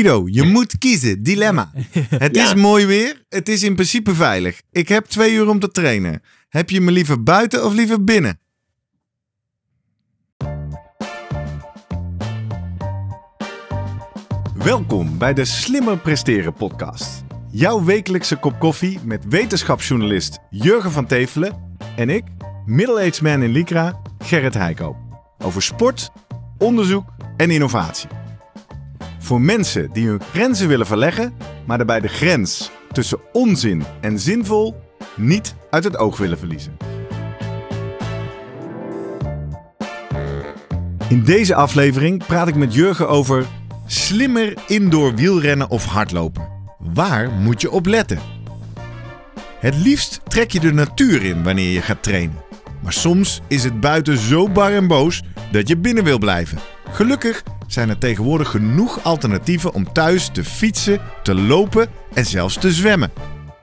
Guido, je moet kiezen. Dilemma. Het Ja. is mooi weer. Het is in principe veilig. Ik heb twee uur om te trainen. Heb je me liever buiten of liever binnen? Welkom bij de Slimmer Presteren podcast. Jouw wekelijkse kop koffie met wetenschapsjournalist Jurgen van Tevelen en ik, middle-aged man in Lycra, Gerrit Heikoop. Over sport, onderzoek en innovatie. Voor mensen die hun grenzen willen verleggen, maar daarbij de grens tussen onzin en zinvol niet uit het oog willen verliezen. In deze aflevering praat ik met Jurgen over slimmer indoor wielrennen of hardlopen. Waar moet je op letten? Het liefst trek je de natuur in wanneer je gaat trainen. Maar soms is het buiten zo bar en boos dat je binnen wil blijven. Gelukkig zijn er tegenwoordig genoeg alternatieven om thuis te fietsen, te lopen en zelfs te zwemmen.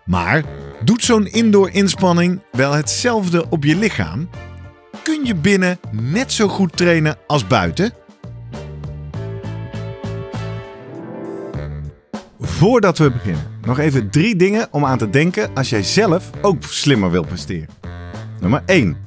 Maar doet zo'n indoor inspanning wel hetzelfde op je lichaam? Kun je binnen net zo goed trainen als buiten? Voordat we beginnen, nog even drie dingen om aan te denken als jij zelf ook slimmer wilt presteren. Nummer 1.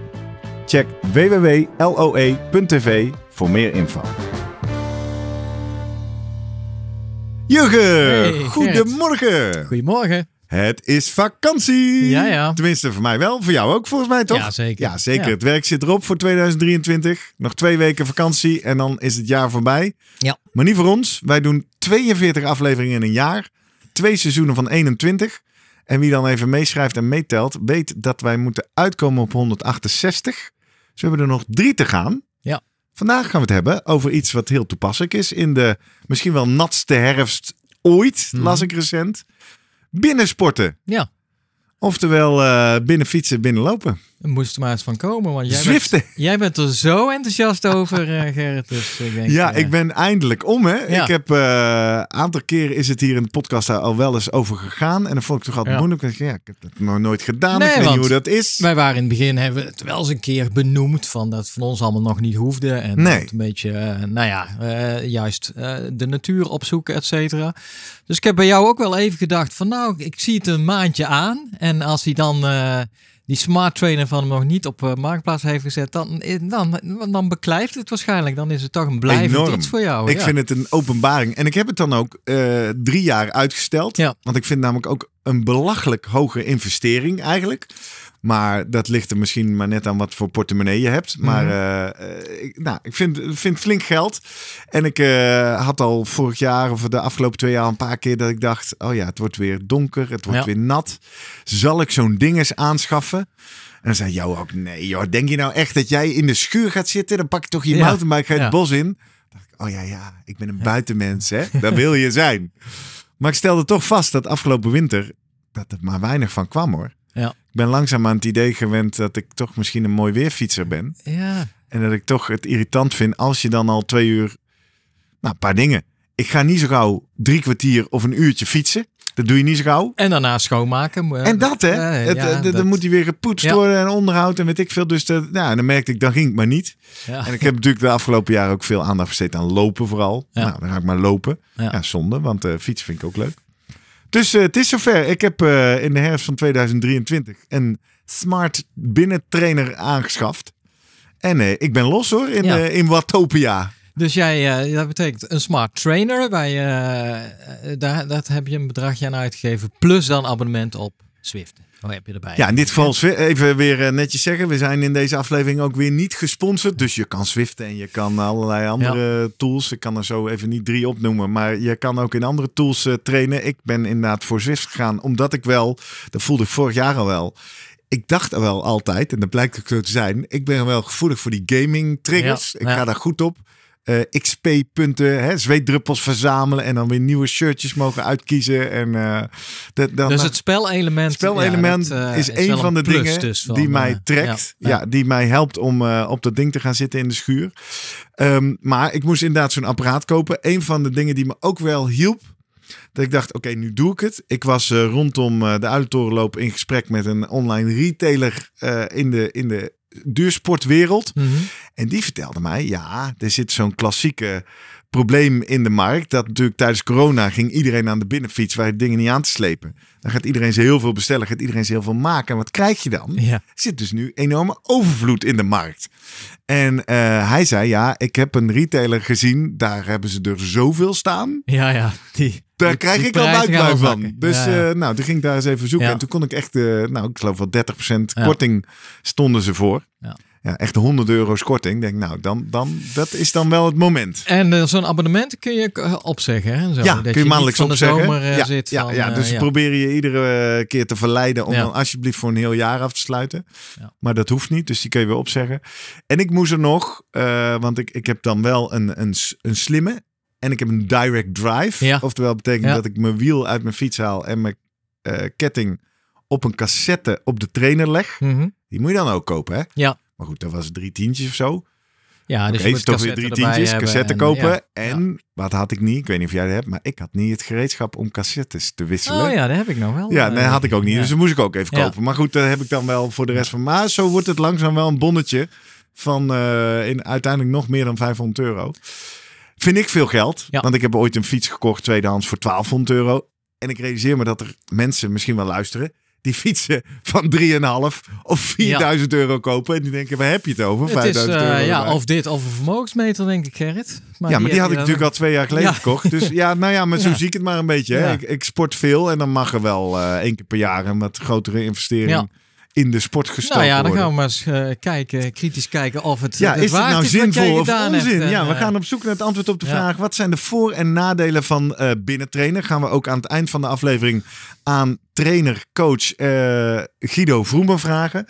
Check www.loe.tv voor meer info. Jurgen, Hey, goedemorgen. Goedemorgen. Het is vakantie. Ja, ja. Tenminste, voor mij wel. Voor jou ook, volgens mij, toch? Ja, zeker. Ja, zeker. Ja. Het werk zit erop voor 2023. Nog twee weken vakantie en dan is het jaar voorbij. Ja. Maar niet voor ons. Wij doen 42 afleveringen in een jaar. Twee seizoenen van 21. En wie dan even meeschrijft en meetelt, weet dat wij moeten uitkomen op 168. We hebben er nog drie te gaan. Ja. Vandaag gaan we het hebben over iets wat heel toepasselijk is in de misschien wel natste herfst ooit, Mhm. las ik recent. Binnensporten. Ja, Oftewel eh binnen fietsen, binnen lopen. er moest er maar eens van komen. Want jij bent, jij bent er zo enthousiast over, eh, Gerrit. Dus ik denk, Ja, eh, ik ben eindelijk om hè. Ja. Ik heb een aantal keren is het hier in de podcast al wel eens over gegaan. En dan vond ik toch altijd Ja. moeilijk. Ik, ja, ik heb dat nog nooit gedaan. Nee, ik weet niet hoe dat is. Wij waren in het begin, hebben we het wel eens een keer benoemd. Van dat het van ons allemaal nog niet hoefde. En Nee. dat een beetje, eh, nou ja, eh, juist eh, de natuur opzoeken, et cetera. Dus ik heb bij jou ook wel even gedacht van nou, ik zie het een maandje aan. En als hij dan eh, die smart trainer van hem nog niet op eh, marktplaats heeft gezet, dan, dan, dan beklijft het waarschijnlijk. Dan is het toch een blijvend Enorm. iets voor jou. ik ja. vind het een openbaring. En ik heb het dan ook eh, drie jaar uitgesteld. Ja. Want ik vind namelijk ook een belachelijk hoge investering eigenlijk. Maar dat ligt er misschien maar net aan wat voor portemonnee je hebt. Maar Mhm. eh, eh, ik, nou, ik vind, vind flink geld. En ik eh, had al vorig jaar of de afgelopen twee jaar een paar keer dat ik dacht... oh ja, het wordt weer donker, het wordt Ja. weer nat. Zal ik zo'n ding eens aanschaffen? En dan zei jou ook, nee joh, denk je nou echt dat jij in de schuur gaat zitten? Dan pak je toch je Ja. mountainbike, ga je het bos in. Dan dacht ik, oh ja, ja, ik ben een buitenmens, hè. Daar wil je zijn. Maar ik stelde toch vast dat afgelopen winter dat er maar weinig van kwam, hoor. Ja. Ik ben langzaam aan het idee gewend dat ik toch misschien een mooi weerfietser ben. Ja, En dat ik toch het irritant vind als je dan al twee uur... Nou, een paar dingen. Ik ga niet zo gauw drie kwartier of een uurtje fietsen. Dat doe je niet zo gauw. en daarna schoonmaken. eh, En dat, hè? het, ja, eh, dat- Dan moet hij weer gepoetst Ja. worden en onderhoud en weet ik veel. Dus dat, nou, dan merkte ik, dan ging ik maar niet. En ik heb natuurlijk de afgelopen jaren ook veel aandacht besteed aan lopen vooral. Nou, dan ga ik maar lopen. Ja, Ja. zonde, want eh fietsen vind ik ook leuk. Dus het is zover. Ik heb eh, in de herfst van 2023 een smart binnentrainer aangeschaft. En eh, ik ben los hoor, in, Ja. in Watopia. Dus jij, dat betekent een smart trainer. Eh, daar, dat heb je een bedragje aan uitgegeven. Plus dan abonnement op Swift. Hoe heb je erbij? Ja, in dit geval even weer eh, netjes zeggen. We zijn in deze aflevering ook weer niet gesponsord. Dus je kan Zwiften en je kan allerlei andere tools. Ik kan er zo even niet drie opnoemen. Maar je kan ook in andere tools eh, trainen. Ik ben inderdaad voor Zwift gegaan. Omdat ik wel, dat voelde ik vorig jaar al wel. Ik dacht wel altijd, en dat blijkt ook zo te zijn. Ik ben wel gevoelig voor die gaming triggers. Ja, ik ja. ga daar goed op. eh, XP-punten, zweetdruppels verzamelen en dan weer nieuwe shirtjes mogen uitkiezen. En, eh, dat, dan, Dus het spelelement, spelelement ja, dat, eh, is een van de dingen dus van, die mij eh, trekt. Ja, ja, die mij helpt om eh, op dat ding te gaan zitten in de schuur. Ehm, maar ik moest inderdaad zo'n apparaat kopen. Een van de dingen die me ook wel hielp. Dat ik dacht, oké, nu doe ik het. Ik was eh, rondom eh, de Uilentorenloop in gesprek met een online retailer eh, in, de, in de duursportwereld. Mhm. En die vertelde mij, ja, er zit zo'n klassieke probleem in de markt. Dat natuurlijk tijdens corona ging iedereen aan de binnenfiets waar dingen niet aan te slepen. Dan gaat iedereen ze heel veel bestellen, gaat iedereen ze heel veel maken. En wat krijg je dan? Ja. Er zit dus nu enorme overvloed in de markt. En eh, hij zei, ja, ik heb een retailer gezien, daar hebben ze er zoveel staan. ja, ja. Die, Daar krijg die ik al wel van. Dus Ja, eh, nou, toen ging ik daar eens even zoeken. Ja. En toen kon ik echt, eh, nou, ik geloof wel 30% Ja. korting stonden ze voor. Ja. Ja, echt 100 euro's korting. Denk, nou, dan, dan, dat is dan wel het moment. En eh, zo'n abonnement kun je eh, opzeggen. Hè? Zo, ja, dat kun je maandelijks van de opzeggen. zomer eh, ja, zit ja, van, ja, dus ja. probeer je iedere keer te verleiden om Ja. dan alsjeblieft voor een heel jaar af te sluiten. Ja. Maar dat hoeft niet, dus die kun je weer opzeggen. En ik moest er nog, want ik, ik heb dan wel een, een, een slimme en ik heb een direct drive. Ja. Oftewel betekent dat ik mijn wiel uit mijn fiets haal en mijn ketting op een cassette op de trainer leg. Mhm. Die moet je dan ook kopen, hè? Ja. Maar goed, dat was drie tientjes of zo. Ja, dus je moet toch weer drie tientjes, cassette en, kopen. ja. En wat had ik niet? Ik weet niet of jij dat hebt, maar ik had niet het gereedschap om cassettes te wisselen. Oh ja, dat heb ik nog wel. Ja, eh, nee, had ik ook niet. ja. Dus dat moest ik ook even kopen. Maar goed, dat heb ik dan wel voor de rest van. Maar zo wordt het langzaam wel een bonnetje van eh, in uiteindelijk nog meer dan 500 euro. Vind ik veel geld. Want ik heb ooit een fiets gekocht, tweedehands, voor 1200 euro. En ik realiseer me dat er mensen misschien wel luisteren. Die fietsen van 3,5 of 4000 euro kopen. En die denken, waar heb je het over? Het is, 5000 eh, euro. ja, of dit of een vermogensmeter, denk ik, Gerrit. ja, maar die had ik natuurlijk al twee jaar geleden Ja. gekocht. Dus ja, nou ja, maar zo zie ik het maar een beetje. Hè. Ik, ik sport veel en dan mag er wel eh, één keer per jaar een wat grotere investering. In de sport gestoken Nou ja, dan gaan we maar eens eh, kijken, kritisch kijken of het, Ja, het is het nou is jij zinvol of onzin? En, ja, we eh, gaan op zoek naar het antwoord op de ja. vraag: wat zijn de voor- en nadelen van eh binnentrainen? Gaan we ook aan het eind van de aflevering aan trainer, coach eh, Guido Vroemen vragen.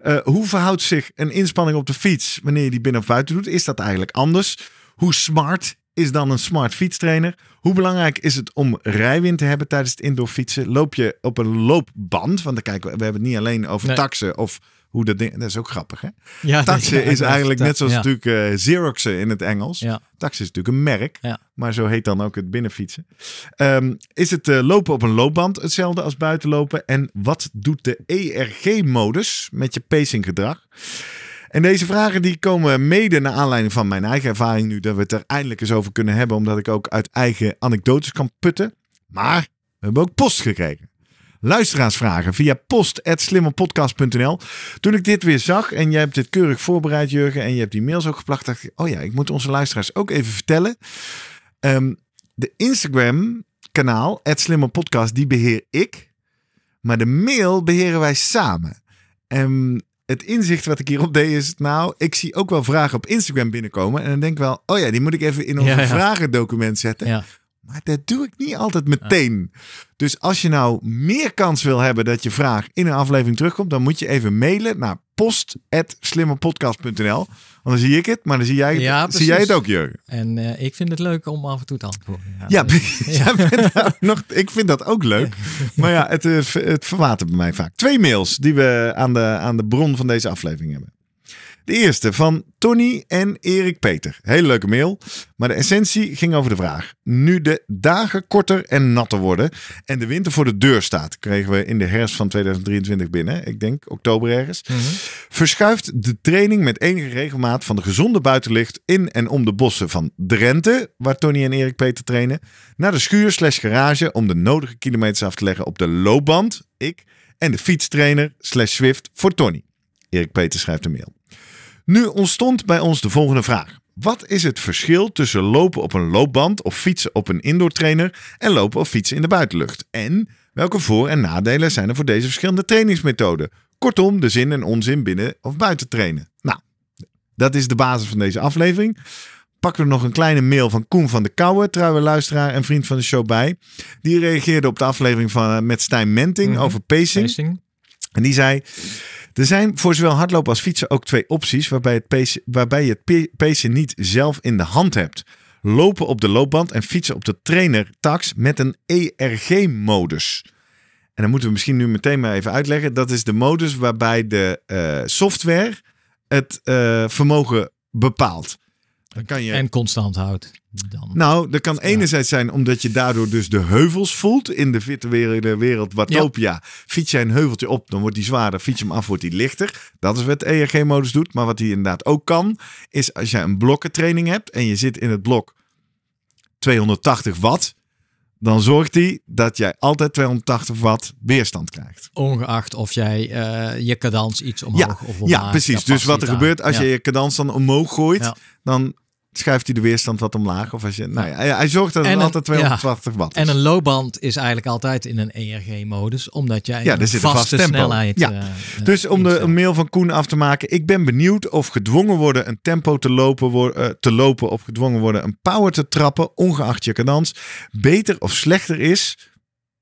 Eh, hoe verhoudt zich een inspanning op de fiets wanneer je die binnen of buiten doet? Is dat eigenlijk anders? Hoe smart is dan een smart fietstrainer? Hoe belangrijk is het om rijwind te hebben tijdens het indoor fietsen? Loop je op een loopband? Want dan kijken we, we hebben het niet alleen over Nee. taxen of hoe dat ding. Dat is ook grappig, hè? ja, Taxen ja, is eigenlijk net zoals ja. natuurlijk eh Xeroxen in het Engels. Ja. Is natuurlijk een merk, maar zo heet dan ook het binnenfietsen. Ehm, is het eh, lopen op een loopband hetzelfde als buitenlopen? En wat doet de ERG-modus met je pacinggedrag? En deze vragen die komen mede naar aanleiding van mijn eigen ervaring nu dat we het er eindelijk eens over kunnen hebben, omdat ik ook uit eigen anekdotes kan putten. Maar we hebben ook post gekregen. Luisteraarsvragen via post.slimmerpodcast.nl. Toen ik dit weer zag en jij hebt dit keurig voorbereid, Jurgen, en je hebt die mails ook geplacht, dacht ik, oh ja, ik moet onze luisteraars ook even vertellen. Ehm, de Instagram-kanaal, @slimmerpodcast, die beheer ik, maar de mail beheren wij samen. En het inzicht wat ik hierop deed is, nou, ik zie ook wel vragen op Instagram binnenkomen en dan denk ik wel, oh ja, die moet ik even in ons Ja, ja. vragendocument zetten. Ja. Maar dat doe ik niet altijd meteen. Dus als je nou meer kans wil hebben dat je vraag in een aflevering terugkomt, dan moet je even mailen naar post.slimmerpodcast.nl. Want dan zie ik het, maar dan zie jij het, Ja, zie jij het ook, Jurgen. En eh, ik vind het leuk om af en toe te antwoorden. Ja, daar nog, ik vind dat ook leuk. Maar ja, het, eh, het verwatert bij mij vaak. Twee mails die we aan de, aan de bron van deze aflevering hebben. De eerste van Tony en Erik Peter. Hele leuke mail. Maar de essentie ging over de vraag. Nu de dagen korter en natter worden en de winter voor de deur staat, kregen we in de herfst van 2023 binnen. Ik denk oktober ergens. Mhm. Verschuift de training met enige regelmaat van de gezonde buitenlicht in en om de bossen van Drenthe, waar Tony en Erik Peter trainen, naar de schuur slash garage om de nodige kilometers af te leggen op de loopband, ik, en de fietstrainer slash Swift voor Tony. Erik Peter schrijft een mail. Nu ontstond bij ons de volgende vraag. Wat is het verschil tussen lopen op een loopband of fietsen op een indoortrainer en lopen of fietsen in de buitenlucht? En welke voor- en nadelen zijn er voor deze verschillende trainingsmethoden? Kortom, de zin en onzin binnen of buiten trainen. Nou, dat is de basis van deze aflevering. Pakken we nog een kleine mail van Koen van de Kouwen, trouwe luisteraar en vriend van de show bij. Die reageerde op de aflevering van, met Stijn Menting Mhm. over pacing. Pacing. En die zei: Er zijn voor zowel hardlopen als fietsen ook twee opties waarbij, het pace, waarbij je het pacen niet zelf in de hand hebt. Lopen op de loopband en fietsen op de trainer-tax met een ERG-modus. En dan moeten we misschien nu meteen maar even uitleggen. Dat is de modus waarbij de eh, software het eh, vermogen bepaalt. Dan kan je... En constant houdt. Dan. Nou, dat kan enerzijds zijn omdat je daardoor dus de heuvels voelt in de virtuele wereld Watopia. Fiets jij een heuveltje op, dan wordt die zwaarder. Fiets je hem af, wordt die lichter. Dat is wat ERG-modus doet. Maar wat hij inderdaad ook kan, is als jij een blokkentraining hebt en je zit in het blok 280 watt, dan zorgt hij dat jij altijd 280 watt weerstand krijgt. Ongeacht of jij eh, je cadans iets omhoog of omlaag. Ja, precies. Dus wat er gebeurt als Ja. je je cadans dan omhoog gooit, Ja. dan schuift hij de weerstand wat omlaag. Of als je, nou ja, hij, hij zorgt dat het een- altijd 280 watt is. En een loopband is eigenlijk altijd in een ERG-modus, omdat jij Ja, een vaste vast tempo. snelheid Ja. eh, eh, Dus om de instelt. mail van Koen af te maken. Ik ben benieuwd of gedwongen worden een tempo te lopen, eh, te lopen of gedwongen worden een power te trappen, ongeacht je cadans, beter of slechter is.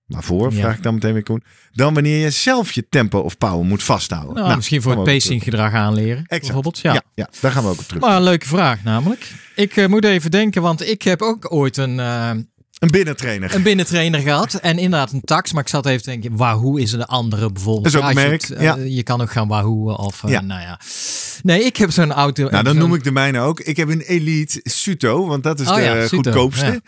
Waarvoor, Ja. vraag ik dan meteen weer Koen. Dan wanneer je zelf je tempo of power moet vasthouden. Nou, misschien voor het pacinggedrag aanleren, Exact. bijvoorbeeld. Ja. ja, daar gaan we ook op terug. Maar een leuke vraag namelijk. Ik eh, moet even denken, want ik heb ook ooit een, eh, Een binnentrainer. een binnentrainer gehad. En inderdaad een tax. Maar ik zat even te denken, Wahoo is een andere bijvoorbeeld. Dat is ook je het, eh, ja. Je kan ook gaan Wahoo of eh, Ja. nou ja. Nee, ik heb zo'n auto. Nou, dan noem ik de mijne ook. Ik heb een Elite Suto, want dat is Oh de goedkoopste.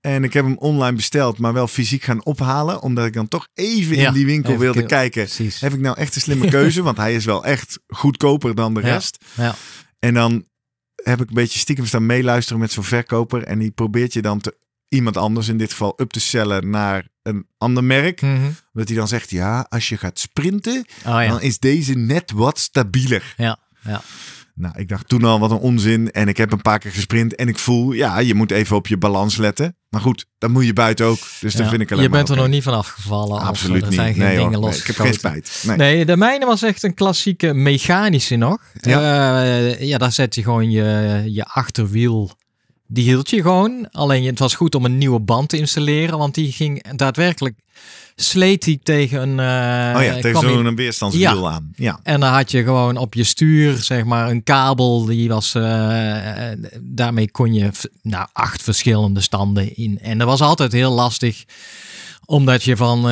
En ik heb hem online besteld, maar wel fysiek gaan ophalen. Omdat ik dan toch even in die winkel wilde ke- kijken. Precies. Heb ik nou echt een slimme keuze? Want hij is wel echt goedkoper dan de rest. Ja. En dan heb ik een beetje stiekem staan meeluisteren met zo'n verkoper. En die probeert je dan te, iemand anders, in dit geval, up te cellen naar een ander merk. Dat hij dan zegt, ja, als je gaat sprinten, Oh ja. dan is deze net wat stabieler. Ja, ja. Nou, ik dacht toen al wat een onzin. En ik heb een paar keer gesprint. En ik voel, ja, je moet even op je balans letten. Maar goed, dat moet je buiten ook. Dus dat Ja. vind ik alleen Je bent er nog niet van afgevallen. Absoluut er niet. zijn geen nee, hoor. dingen Nee, los. ik heb geen spijt. Nee. Nee, de mijne was echt een klassieke mechanische nog. Ja, ja daar zet je gewoon je, je achterwiel. Die hield je gewoon. Alleen het was goed om een nieuwe band te installeren. Want die ging daadwerkelijk... Sleet die tegen een... eh, oh ja, tegen hij- zo'n weerstandswiel aan. Ja. En dan had je gewoon op je stuur, zeg maar, een kabel. Die was, eh, eh, daarmee kon je nou, acht verschillende standen in. En dat was altijd heel lastig. Omdat je van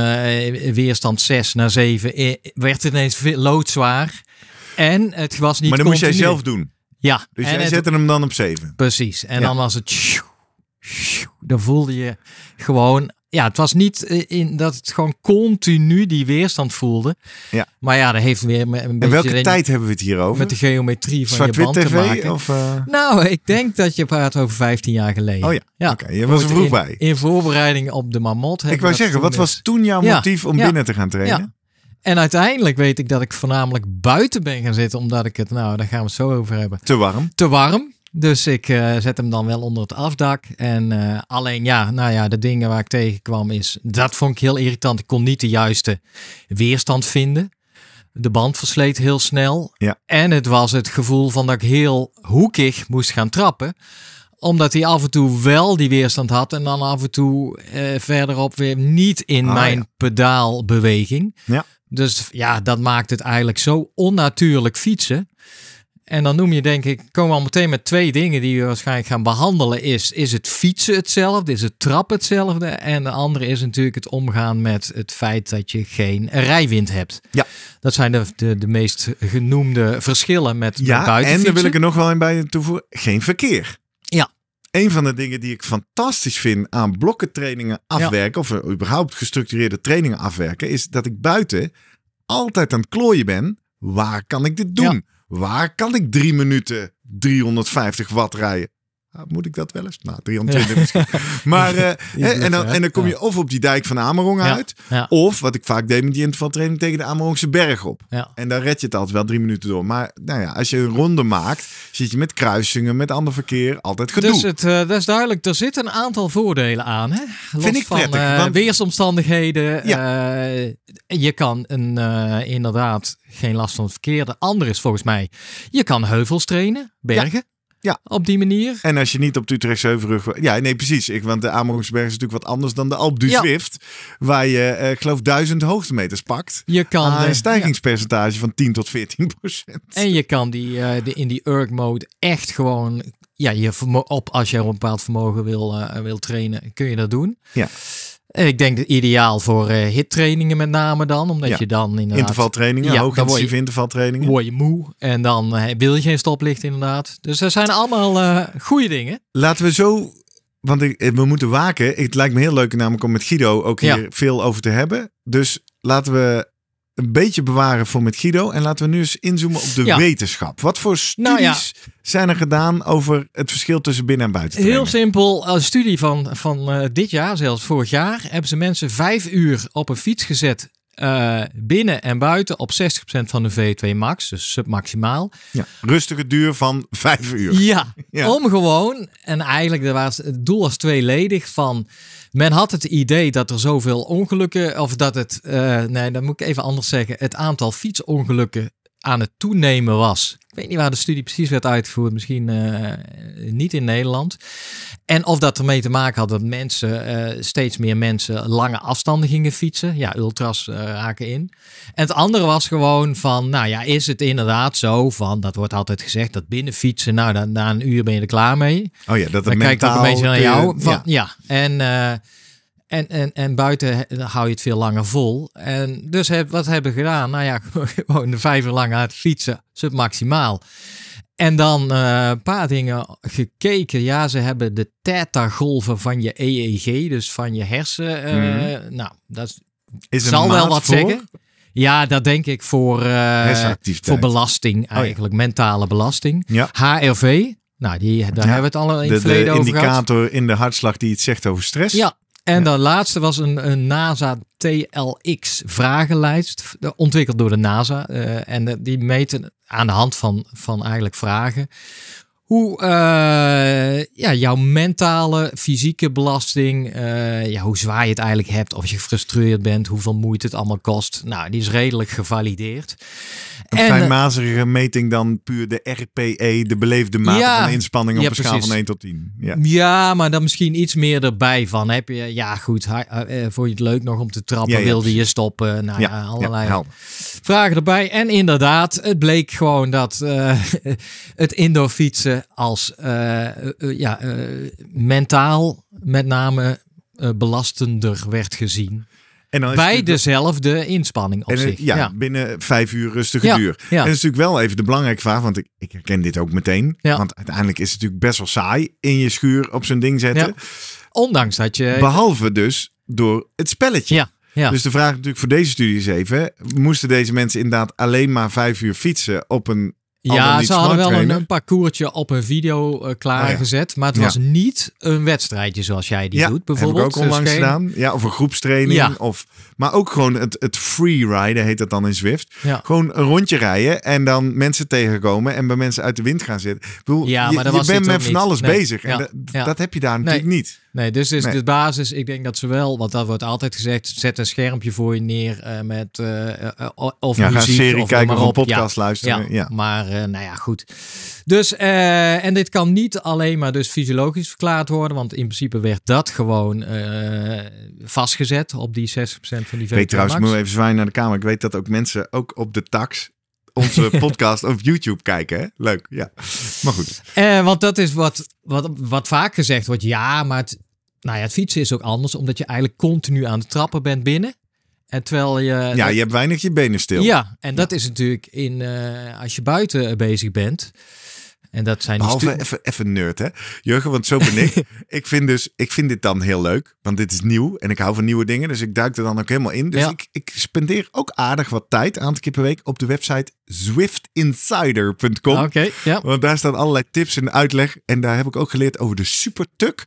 weerstand 6 naar 7 eh, werd het ineens loodzwaar. En het was niet Maar dat moest jij zelf doen. Ja, Dus en jij het- zette hem dan op 7. precies. En Ja. dan was het... Dan voelde je gewoon... Ja, het was niet eh, in dat het gewoon continu die weerstand voelde. Ja. Maar ja, dat heeft weer een En beetje welke de- tijd hebben we het hier over? met de geometrie van je band te maken. Of, eh, Nou, ik denk dat je praat over 15 jaar geleden. Oh ja, oké, je was er vroeg in, bij. In voorbereiding op de Mammoth. Ik wou zeggen, wat was toen jouw Ja, motief om binnen te gaan trainen? En uiteindelijk weet ik dat ik voornamelijk buiten ben gaan zitten, omdat ik het, nou, daar gaan we het zo over hebben, Te warm. te warm. Dus ik eh, zet hem dan wel onder het afdak. En eh, alleen ja, nou ja, de dingen waar ik tegenkwam is, dat vond ik heel irritant. Ik kon niet de juiste weerstand vinden. De band versleet heel snel. Ja. En het was het gevoel van dat ik heel hoekig moest gaan trappen omdat hij af en toe wel die weerstand had en dan af en toe eh, verderop weer niet in Ah, mijn ja. pedaalbeweging. Ja. Dus ja, dat maakt het eigenlijk zo onnatuurlijk fietsen. En dan noem je denk ik, komen we al meteen met twee dingen die we waarschijnlijk gaan behandelen. Is, is het fietsen hetzelfde? Is het trappen hetzelfde? En de andere is natuurlijk het omgaan met het feit dat je geen rijwind hebt. Ja. Dat zijn de, de, de meest genoemde verschillen met, Ja, en daar wil ik er nog wel een bij toevoegen. Geen verkeer. Ja. Een van de dingen die ik fantastisch vind aan blokkentrainingen afwerken, of eh, überhaupt gestructureerde trainingen afwerken, is dat ik buiten altijd aan het klooien ben. Waar kan ik dit doen? Waar kan ik drie minuten 350 watt rijden? Ah, moet ik dat wel eens? Nou, 320 misschien. Maar, eh, en, dan, en dan kom je of op die dijk van Amerong uit, Ja. of wat ik vaak deed met die intervaltraining tegen de Amerongse berg op. En dan red je het altijd wel drie minuten door. Maar nou ja, als je een ronde maakt, zit je met kruisingen, met ander verkeer, altijd gedoe. Dus het, eh, dat is duidelijk, er zitten een aantal voordelen aan. Hè? Los Vind ik van prettig, want- weersomstandigheden. je kan een, inderdaad geen last van het verkeer. De andere is volgens mij, je kan heuvels trainen, bergen. Ja. Op die manier. En als je niet op de Utrechtse Heuvelrug... Ja, nee, precies. Ik, want de Amerhongsberg is natuurlijk wat anders dan de Alpe du Ja. Zwift. Waar je, eh, ik geloof, duizend hoogtemeters pakt. Je kan, aan eh, een stijgingspercentage van 10 tot 14 procent. En je kan die, eh, de, in die erg mode echt gewoon, ja, je op als je een bepaald vermogen wil, eh, wil trainen, kun je dat doen. Ja. Ik denk dat ideaal voor eh hittrainingen met name dan, omdat Ja. je dan inderdaad Intervaltrainingen, Ja, hoogintensieve dan intervaltrainingen. word je moe en dan eh, wil je geen stoplicht inderdaad. Dus dat zijn allemaal eh goede dingen. Laten we zo, want ik, we moeten waken. Het lijkt me heel leuk namelijk om met Guido ook hier Ja. veel over te hebben. Dus laten we een beetje bewaren voor met Guido. En laten we nu eens inzoomen op de Ja. wetenschap. Wat voor studies Nou ja. zijn er gedaan over het verschil tussen binnen en buiten Heel simpel, een studie van, van eh, dit jaar, zelfs vorig jaar, hebben ze mensen vijf uur op een fiets gezet. eh, binnen en buiten op 60% van de VO2 max, dus submaximaal. Ja. Rustige duur van vijf uur. Ja, Ja. om gewoon, en eigenlijk er was, het doel was tweeledig van, men had het idee dat er zoveel ongelukken, of dat het, eh, nee, dat moet ik even anders zeggen, het aantal fietsongelukken aan het toenemen was. Ik weet niet waar de studie precies werd uitgevoerd, misschien eh, niet in Nederland. En of dat ermee te maken had dat mensen, eh, steeds meer mensen lange afstanden gingen fietsen. Ja, ultras eh, raken in. En het andere was gewoon van, nou ja, is het inderdaad zo van, dat wordt altijd gezegd, dat binnen fietsen, nou, dan, na een uur ben je er klaar mee. Oh ja, dat het Dan kijk ik ook een beetje naar jou. Van, ja. ja. en, en, en, en buiten hou je het veel langer vol. En dus heb, wat hebben we gedaan? Nou ja, gewoon de vijf uur lang het fietsen, submaximaal. En dan eh, een paar dingen gekeken. Ja, ze hebben de theta-golven van je EEG, dus van je hersen. eh, Nou, dat is- zal wel wat voor? zeggen. Ja, dat denk ik voor, Hersenactiviteit. voor belasting eigenlijk, mentale belasting. Ja. HRV, nou, die, daar hebben we het al in De, het verleden de over gehad. indicator in de hartslag die het zegt over stress. Ja, en de laatste was een, een NASA TLX vragenlijst, eh, ontwikkeld door de NASA. eh, en de- die meten aan de hand van, van eigenlijk vragen hoe eh, ja, jouw mentale, fysieke belasting, eh, ja, hoe zwaar je het eigenlijk hebt, of je gefrustreerd bent, hoeveel moeite het allemaal kost. Nou, die is redelijk gevalideerd. Een En, eh, fijnmazerige meting dan puur de RPE, de beleefde mate Ja, van inspanning op ja, een schaal precies. van 1 tot 10. Ja. Ja, maar dan misschien iets meer erbij van. Heb je, ja goed, eh, vond je het leuk nog om te trappen? Wilde je stoppen? Nou ja, allerlei vragen erbij. En inderdaad, het bleek gewoon dat eh, het indoor fietsen als eh, eh, eh, ja, mentaal met name belastender werd gezien. En dan Bij dezelfde inspanning op en, zich. ja, ja. binnen vijf uur rustige Ja, duur. ja. En dat is natuurlijk wel even de belangrijke vraag, want ik, ik herken dit ook meteen. Want uiteindelijk is het natuurlijk best wel saai in je schuur op zo'n ding zetten. Ondanks dat je... Behalve dus door het spelletje. Ja, ja. Dus de vraag natuurlijk voor deze studie is even, moesten deze mensen inderdaad alleen maar vijf uur fietsen op een Ja, ze hadden wel een, parcoursje op een video eh, klaargezet. Maar het Ja. was niet een wedstrijdje zoals jij die ja, doet. heb ik Bijvoorbeeld. ook onlangs Dus geen- gedaan. Ja, of een groepstraining. Of, maar ook gewoon het, het freeriden heet dat dan in Zwift. Gewoon een rondje rijden en dan mensen tegenkomen en bij mensen uit de wind gaan zitten. Ik bedoel, Ja, je, maar bent met van alles Nee. bezig. En dat heb je daar natuurlijk niet. Nee, dus is Nee. de basis. Ik denk dat ze wel, want dat wordt altijd gezegd, zet een schermpje voor je neer eh, met eh, eh, of Ja, ga een muziek serie of kijken noem of maar een. Ja. podcast luisteren. Ja. Ja, maar nou ja, goed. Dus, en dit kan niet alleen maar dus fysiologisch verklaard worden, want in principe werd dat gewoon vastgezet op die 60% van die Ik weet trouwens, ik VO2 moet even zwaaien naar de kamer. Ik weet dat ook mensen ook op de tax onze podcast op YouTube kijken. Hè? Leuk, ja. Maar goed. Eh, want dat is wat, wat, wat vaak gezegd wordt. Ja, maar het, nou ja, het fietsen is ook anders, omdat je eigenlijk continu aan het trappen bent binnen. En terwijl je. Ja, je hebt weinig je benen stil. Ja, en dat is natuurlijk in, eh, als je buiten bezig bent. En dat zijn Behalve even, even nerd, hè? Jurgen, want zo ben ik. ik, vind dus, ik vind dit dan heel leuk, want dit is nieuw en ik hou van nieuwe dingen. Dus ik duik er dan ook helemaal in. Dus Ja. ik, ik spendeer ook aardig wat tijd, een aantal keer per week, op de website zwiftinsider.com. Oké, ja. Want daar staan allerlei tips en uitleg. En daar heb ik ook geleerd over de supertuk.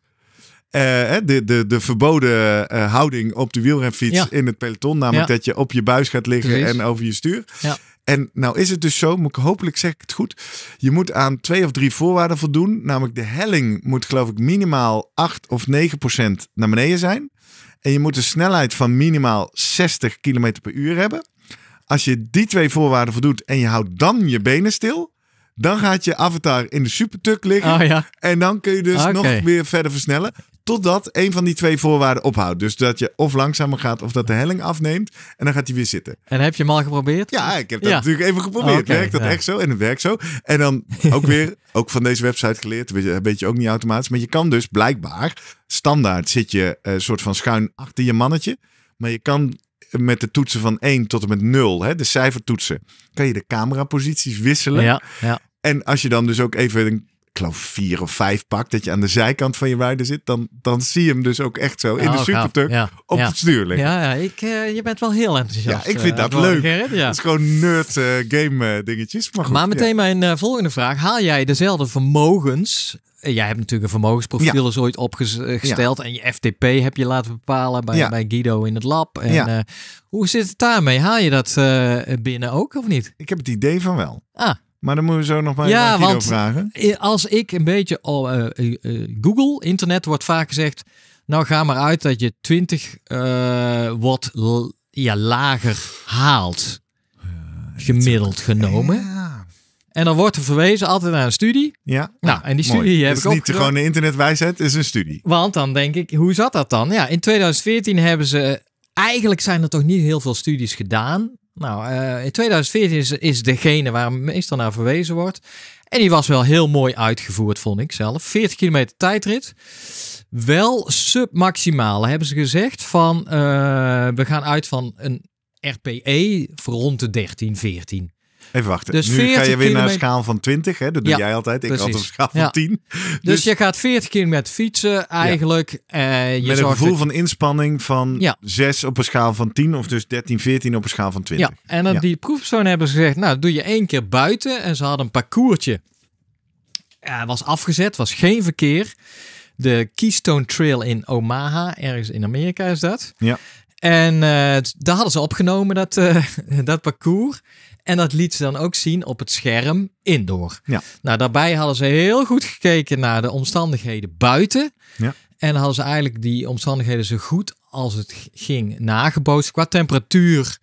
Hè, de, de, de verboden eh, houding op de wielrenfiets Ja. in het peloton. Namelijk Ja. dat je op je buis gaat liggen Precies. en over je stuur. Ja. En nou is het dus zo, moet ik, hopelijk zeg ik het goed. Je moet aan twee of drie voorwaarden voldoen. Namelijk de helling moet geloof ik minimaal 8 of 9 procent naar beneden zijn. En je moet een snelheid van minimaal 60 km per uur hebben. Als je die twee voorwaarden voldoet en je houdt dan je benen stil, Dan gaat je avatar in de supertuk liggen. Oh ja. En dan kun je dus nog weer verder versnellen. Totdat een van die twee voorwaarden ophoudt. Dus dat je of langzamer gaat of dat de helling afneemt. En dan gaat hij weer zitten. En heb je hem al geprobeerd? Ja, ik heb dat Ja. natuurlijk even geprobeerd. Werkt dat ja. echt zo? En het werkt zo. En dan ook weer, ook van deze website geleerd. Weet je, ook niet automatisch. Maar je kan dus blijkbaar, standaard zit je een soort van schuin achter je mannetje. Maar je kan met de toetsen van 1 tot en met 0, hè, de cijfertoetsen, kan je de cameraposities wisselen. Ja, ja. En als je dan dus ook even, een, ik geloof vier of vijf pakt, dat je aan de zijkant van je rider zit, dan, dan zie je hem dus ook echt zo in Oh, de supertuk Ja, op ja. het stuur liggen. Ja, ja ik, eh, je bent wel heel enthousiast. Ja, ik vind eh, dat geworden, leuk. Ja. Dat is gewoon nerd eh, game dingetjes. Maar, goed, Maar ja. meteen mijn volgende vraag. Haal jij dezelfde vermogens? Jij hebt natuurlijk een vermogensprofiel is ooit opgesteld. En je FTP heb je laten bepalen bij, Ja. bij Guido in het lab. En, Ja. eh, hoe zit het daarmee? Haal je dat eh, binnen ook of niet? Ik heb het idee van wel. Ah, Maar dan moeten we zo nog maar Ja, Guido want- vragen. als ik een beetje eh, eh, eh, Google, internet wordt vaak gezegd. Nou, ga maar uit dat je 20 eh watt l- ja, lager haalt. Gemiddeld genomen. Ja. En dan wordt er verwezen altijd naar een studie. ja. Nou, en die Mooi. studie heb Het ik is niet gewoon een internetwijsheid, het is een studie. Want dan denk ik, hoe zat dat dan? Ja, in 2014 hebben ze. Eigenlijk zijn er toch niet heel veel studies gedaan. Nou, eh, in 2014 is, degene waar meestal naar verwezen wordt. En die was wel heel mooi uitgevoerd, vond ik zelf. 40 kilometer tijdrit. Wel submaximaal, hebben ze gezegd. Van, eh, we gaan uit van een RPE voor rond de 13, 14. Even wachten. Dus nu ga je 40 weer naar een kilometer- schaal van 20. Hè? Dat doe Ja, jij altijd. Ik precies. op een schaal van Ja. 10. Dus, Dus, je gaat 40 kilometer fietsen eigenlijk. eh, je met een gevoel dat- van inspanning van Ja. 6 op een schaal van 10. Of dus 13, 14 op een schaal van 20. Ja, en dan Ja. die proefpersonen hebben ze gezegd, nou doe je één keer buiten. En ze hadden een parcoursje. Ja, was afgezet, was geen verkeer. De Keystone Trail in Omaha, ergens in Amerika is dat. Ja. En eh, daar hadden ze opgenomen, dat, eh, dat parcours. En dat liet ze dan ook zien op het scherm indoor. Ja. Nou, daarbij hadden ze heel goed gekeken naar de omstandigheden buiten. Ja. En hadden ze eigenlijk die omstandigheden zo goed als het ging nagebootst. Qua temperatuur,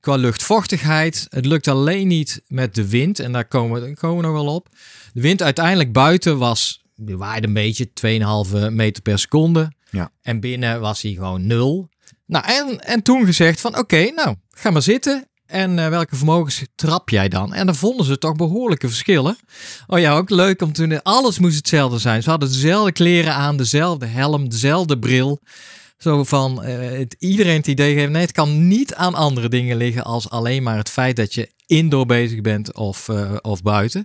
qua luchtvochtigheid. Het lukt alleen niet met de wind. En daar komen, we- komen we nog wel op. De wind uiteindelijk buiten was, die waaide een beetje, 2,5 meter per seconde. Ja. En binnen was hij gewoon nul. Nou, en, en toen gezegd van oké, nou, ga maar zitten. En eh, welke vermogens trap jij dan? En dan vonden ze toch behoorlijke verschillen. Oh ja, ook leuk om toen alles moest hetzelfde zijn. Ze hadden dezelfde kleren aan, dezelfde helm, dezelfde bril. Zo van eh, het, iedereen het idee geven. Nee, het kan niet aan andere dingen liggen als alleen maar het feit dat je indoor bezig bent of, eh, of buiten.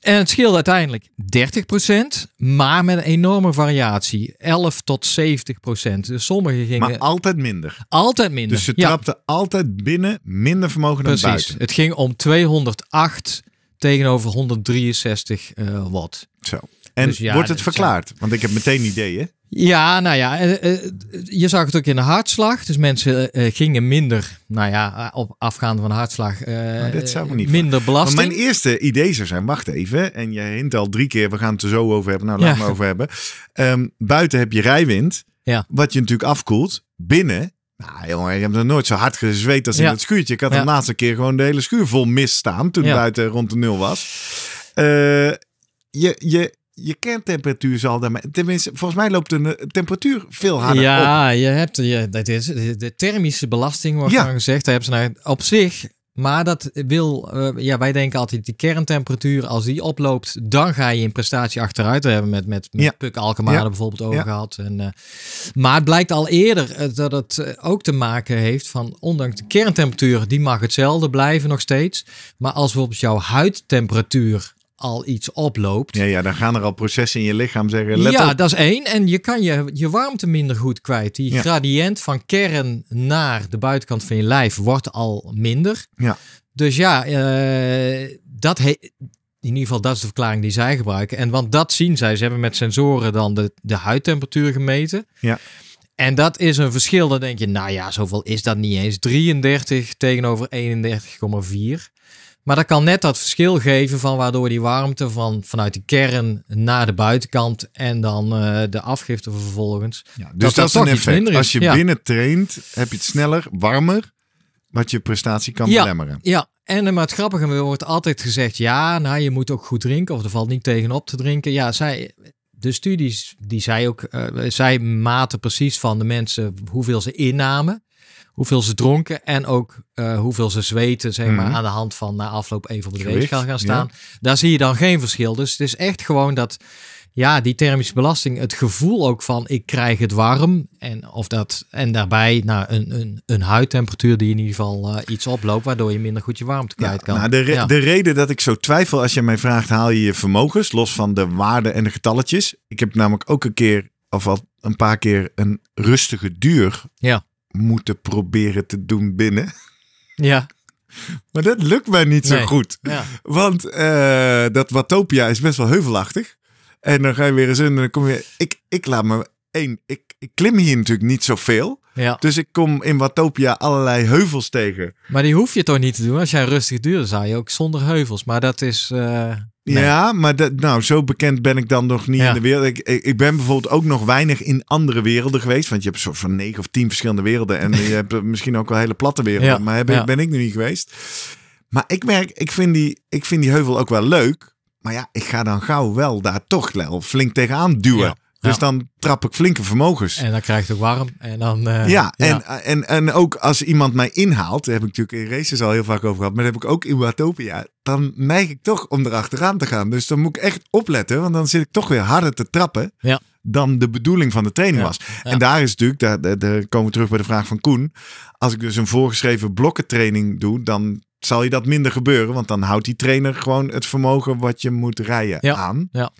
En het scheelde uiteindelijk 30%, maar met een enorme variatie. 11 tot 70%. Dus sommige gingen Maar altijd minder. altijd minder. Dus ze Ja. trapten altijd binnen minder vermogen dan Precies. buiten. Het ging om 208 tegenover 163 eh, watt. Zo. En Dus ja, wordt het verklaard? Want ik heb meteen ideeën. Ja, nou ja, eh, eh, je zag het ook in de hartslag. Dus mensen eh, gingen minder, nou ja, op afgaande van de hartslag, Maar dit zou me niet minder Maar belasting. mijn eerste idee zou zijn, wacht even. En je hint al drie keer, we gaan het er zo over hebben. Nou, laat Ja. maar over hebben. Ehm, buiten heb je rijwind. Ja. Wat je natuurlijk afkoelt. Binnen. Nou jongen, ik heb nog nooit zo hard gezweet als in Ja. het schuurtje. Ik had de laatste keer gewoon de hele schuur vol mist staan. Toen buiten rond de nul was. Je, je, je kerntemperatuur zal daarmee... Tenminste, volgens mij loopt de temperatuur veel harder op. ja, je hebt je, dat is, de, thermische belasting wordt Ja. dan gezegd. Daar hebben ze naar, op zich, maar dat wil, eh, ja, wij denken altijd die kerntemperatuur, als die oploopt, dan ga je in prestatie achteruit. Daar hebben we met, met, met Ja. Puk Alkemade Ja. bijvoorbeeld over Ja. gehad. En, eh, maar het blijkt al eerder eh, dat het ook te maken heeft van, ondanks de kerntemperatuur, die mag hetzelfde blijven nog steeds. Maar als bijvoorbeeld jouw huidtemperatuur al iets oploopt, Ja, ja, dan gaan er al processen in je lichaam zeggen, let ja, op. dat is één. En je kan je, je warmte minder goed kwijt. Die Ja. gradient van kern naar de buitenkant van je lijf wordt al minder. Ja. Dus ja, eh, dat he- in ieder geval dat is de verklaring die zij gebruiken. En want dat zien zij. Ze hebben met sensoren dan de, de huidtemperatuur gemeten. Ja. En dat is een verschil. Dan denk je, nou ja, zoveel is dat niet eens. 33 tegenover 31,4. Maar dat kan net dat verschil geven van waardoor die warmte van, vanuit de kern naar de buitenkant en dan eh, de afgifte vervolgens. Ja, dus dat dat, is een effect. is. Als je Ja. binnen traint, heb je het sneller, warmer wat je prestatie kan Ja. belemmeren. Ja, en eh, maar het grappige er wordt altijd gezegd, ja, nou je moet ook goed drinken of er valt niet tegenop te drinken. Ja, zij, de studies die zij ook, eh, zij maten precies van de mensen hoeveel ze innamen, hoeveel ze dronken en ook eh, hoeveel ze zweten, zeg maar, Mhm. aan de hand van na afloop even op de weegschaal gaan staan. Daar zie je dan geen verschil. Dus het is echt gewoon dat, ja, die thermische belasting, het gevoel ook van ik krijg het warm en of dat en daarbij nou, een, een, een huidtemperatuur die in ieder geval eh, iets oploopt, waardoor je minder goed je warmte kwijt kan. nou, de, re- Ja. de reden dat ik zo twijfel als je mij vraagt, haal je je vermogens los van de waarde en de getalletjes. Ik heb namelijk ook een keer, of al een paar keer, een rustige duur Ja. Moeten proberen te doen binnen. ja, Maar dat lukt mij niet zo goed. ja, Want eh, dat Watopia is best wel heuvelachtig. En dan ga je weer eens in en dan kom je... Ik, ik laat me... één, ik, ik klim hier natuurlijk niet zoveel. ja. Dus ik kom in Watopia allerlei heuvels tegen. Maar die hoef je toch niet te doen. Als jij rustig duurt, zou je ook zonder heuvels. Maar dat is. eh, nee. Ja, maar dat, nou, zo bekend ben ik dan nog niet Ja. in de wereld. Ik, ik, ben bijvoorbeeld ook nog weinig in andere werelden geweest. Want je hebt soort van negen of tien verschillende werelden. En je hebt er misschien ook wel hele platte werelden. Ja, Maar ja. ben ik nu niet geweest. Maar ik merk, ik vind, die, ik vind die heuvel ook wel leuk. Maar ja, ik ga dan gauw wel daar toch wel flink tegenaan duwen. Dus dan trap ik flinke vermogens. En dan krijg je het ook warm. En dan. eh, ja, en, En, en ook als iemand mij inhaalt, daar heb ik natuurlijk in races al heel vaak over gehad, maar dat heb ik ook in Watopia, dan neig ik toch om erachteraan te gaan. Dus dan moet ik echt opletten, want dan zit ik toch weer harder te trappen Ja. dan de bedoeling van de training Ja, was. En daar is natuurlijk, daar, daar, daar komen we terug bij de vraag van Koen, als ik dus een voorgeschreven blokkentraining doe, dan zal je dat minder gebeuren, want dan houdt die trainer gewoon het vermogen wat je moet rijden Ja, aan. ja.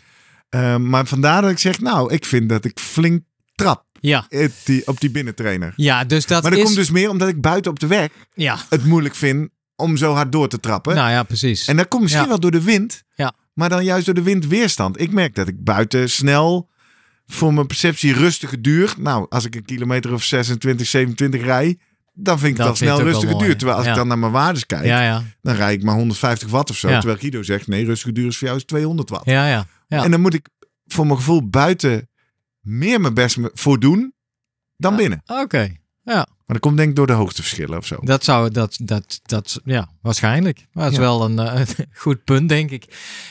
Eh, maar vandaar dat ik zeg, nou, ik vind dat ik flink trap Ja, die, op die binnentrainer. ja, dus dat Maar dat is. komt dus meer omdat ik buiten op de weg Ja, het moeilijk vind om zo hard door te trappen. nou ja, precies. en dat komt misschien Ja. wel door de wind. Ja. Maar dan juist door de windweerstand. Ik merk dat ik buiten snel voor mijn perceptie rustige duur. Nou, als ik een kilometer of 26, 27 rij, dan vind ik Dat het al vind je snel rustige duur. Terwijl als Ja. ik dan naar mijn waardes kijk, ja, ja, dan rij ik maar 150 watt of zo. Terwijl Guido zegt, nee, rustige duur is voor jou is 200 watt. ja, ja. En dan moet ik voor mijn gevoel buiten meer mijn best me- voor doen dan binnen. Oké. Ja, Maar dat komt denk ik door de hoogteverschillen of zo. dat zou, dat, dat, dat, ja, waarschijnlijk. Maar het is Ja. wel een eh, goed punt, denk ik.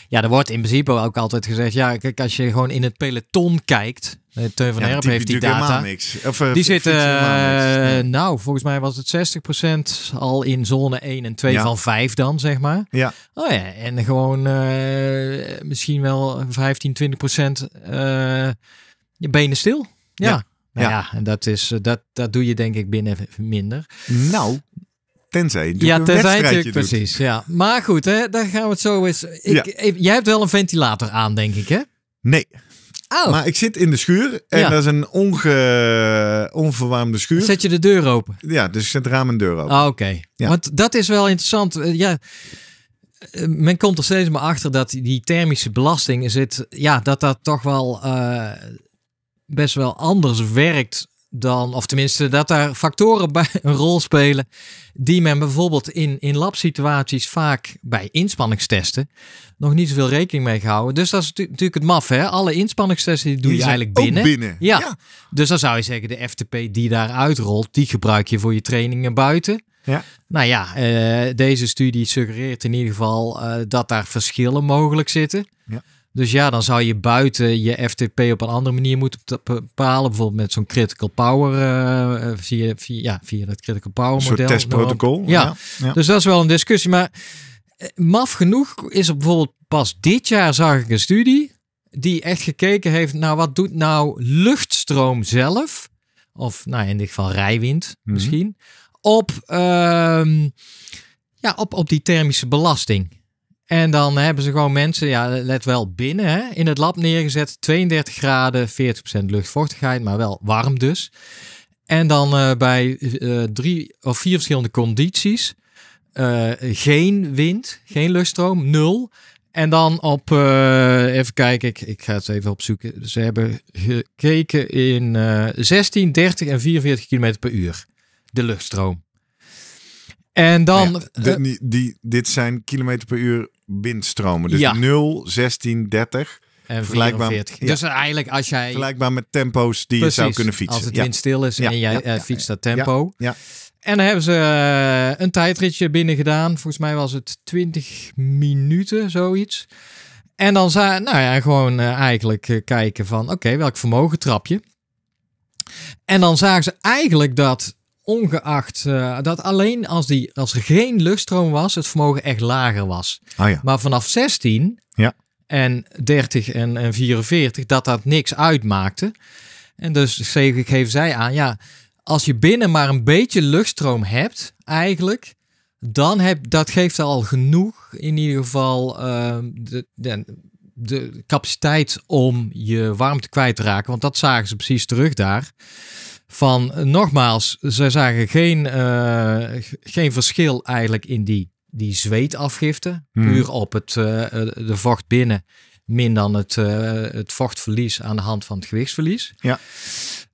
Ja, er wordt in principe ook altijd gezegd, ja, kijk, als je gewoon in het peloton kijkt, eh, Teun van Ja, Herp heeft die data. niks. Of, eh, Die zitten, nou, volgens mij was het 60% al in zone 1 en 2 Ja. van 5 dan, zeg maar. Ja. Oh ja, en gewoon misschien wel 15, 20% eh je benen stil. Ja. Ja. Nou Ja. en dat, is, eh, dat, dat doe je denk ik binnen minder. Nou, tenzij je Ja, tenzij natuurlijk precies. Ja. Maar goed, hè, daar gaan we het zo eens. Ik, Ja. even- jij hebt wel een ventilator aan, denk ik, hè? Nee, Oh, maar ik zit in de schuur en Ja. dat is een onge... onverwarmde schuur. zet je de deur open. Ja, dus ik zet raam en deur open. Ah, Oké, Ja. want dat is wel interessant. Eh, Ja, eh, men komt er steeds maar achter dat die thermische belasting zit, ja, dat dat toch wel best wel anders werkt dan, of tenminste dat daar factoren bij een rol spelen die men bijvoorbeeld in, in labsituaties vaak bij inspanningstesten nog niet zoveel rekening mee gehouden. Dus dat is natu- natuurlijk het maf, hè? Alle inspanningstesten die doe je eigenlijk binnen. binnen. Ja. ja. Dus dan zou je zeggen, de FTP die daar uitrolt, die gebruik je voor je trainingen buiten. Ja. Nou ja, eh, deze studie suggereert in ieder geval eh, dat daar verschillen mogelijk zitten. Ja. Dus ja, dan zou je buiten je FTP op een andere manier moeten te- bepalen. Bijvoorbeeld met zo'n critical power, eh, via, via, ja, via dat critical power Een soort model. testprotocol. Ja. ja. Dus dat is wel een discussie. Maar eh, maf genoeg is er bijvoorbeeld pas dit jaar zag ik een studie die echt gekeken heeft naar wat doet nou luchtstroom zelf, of nou in dit geval rijwind Mhm. misschien, op, ehm, ja, op, op die thermische belasting. En dan hebben ze gewoon mensen, ja, let wel binnen, hè, in het lab neergezet. 32 graden, 40% luchtvochtigheid, maar wel warm dus. En dan eh, bij eh, drie of vier verschillende condities. Eh, geen wind, geen luchtstroom, nul. En dan op, even kijken, ik, ik ga het even opzoeken. Ze hebben gekeken in eh 16, 30 en 44 km per uur. De luchtstroom. En dan, Nou ja, de- eh, die, die, dit zijn kilometer per uur windstromen. Dus Ja. 0, 16, 30. en Vergelijkbaar, 44. ja. Dus eigenlijk als jij... Vergelijkbaar met tempo's die je zou kunnen fietsen. Als het windstil is en jij eh, fietst dat tempo. ja. En dan hebben ze eh, een tijdritje binnen gedaan. Volgens mij was het 20 minuten, zoiets. En dan za nou ja, gewoon eigenlijk kijken van, oké, welk vermogen trap je? En dan zagen ze eigenlijk dat ongeacht eh, dat alleen als, die, als er geen luchtstroom was, het vermogen echt lager was. Oh ja. Maar vanaf 16 Ja. en 30 en, en 44, dat dat niks uitmaakte. En dus ge- geven zij aan, ja, als je binnen maar een beetje luchtstroom hebt, eigenlijk, dan heb dat geeft al genoeg, in ieder geval, ehm, de, de, de capaciteit om je warmte kwijt te raken. Want dat zagen ze precies terug daar. Van nogmaals, ze zagen geen, eh, geen verschil eigenlijk in die, die zweetafgifte. Hmm. Puur op het, eh, eh, de vocht binnen, min dan het, het vochtverlies aan de hand van het gewichtsverlies. Ja.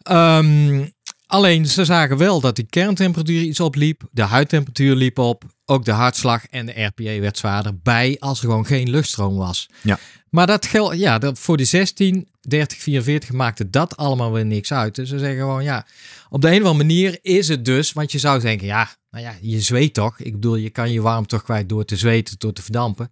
Ehm, alleen ze zagen wel dat die kerntemperatuur iets opliep, de huidtemperatuur liep op, ook de hartslag en de RPE werd zwaarder bij als er gewoon geen luchtstroom was. Ja. Maar dat geldt, ja, dat voor die 16, 30, 44 maakte dat allemaal weer niks uit. Dus ze zeggen gewoon, ja, op de een of andere manier is het dus, want je zou denken, ja, nou ja, je zweet toch? Ik bedoel, je kan je warmte toch kwijt door te zweten, door te verdampen.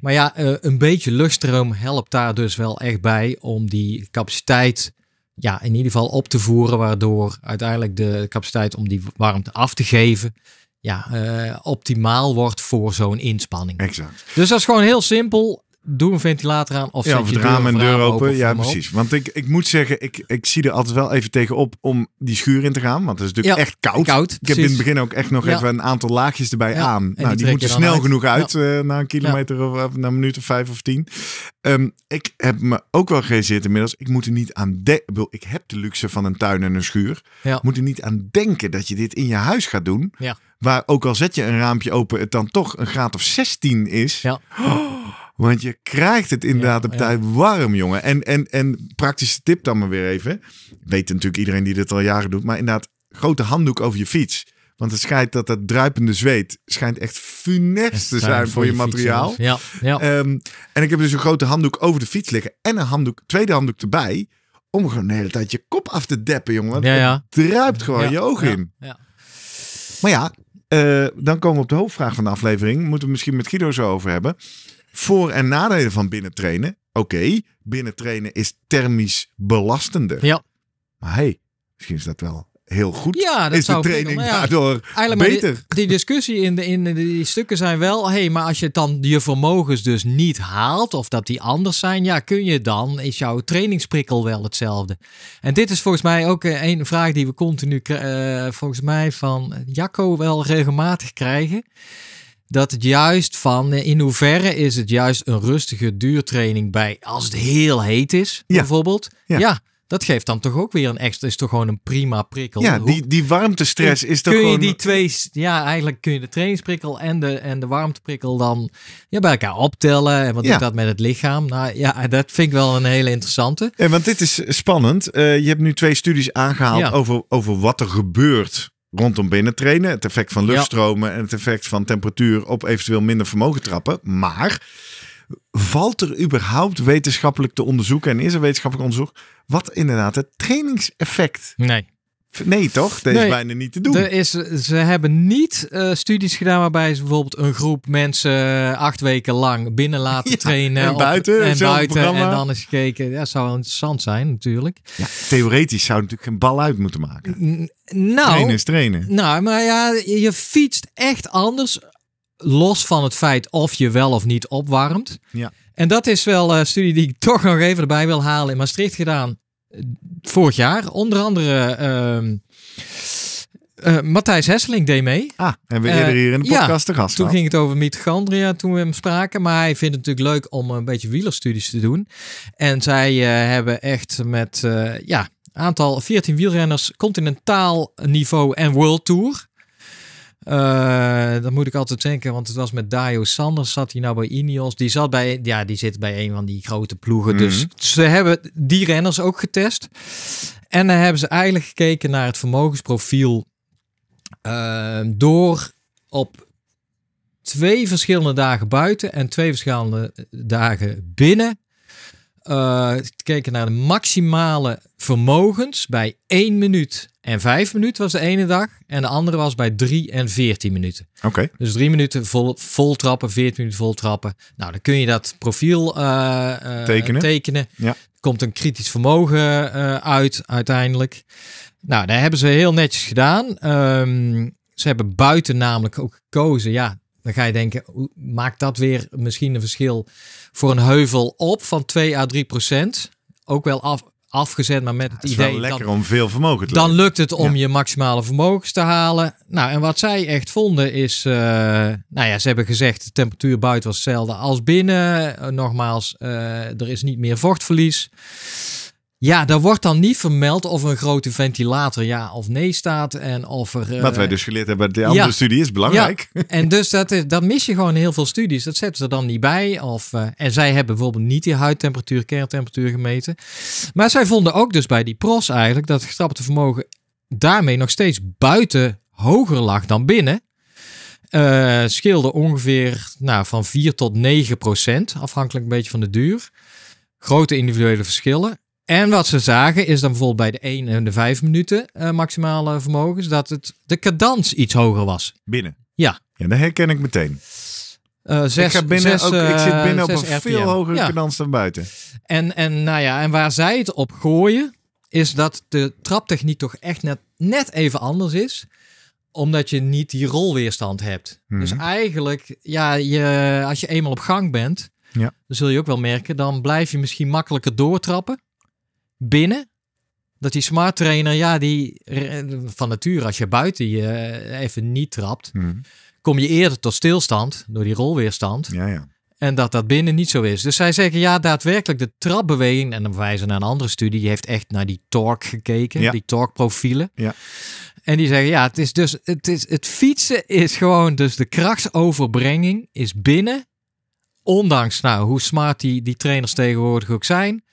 Maar ja, eh, een beetje luchtstroom helpt daar dus wel echt bij om die capaciteit, ja, in ieder geval op te voeren, waardoor uiteindelijk de capaciteit om die warmte af te geven, ja, eh, optimaal wordt voor zo'n inspanning. Exact. Dus dat is gewoon heel simpel. Doe een ventilator aan of Ja, zet of je het raam en deur open. Ja, precies. Want ik, ik moet zeggen, ik, ik zie er altijd wel even tegenop om die schuur in te gaan. Want het is natuurlijk Ja, echt koud. koud, ik heb in het begin ook echt nog Ja. even een aantal laagjes erbij aan. die Nou, die, moeten snel uit. genoeg uit eh, na een kilometer of, na een minuut of vijf of tien. Ehm, ik heb me ook wel gerealiseerd inmiddels. Ik moet er niet aan denken. Ik heb de luxe van een tuin en een schuur. Moet er niet aan denken dat je dit in je huis gaat doen. Ja. Waar ook al zet je een raampje open, het dan toch een graad of 16 is. Ja. Want je krijgt het inderdaad op ja. tijd warm, jongen. En, en, en praktische tip dan maar weer even. Weet natuurlijk iedereen die dit al jaren doet. Maar inderdaad, grote handdoek over je fiets. Want het schijnt dat dat druipende zweet schijnt echt funest te zijn voor, je, materiaal. Ja, ja. Ehm, en ik heb dus een grote handdoek over de fiets liggen. En een handdoek, tweede handdoek erbij. Om gewoon de hele tijd je kop af te deppen, jongen. Want Ja, ja. het druipt gewoon Ja, je ogen ja, in. Ja. Maar ja, eh, dan komen we op de hoofdvraag van de aflevering. Moeten we misschien met Guido zo over hebben. Voor- en nadelen van binnentrainen. Oké, binnentrainen is thermisch belastender. Ja. Maar hey, misschien is dat wel heel goed. Ja, dat is de zou training kunnen. Maar ja, daardoor Eigenlijk die- beter? Die, discussie in, de, in de- die stukken zijn wel, hey, maar als je dan je vermogens dus niet haalt of dat die anders zijn, ja, kun je dan, is jouw trainingsprikkel wel hetzelfde? En dit is volgens mij ook eh, een vraag die we continu, eh, volgens mij van Jacco wel regelmatig krijgen. Dat het juist van, eh, in hoeverre is het juist een rustige duurtraining bij als het heel heet is, Ja. bijvoorbeeld? Ja. Ja. Dat geeft dan toch ook weer een extra, is toch gewoon een prima prikkel. Ja, die, die warmtestress is toch kun je die twee, ja, eigenlijk kun je de trainingsprikkel en de, en de warmteprikkel dan ja, bij elkaar optellen. En wat Ja. doet dat met het lichaam? Nou ja, dat vind ik wel een hele interessante. Ja, want dit is spannend. Eh, je hebt nu twee studies aangehaald Ja. over, over wat er gebeurt rondom binnentrainen. Het effect van Ja. luchtstromen en het effect van temperatuur op eventueel minder vermogen trappen. Maar valt er überhaupt wetenschappelijk te onderzoeken en is er wetenschappelijk onderzoek wat inderdaad het trainingseffect... Nee. Nee toch? Dat is Nee. bijna niet te doen. Er is, ze hebben niet eh, studies gedaan waarbij ze bijvoorbeeld een groep mensen eh, acht weken lang binnen laten Ja, trainen. en op- buiten, en buiten. programma. En dan eens gekeken. Ja, dat zou wel interessant zijn natuurlijk. Ja, theoretisch zou natuurlijk geen bal uit moeten maken. N- nou, Trainen is trainen. Nou, maar ja, je fietst echt anders. Los van het feit of je wel of niet opwarmt. Ja. En dat is wel een studie die ik toch nog even erbij wil halen. In Maastricht gedaan eh, vorig jaar. Onder andere ehm eh, Matthijs Hesseling deed mee. Ah, hebben we Eh, eerder hier in de ja, podcast te gast Toen ging het over mitochondria toen we hem spraken. Maar hij vindt het natuurlijk leuk om een beetje wielerstudies te doen. En zij eh, hebben echt met eh ja, aantal 14 wielrenners continentaal niveau en world tour. Eh dan moet ik altijd denken, want het was met Dario Sanders, zat hij nou bij Ineos. Die zat bij, ja, die zit bij een van die grote ploegen. Dus Mhm. ze hebben die renners ook getest. En dan hebben ze eigenlijk gekeken naar het vermogensprofiel eh, door op twee verschillende dagen buiten en twee verschillende dagen binnen eh, gekeken naar de maximale vermogens bij 1 minuut en 5 minuten was de ene dag. En de andere was bij 3 en 14 minuten. Oké. Dus 3 minuten vol, vol trappen, 14 minuten vol trappen. Nou, dan kun je dat profiel eh, eh, Tekenen. tekenen. Ja. Komt een kritisch vermogen uit uiteindelijk. Nou, daar hebben ze heel netjes gedaan. Ehm, ze hebben buiten namelijk ook gekozen. Ja, dan ga je denken, hoe maakt dat weer misschien een verschil voor een heuvel op van 2 à 3 procent? Ook wel af, afgezet, maar met het, Het is idee wel lekker dat om veel vermogen te dan lukt het om Ja. je maximale vermogens te halen. Nou, en wat zij echt vonden is, eh, nou ja, ze hebben gezegd de temperatuur buiten was hetzelfde als binnen. Eh, nogmaals, eh, er is niet meer vochtverlies. Ja, daar wordt dan niet vermeld of een grote ventilator ja of nee staat en of er. eh, Wat wij dus geleerd hebben de andere ja. studie is belangrijk. en dus dat, is, dat mis je gewoon in heel veel studies. Dat zetten ze er dan niet bij. Of, eh, en zij hebben bijvoorbeeld niet die huidtemperatuur, kerntemperatuur gemeten. Maar zij vonden ook dus bij die pros eigenlijk dat het getrapte vermogen daarmee nog steeds buiten hoger lag dan binnen. Eh scheelde ongeveer nou, van 4 tot 9 procent, afhankelijk een beetje van de duur. Grote individuele verschillen. En wat ze zagen is dan bijvoorbeeld bij de 1 en de 5 minuten eh, maximale vermogens dat het, de cadans iets hoger was. Binnen. Ja. Ja, dat herken ik meteen. Zes, ik, ga binnen zes, ook, ik zit eh, binnen op een veel hogere Ja. cadans dan buiten. En, en, nou ja, en waar zij het op gooien, is dat de traptechniek toch echt net, net even anders is. Omdat je niet die rolweerstand hebt. Mhm. Dus eigenlijk, ja, je, als je eenmaal op gang bent, Ja. dan zul je ook wel merken, dan blijf je misschien makkelijker doortrappen. Binnen. Dat die smart trainer, ja, die van nature, als je buiten je eh, even niet trapt, Hm. kom je eerder tot stilstand door die rolweerstand. Ja, ja. En dat dat binnen niet zo is. Dus zij zeggen ja, daadwerkelijk de trapbeweging. En dan wijzen naar een andere studie. Die heeft echt naar die torque gekeken. Ja. Die torque profielen. Ja. En die zeggen ja, het is dus het, is, het fietsen is gewoon dus de krachtsoverbrenging is binnen. Ondanks nou hoe smart die, die trainers tegenwoordig ook zijn.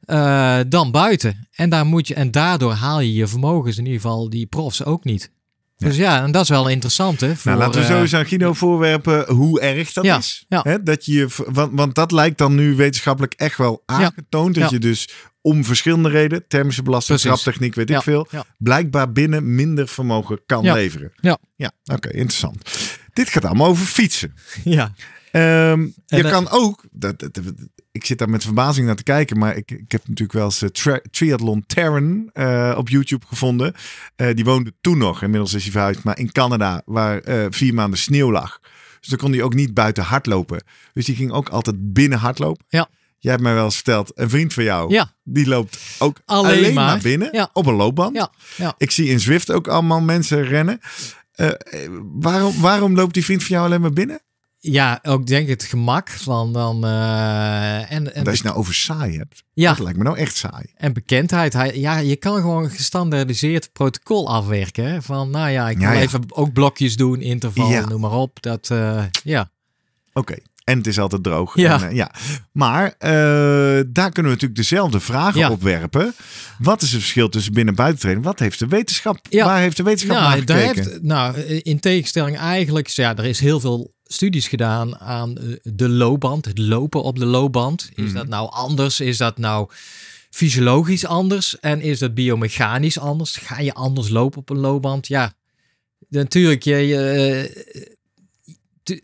Eh, dan buiten. En, daar moet je, en daardoor haal je je vermogens in ieder geval die profs ook niet. Dus ja, en dat is wel interessant hè. Voor, nou, laten we eh, sowieso aan Guido voorwerpen hoe erg dat Ja, is. ja. Hè, dat je, want, want dat lijkt dan nu wetenschappelijk echt wel aangetoond. Dat je dus om verschillende redenen, thermische belasting, traptechniek, weet ik veel, blijkbaar binnen minder vermogen kan leveren. Ja. Ja, oké, interessant. Dit gaat allemaal over fietsen. ja, Ehm, je eh, kan ook, dat- ik zit daar met verbazing naar te kijken, maar ik, ik heb natuurlijk wel eens eh, tri- Triathlon Terran eh, op YouTube gevonden. Eh, die woonde toen nog, inmiddels is hij verhuisd, maar in Canada, waar vier maanden sneeuw lag. Dus dan kon hij ook niet buiten hardlopen. Dus die ging ook altijd binnen hardlopen. Ja. Jij hebt mij wel eens verteld, een vriend van jou, ja, die loopt ook Alleen alleen, maar. maar. binnen Ja. op een loopband. ja, ja. Ik zie in Zwift ook allemaal mensen rennen. Waarom, waarom loopt die vriend van jou alleen maar binnen? Ja, ook denk ik het gemak van dan. eh, en, en, als je het nou over saai hebt. ja, Dat lijkt me nou echt saai. en bekendheid. Hij, ja, je kan gewoon een gestandaardiseerd protocol afwerken. Hè? Van nou ja, ik wil ja. even ook blokjes doen, interval, noem maar op. Dat, eh, ja. Oké. En het is altijd droog. Ja. En, eh, ja. Maar eh, daar kunnen we natuurlijk dezelfde vragen Ja. op werpen. Wat is het verschil tussen binnen- en buitentraining? Wat heeft de wetenschap? Ja. Waar heeft de wetenschap Nou, gekeken? heeft, nou, in tegenstelling eigenlijk, ja, er is heel veel studies gedaan aan eh, de loopband, het lopen op de loopband. Is Mhm. dat nou anders? Is dat nou fysiologisch anders? En is dat biomechanisch anders? Ga je anders lopen op een loopband? Ja, natuurlijk. Je, je, eh,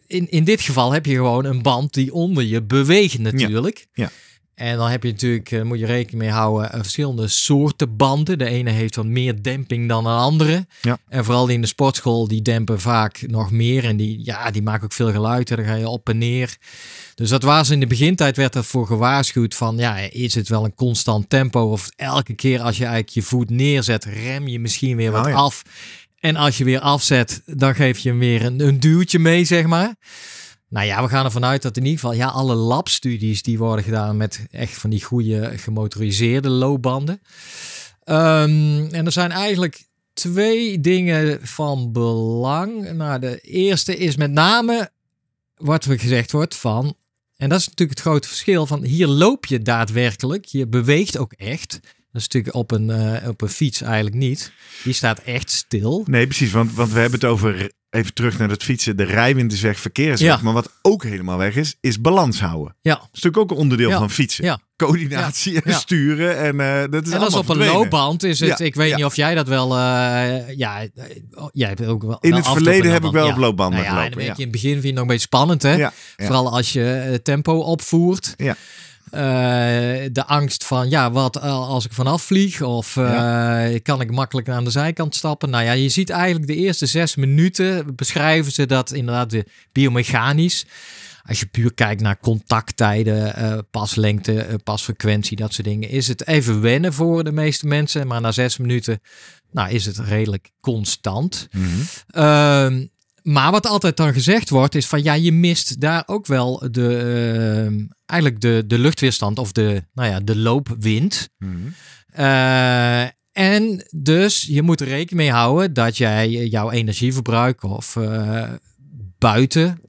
in, in dit geval heb je gewoon een band die onder je beweegt natuurlijk. Ja. En dan heb je natuurlijk, eh, moet je rekening mee houden, eh, verschillende soorten banden. De ene heeft wat meer demping dan een andere. Ja. En vooral in de sportschool, die dempen vaak nog meer. En die, ja, die maken ook veel geluid. En dan ga je op en neer. Dus dat was in de begintijd werd ervoor gewaarschuwd van, ja, is het wel een constant tempo? Of elke keer als je eigenlijk je voet neerzet, rem je misschien weer wat Oh ja. af. En als je weer afzet, dan geef je hem weer een, een duwtje mee, zeg maar. Nou ja, we gaan ervan uit dat in ieder geval ja, alle labstudies die worden gedaan met echt van die goede gemotoriseerde loopbanden. Ehm, en er zijn eigenlijk twee dingen van belang. Nou, de eerste is met name wat er gezegd wordt van, en dat is natuurlijk het grote verschil van hier loop je daadwerkelijk, je beweegt ook echt. Dat is natuurlijk op een, eh, op een fiets eigenlijk niet. Die staat echt stil. Nee, precies. Want, want we hebben het over, even terug naar het fietsen, de rijwind is weg, verkeer is weg. Ja. Maar wat ook helemaal weg is, is balans houden. Ja. Dat is natuurlijk ook een onderdeel Ja. van fietsen. Ja. Coördinatie en sturen. En eh, dat is en als op een loopband is het, ik weet niet of jij dat wel, eh, ja, jij hebt ook wel. In het en verleden heb ik wel op loopbanden Nou ja, en gelopen, dan ja. je in het begin vind je het nog een beetje spannend, hè? Vooral als je tempo opvoert. Ja. Eh, de angst van, ja, wat eh, als ik vanaf vlieg? Of eh, kan ik makkelijk aan de zijkant stappen? Nou ja, je ziet eigenlijk de eerste zes minuten beschrijven ze dat inderdaad de biomechanisch. Als je puur kijkt naar contacttijden, eh, paslengte, pasfrequentie, dat soort dingen, is het even wennen voor de meeste mensen. Maar na zes minuten, nou, is het redelijk constant. Mhm. Ehm, maar wat altijd dan gezegd wordt, is van ja, je mist daar ook wel de, ehm, eigenlijk de, de luchtweerstand of de, nou ja, de loopwind. Mhm. Eh, en dus je moet er rekening mee houden dat jij jouw energieverbruik of eh, buiten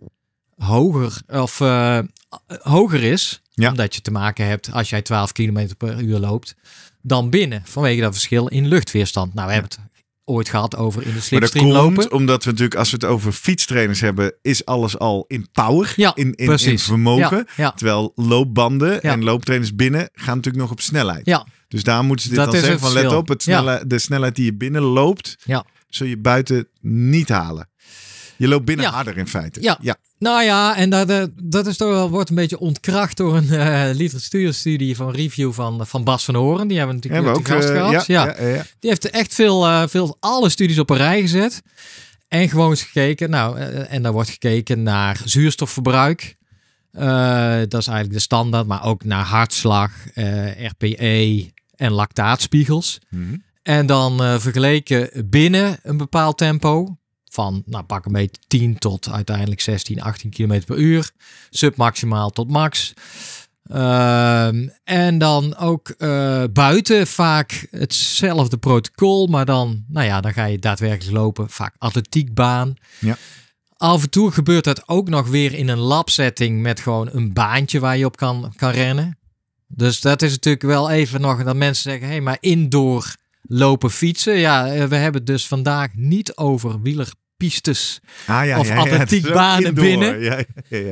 hoger, of, eh, hoger is. Ja. Omdat je te maken hebt als jij 12 km per uur loopt dan binnen. Vanwege dat verschil in luchtweerstand. Nou, we hebben het ooit gehad over in de Maar dat slipstream komt lopen. omdat we natuurlijk, als we het over fietstrainers hebben, is alles al in power, Ja, in, in, vermogen. Ja, ja. Terwijl loopbanden en looptrainers binnen gaan natuurlijk nog op snelheid. Ja, Dus daar moeten ze dit Dat dan zeggen van let op, het snelle, de snelheid die je binnen loopt, Ja. zul je buiten niet halen. Je loopt binnen Ja. harder in feite. Ja. ja. Nou ja, en dat, dat, dat is toch wel, wordt een beetje ontkracht door een eh literatuurstudie van review van, van Bas van Horen. Die hebben we natuurlijk ook gast eh, gehad. ja. Die heeft echt veel, eh, veel, alle studies op een rij gezet. En gewoon eens gekeken. Nou, eh, en daar wordt gekeken naar zuurstofverbruik. Eh, dat is eigenlijk de standaard. Maar ook naar hartslag, eh, RPE en lactaatspiegels. Mhm. En dan eh, vergeleken binnen een bepaald tempo. Van, nou pak een beetje 10 tot uiteindelijk 16, 18 km per uur. Submaximaal tot max. Ehm, en dan ook eh, buiten vaak hetzelfde protocol. Maar dan, nou ja, dan ga je daadwerkelijk lopen. Vaak atletiekbaan. Ja. Af en toe gebeurt dat ook nog weer in een labsetting met gewoon een baantje waar je op kan, kan rennen. Dus dat is natuurlijk wel even nog dat mensen zeggen, hé, hey, maar indoor lopen fietsen. Ja, eh, we hebben het dus vandaag niet over wielerpistes. Ah, ja, Of ja, atletiekbanen binnen.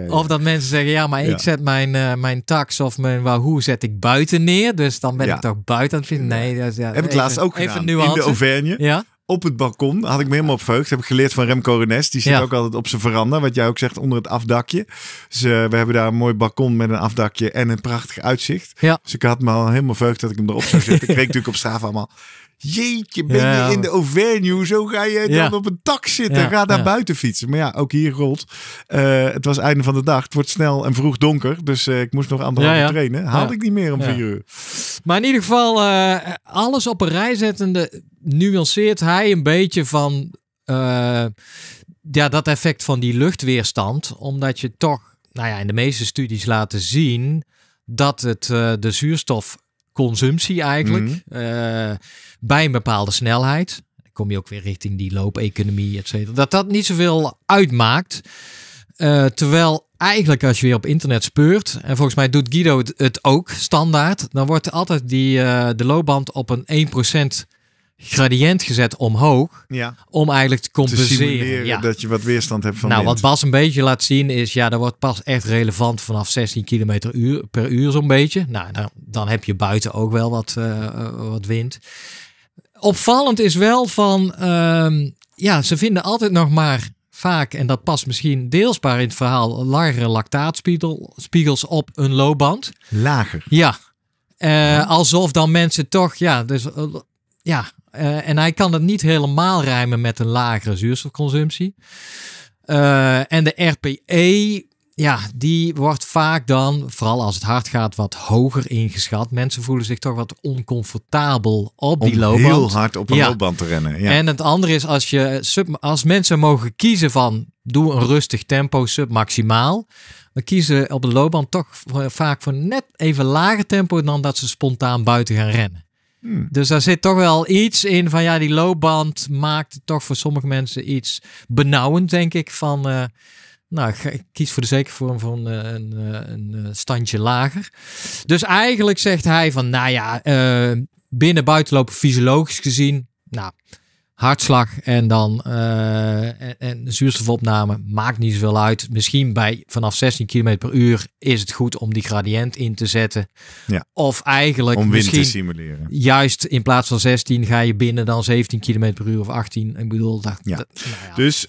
Of dat mensen zeggen, ja, maar ik zet mijn, eh, mijn tax of mijn Wahoo zet ik buiten neer. Dus dan ben ik toch buiten aan het fietsen. Nee, dat is, ja, Heb ik laatst ook even gedaan. nuance. In de Auvergne. Ja, Op het balkon had ik me helemaal op verheugd. Heb ik geleerd van Remco Renes. Die zit Ja. ook altijd op zijn veranda. Wat jij ook zegt, onder het afdakje. Dus eh, we hebben daar een mooi balkon met een afdakje en een prachtig uitzicht. Ja. Dus ik had me al helemaal verheugd dat ik hem erop zou zetten. ik kreeg natuurlijk op straat allemaal... Jeetje, ben Ja. je in de Auvergne? Hoezo ga je dan Ja. op een tak zitten? Ja, Ga daar ja. buiten fietsen. Maar ja, ook hier rolt. Eh, het was einde van de dag. Het wordt snel en vroeg donker. Dus eh, ik moest nog anderhalf uur trainen. Haalde ik niet meer om vier uur. maar in ieder geval, eh, alles op een rij zettende nuanceert hij een beetje van ja, dat effect van die luchtweerstand. Omdat je toch, nou ja, in de meeste studies laten zien dat het de zuurstofconsumptie eigenlijk Mhm. Bij een bepaalde snelheid, dan kom je ook weer richting die loopeconomie, et cetera, dat dat niet zoveel uitmaakt. Eh, terwijl eigenlijk als je weer op internet speurt, en volgens mij doet Guido het- het ook standaard, dan wordt altijd die, eh, de loopband op een 1% gradient gezet omhoog, Ja, om eigenlijk te compenseren. Ja. dat je wat weerstand hebt van Nou, wind. wat Bas een beetje laat zien is, ja, dat wordt pas echt relevant vanaf 16 km uur, per uur zo'n beetje. Nou, dan, dan heb je buiten ook wel wat, eh, wat wind. Opvallend is wel van, ehm, ja, ze vinden altijd nog maar vaak, en dat past misschien deelsbaar in het verhaal, lagere lactaatspiegels op een loopband. Lager. Ja, Eh, alsof dan mensen toch, ja, dus eh, ja, eh, en hij kan het niet helemaal rijmen met een lagere zuurstofconsumptie. En de RPE, ja, die wordt vaak dan, vooral als het hard gaat, wat hoger ingeschat. Mensen voelen zich toch wat oncomfortabel op die om loopband. heel hard op een Ja. loopband te rennen. Ja. En het andere is als je sub, als mensen mogen kiezen van doe een rustig tempo submaximaal, dan kiezen op de loopband toch vaak voor net even lager tempo dan dat ze spontaan buiten gaan rennen. Hmm. Dus daar zit toch wel iets in van ja, die loopband maakt toch voor sommige mensen iets benauwend, denk ik. Van eh, nou, ik kies voor de zekere vorm van eh, een, eh, een eh, standje lager. Dus eigenlijk zegt hij van nou ja, eh, binnen buitenlopen fysiologisch gezien, nou, hartslag en dan en, en zuurstofopname maakt niet zoveel uit. Misschien bij vanaf 16 km per uur is het goed om die gradient in te zetten. Ja. Of eigenlijk Om wind te simuleren. juist in plaats van 16 ga je binnen dan 17 km per uur of 18. Ik bedoel, dat, Ja. dat- nou ja. Dus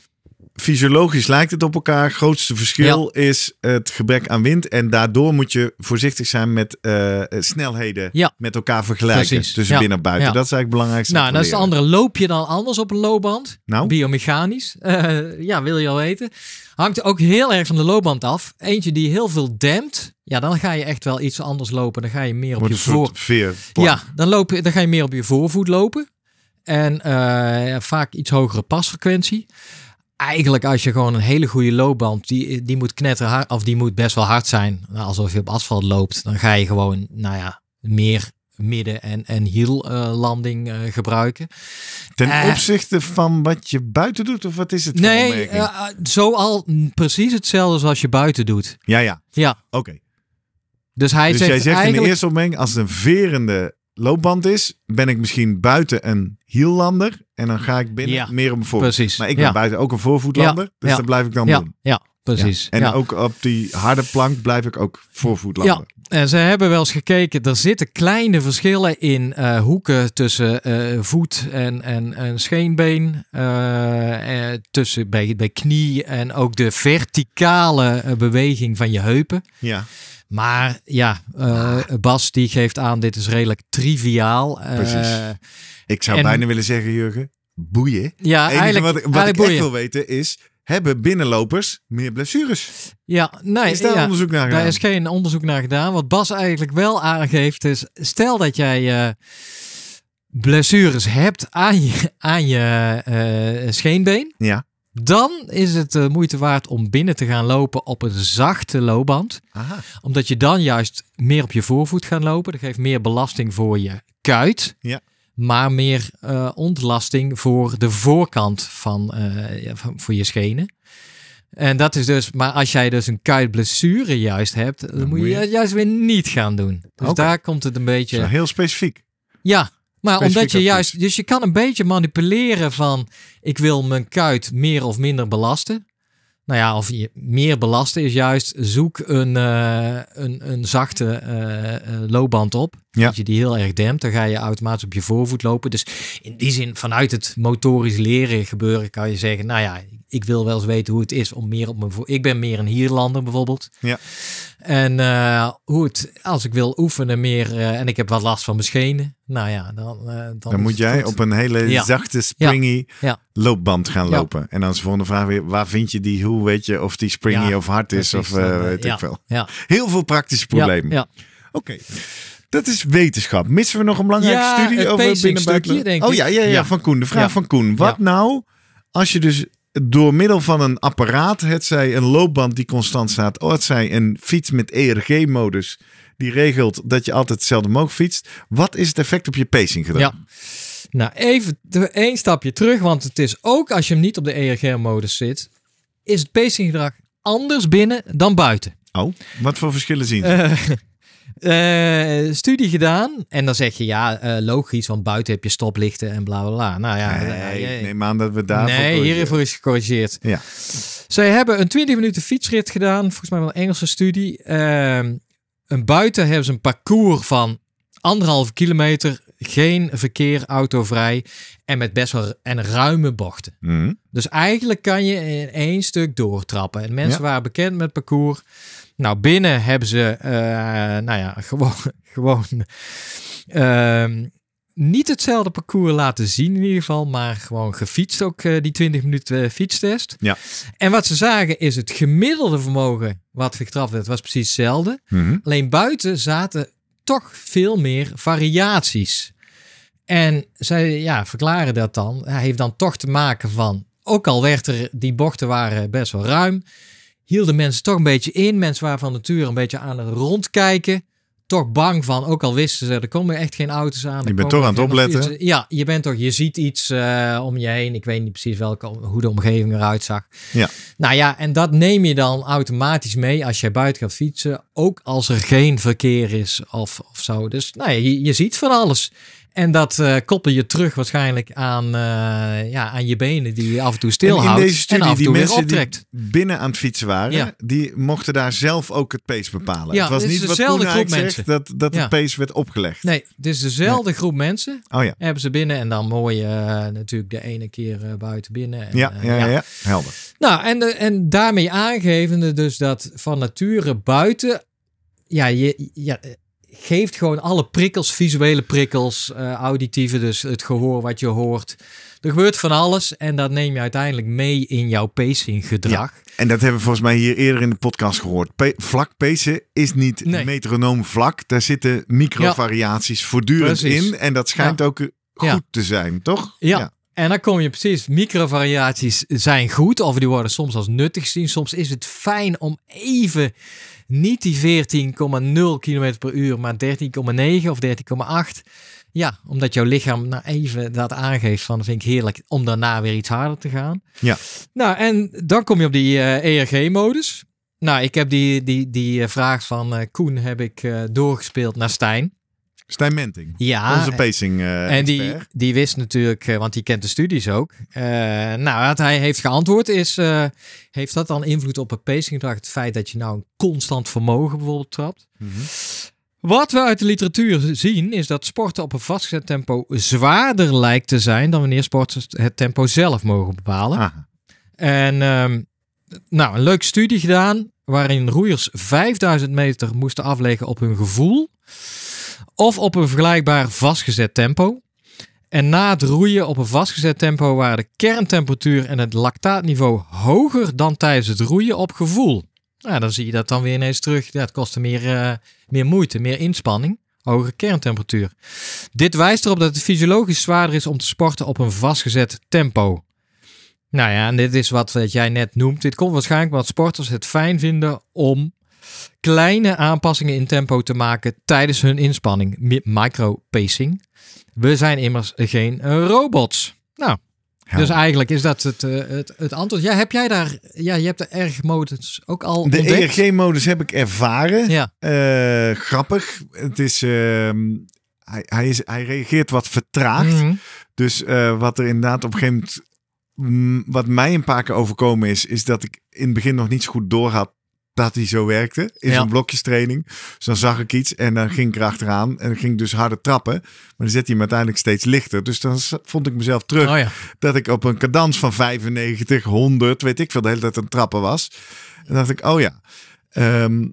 fysiologisch lijkt het op elkaar. Grootste verschil is het gebrek aan wind. En daardoor moet je voorzichtig zijn met eh, snelheden Ja. met elkaar vergelijken. Precies. Tussen Ja. binnen en buiten. Dat is eigenlijk het belangrijkste. nou, dat is het andere. Loop je dan anders op een loopband? Nou, Biomechanisch. Eh, ja, wil je al weten. Hangt ook heel erg van de loopband af. Eentje die heel veel dempt. Ja, dan ga je echt wel iets anders lopen. Dan ga je meer op wordt je voor... veer. Ja, dan, loop je, dan ga je meer op je voorvoet lopen. En eh, vaak iets hogere pasfrequentie. Eigenlijk als je gewoon een hele goede loopband, die, die moet knetterhard, of die moet best wel hard zijn. Nou, alsof je op asfalt loopt, dan ga je gewoon, nou ja, meer midden- en, en hiellanding eh gebruiken. Ten Eh. opzichte van wat je buiten doet, of wat is het Nee, eh, zo al mm, precies hetzelfde zoals je buiten doet. ja, ja. Ja, Oké. dus hij Dus zegt, jij zegt in de eigenlijk... eerste opmerking, als een verende loopband is, ben ik misschien buiten een hielander. En dan ga ik binnen Ja, meer op mijn voorvoet. precies. Maar ik ben Ja. buiten ook een voorvoetlander. Dus dat blijf ik dan doen. ja, precies. En ook op die harde plank blijf ik ook voorvoetlander. En ze hebben wel eens gekeken, er zitten kleine verschillen in eh, hoeken tussen eh, voet en, en, en scheenbeen. eh, eh, tussen bij, bij knie en ook de verticale eh, beweging van je heupen. Ja, Maar ja, eh, Bas die geeft aan, dit is redelijk triviaal. Eh, Precies. ik zou En- bijna willen zeggen, Jurgen, boeien. ja, eigenlijk, wat, wat ik echt boeien. wil weten is, hebben binnenlopers meer blessures? Ja, nee, Is daar ja. onderzoek naar gedaan? Daar is geen onderzoek naar gedaan. Wat Bas eigenlijk wel aangeeft is, stel dat jij eh, blessures hebt aan je, aan je eh, scheenbeen, Ja. dan is het de moeite waard om binnen te gaan lopen op een zachte loopband. Aha. Omdat je dan juist meer op je voorvoet gaat lopen. Dat geeft meer belasting voor je kuit. Ja. Maar meer eh, ontlasting voor de voorkant van, eh, van- voor je schenen. En dat is dus, maar als jij dus een kuitblessure juist hebt, dan, moet je het juist weer niet gaan doen. Dus daar komt het een beetje. heel specifiek. Ja, maar Specifiek omdat je juist, dus je kan een beetje manipuleren van, ik wil mijn kuit meer of minder belasten. Nou ja, of je meer belasten is juist, zoek een, eh, een, een zachte eh, loopband op. Ja. Dat je die heel erg dempt, dan ga je automatisch op je voorvoet lopen. Dus in die zin, vanuit het motorisch leren gebeuren, kan je zeggen, nou ja, ik wil wel eens weten hoe het is om meer op mijn voor. Ik ben meer een hierlander bijvoorbeeld. Ja. En eh, hoe het, als ik wil oefenen meer eh, en ik heb wat last van mijn schenen, nou ja, dan, eh, dan, Dan moet jij goed. op een hele Ja. zachte, springy Ja. loopband gaan lopen. En dan is de volgende vraag weer, waar vind je die? Hoe weet je of die springy of hard is? precies. Of Dan, weet ik veel. Ja, Heel veel praktische problemen. ja. Oké. Dat is wetenschap. Missen we nog een belangrijke Ja, studie over binnen buiten? stukje, denk Oh ja, ja, ja, Ja. van Koen. De vraag Ja. van Koen. Wat nou als je dus door middel van een apparaat, het zij een loopband die constant staat, of het zij een fiets met ERG-modus die regelt dat je altijd hetzelfde mogelijk fietst. Wat is het effect op je pacing gedrag? Ja. Nou, even één stapje terug, want het is ook als je hem niet op de ERG-modus zit, is het pacinggedrag anders binnen dan buiten. Oh, wat voor verschillen zien ze? Eh, eh, studie gedaan en dan zeg je ja, eh, logisch, want buiten heb je stoplichten en bla bla bla. Nou ja, nee, eh, neem aan dat we daarvoor... nee, hiervoor is gecorrigeerd. Ja. Zij hebben een 20 minuten fietsrit gedaan, volgens mij wel een Engelse studie. Ehm een buiten hebben ze een parcours van anderhalve kilometer, geen verkeer, autovrij en met best wel en ruime bochten. Mhm. Dus eigenlijk kan je in één stuk doortrappen. En mensen Ja. waren bekend met parcours. Nou, binnen hebben ze, eh, nou ja, gewoon, gewoon ehm, niet hetzelfde parcours laten zien in ieder geval, maar gewoon gefietst ook eh, die 20 minuten eh, fietstest. Ja. En wat ze zagen is het gemiddelde vermogen wat getrapt werd, was precies hetzelfde. Mhm. Alleen buiten zaten toch veel meer variaties. En zij ja, verklaren dat dan. Hij heeft dan toch te maken van, ook al werd er, die bochten waren best wel ruim, hielden mensen toch een beetje in. Mensen waren van nature een beetje aan het rondkijken. Toch bang van, ook al wisten ze, er komen echt geen auto's aan. Je bent toch aan het opletten. Ja, je bent toch, je ziet iets eh, om je heen. Ik weet niet precies welke, hoe de omgeving eruit zag. Ja. Nou ja, en dat neem je dan automatisch mee als jij buiten gaat fietsen. Ook als er geen verkeer is of, of zo. Dus nou ja, je, je ziet van alles. En dat eh, koppel je terug waarschijnlijk aan, eh, ja, aan je benen die je af en toe En stilhoudt. in deze studie, en af en die toe mensen optrekt. die binnen aan het fietsen waren, Ja. die mochten daar zelf ook het pace bepalen. Ja, het was niet wat groep zegt, dat, dat Ja. het pace werd opgelegd. Nee, het is dezelfde groep mensen. Oh ja. Hebben ze binnen en dan mooi eh, natuurlijk de ene keer buiten binnen. En, Ja, ja, ja, helder. Nou, en, de- en daarmee aangevende dus dat van nature buiten, ja, je ja, geeft gewoon alle prikkels, visuele prikkels, eh, auditieve, dus het gehoor wat je hoort. Er gebeurt van alles en dat neem je uiteindelijk mee in jouw pacing gedrag. En dat hebben we volgens mij hier eerder in de podcast gehoord. Vlak pacen is niet Nee. metronoom vlak. Daar zitten microvariaties voortdurend Precies. in. En dat schijnt ook goed Ja. te zijn, toch? Ja. En dan kom je precies, microvariaties zijn goed of die worden soms als nuttig gezien. Soms is het fijn om even niet die 14,0 km per uur, maar 13,9 of 13,8. Ja, omdat jouw lichaam nou even dat aangeeft van vind ik heerlijk om daarna weer iets harder te gaan. Ja. Nou, en dan kom je op die eh, ERG-modus. Nou, ik heb die, die, die eh, vraag van eh, Koen heb ik doorgespeeld naar Stijn. Stijn Menting, Ja, onze pacing eh en die, die wist natuurlijk, eh, want die kent de studies ook. Eh, nou, wat hij heeft geantwoord is, eh, heeft dat dan invloed op het pacinggedrag? Het feit dat je nou een constant vermogen bijvoorbeeld trapt. Mhm. Wat we uit de literatuur zien, is dat sporten op een vastgezet tempo zwaarder lijkt te zijn dan wanneer sporters het tempo zelf mogen bepalen. Aha. En ehm, nou, een leuke studie gedaan waarin roeiers 5000 meter moesten afleggen op hun gevoel of op een vergelijkbaar vastgezet tempo. En na het roeien op een vastgezet tempo waren de kerntemperatuur en het lactaatniveau hoger dan tijdens het roeien op gevoel. Nou, dan zie je dat dan weer ineens terug. Ja, het kostte meer, eh, meer moeite, meer inspanning, hogere kerntemperatuur. Dit wijst erop dat het fysiologisch zwaarder is om te sporten op een vastgezet tempo. Nou ja, en dit is wat, wat jij net noemt. Dit komt waarschijnlijk omdat sporters het fijn vinden om kleine aanpassingen in tempo te maken tijdens hun inspanning. Mi- Micro-pacing. We zijn immers geen robots. Nou, dus eigenlijk is dat het, eh, het, het antwoord. Ja, heb jij daar, ja, je hebt de erg-modus ook al De? ERG-modus heb ik ervaren. Ja, Eh, grappig. Het is, ehm, hij, hij, is, hij reageert wat vertraagd. Mhm. Dus eh, wat er inderdaad op een gegeven moment... mm, wat mij een paar keer overkomen is... is dat ik in het begin nog niet zo goed doorhad dat hij zo werkte. In Ja. zo'n blokjestraining. Dus dan zag ik iets en dan ging ik erachteraan. En dan ging ik dus harder trappen. Maar dan zet hij hem uiteindelijk steeds lichter. Dus dan vond ik mezelf terug Oh ja. dat ik op een cadans van 95, 100, weet ik veel, de hele tijd aan trappen was. En dacht ik, oh ja. Ehm,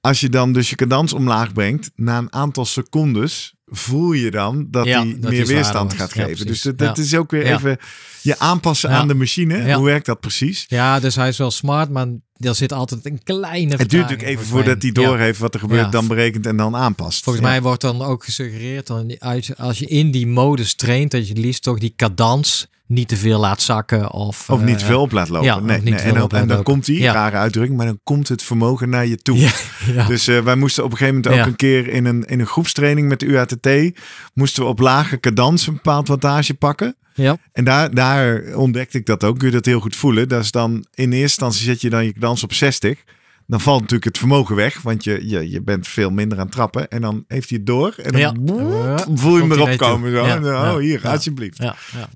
als je dan dus je cadans omlaag brengt, na een aantal secondes voel je dan dat Ja, hij dat meer weerstand gaat geven. Dus dat, is ook weer even je aanpassen Ja. aan de machine. Ja. Hoe werkt dat precies? ja, dus hij is wel smart, maar er zit altijd een kleine Het duurt natuurlijk even voordat hij doorheeft wat er gebeurt, dan berekent en dan aanpast. Volgens mij wordt dan ook gesuggereerd, dan, als je- als je in die modus traint, dat je het liefst toch die cadans niet te veel laat zakken. Of, Of niet eh, veel op laat lopen. ja, nee, niet nee. En dan, en dan komt die, Ja. rare uitdrukking, maar dan komt het vermogen naar je toe. Ja. Dus eh, wij moesten op een gegeven moment ook een keer in een, in een groepstraining met de UATT, moesten we op lage cadans een bepaald wattage pakken. Ja. En daar, daar ontdekte ik dat ook. Kun je dat heel goed voelen. Dat is dan in eerste instantie zet je dan je cadans op 60. Dan valt natuurlijk het vermogen weg, want je, je, je bent veel minder aan het trappen. En dan heeft hij het door. En dan Ja. voel je hem erop komen. Zo. Ja. Dan, oh, hier, alsjeblieft.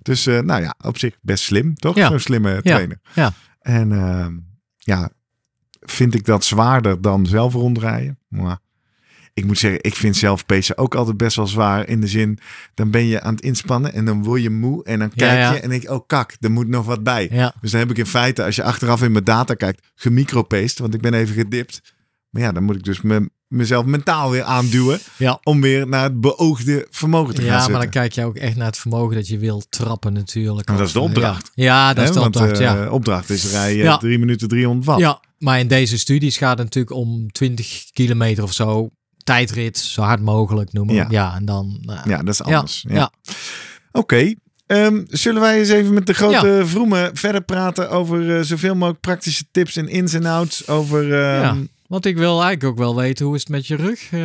Dus eh, nou ja, op zich best slim, toch? Ja. Zo'n slimme trainer. Ja. En ehm, ja, vind ik dat zwaarder dan zelf rondrijden? Maar ik moet zeggen, ik vind zelf pacen ook altijd best wel zwaar. In de zin, dan ben je aan het inspannen en dan word je moe. En dan kijk ja. je en denk je, oh kak, er moet nog wat bij. ja. Dus dan heb ik in feite, als je achteraf in mijn data kijkt, gemicropaced. Want ik ben even gedipt. Maar ja, dan moet ik dus me, mezelf mentaal weer aanduwen. Ja. Om weer naar het beoogde vermogen te gaan Ja, maar dan kijk je ook echt naar het vermogen dat je wil trappen natuurlijk. En dat is de opdracht. Ja, ja dat is de want, opdracht, eh, ja. opdracht is rijden Ja. 3 minuten 300 watt. Ja, maar in deze studies gaat het natuurlijk om 20 kilometer of zo. Tijdrit, zo hard mogelijk noemen. Ja. Ja, en dan... nou, Ja, dat is anders. Ja. ja. Oké. Ehm, zullen wij eens even met de grote vroemen verder praten over eh, zoveel mogelijk praktische tips en ins en outs over ehm. Want ik wil eigenlijk ook wel weten hoe is het met je rug. Uh,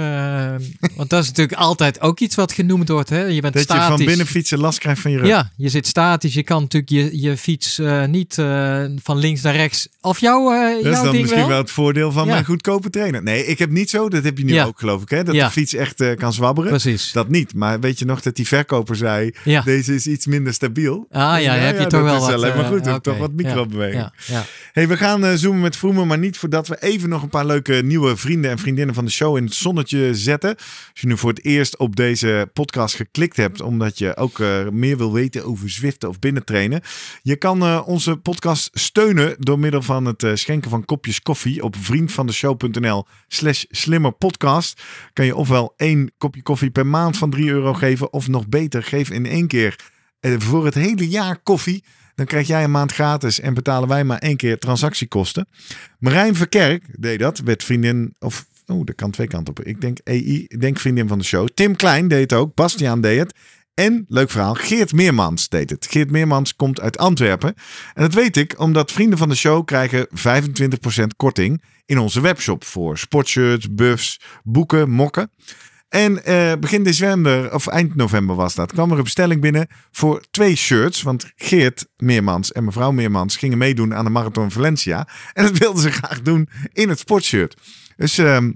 want dat is natuurlijk altijd ook iets wat genoemd wordt. Hè? Je bent dat statisch. je van binnen fietsen last krijgt van je rug. Ja, je zit statisch. Je kan natuurlijk je, je fiets uh, niet uh, van links naar rechts. Of jouw, dat jouw is dan misschien wel, wel het voordeel van Ja. mijn goedkope trainer. Nee, ik heb niet zo. Dat heb je nu Ja. ook geloof ik. Hè? Dat Ja. de fiets echt eh, kan zwabberen. Precies. Dat niet. Maar weet je nog dat die verkoper zei... Ja. Deze is iets minder stabiel. Ah ja, heb je toch wel wat. alleen maar eh, goed. Toch wat microbeweging. Hey, we gaan eh, zoomen met Vroemen, maar niet voordat we even nog een paar leuke nieuwe vrienden en vriendinnen van de show in het zonnetje zetten. Als je nu voor het eerst op deze podcast geklikt hebt, omdat je ook eh, meer wil weten over Zwiften of binnentrainen. Je kan eh, onze podcast steunen door middel van het eh, schenken van kopjes koffie op vriendvandeshow.nl slash slimmerpodcast. Kan je ofwel één kopje koffie per maand van 3 euro geven, of nog beter, geef in één keer voor het hele jaar koffie. Dan krijg jij een maand gratis en betalen wij maar één keer transactiekosten. Marijn Verkerk deed dat, werd vriendin, of oh, dat kan twee kanten op. Ik denk EI, denk vriendin van de show. Tim Klein deed het ook, Bastiaan deed het. En, leuk verhaal, Geert Meermans deed het. Geert Meermans komt uit Antwerpen. En dat weet ik omdat vrienden van de show krijgen 25% korting in onze webshop voor sportshirts, buffs, boeken, mokken. En eh, begin december, of eind november was dat, kwam er een bestelling binnen voor twee shirts. Want Geert Meermans en mevrouw Meermans gingen meedoen aan de Marathon Valencia. En dat wilden ze graag doen in het sportshirt. Dus ehm,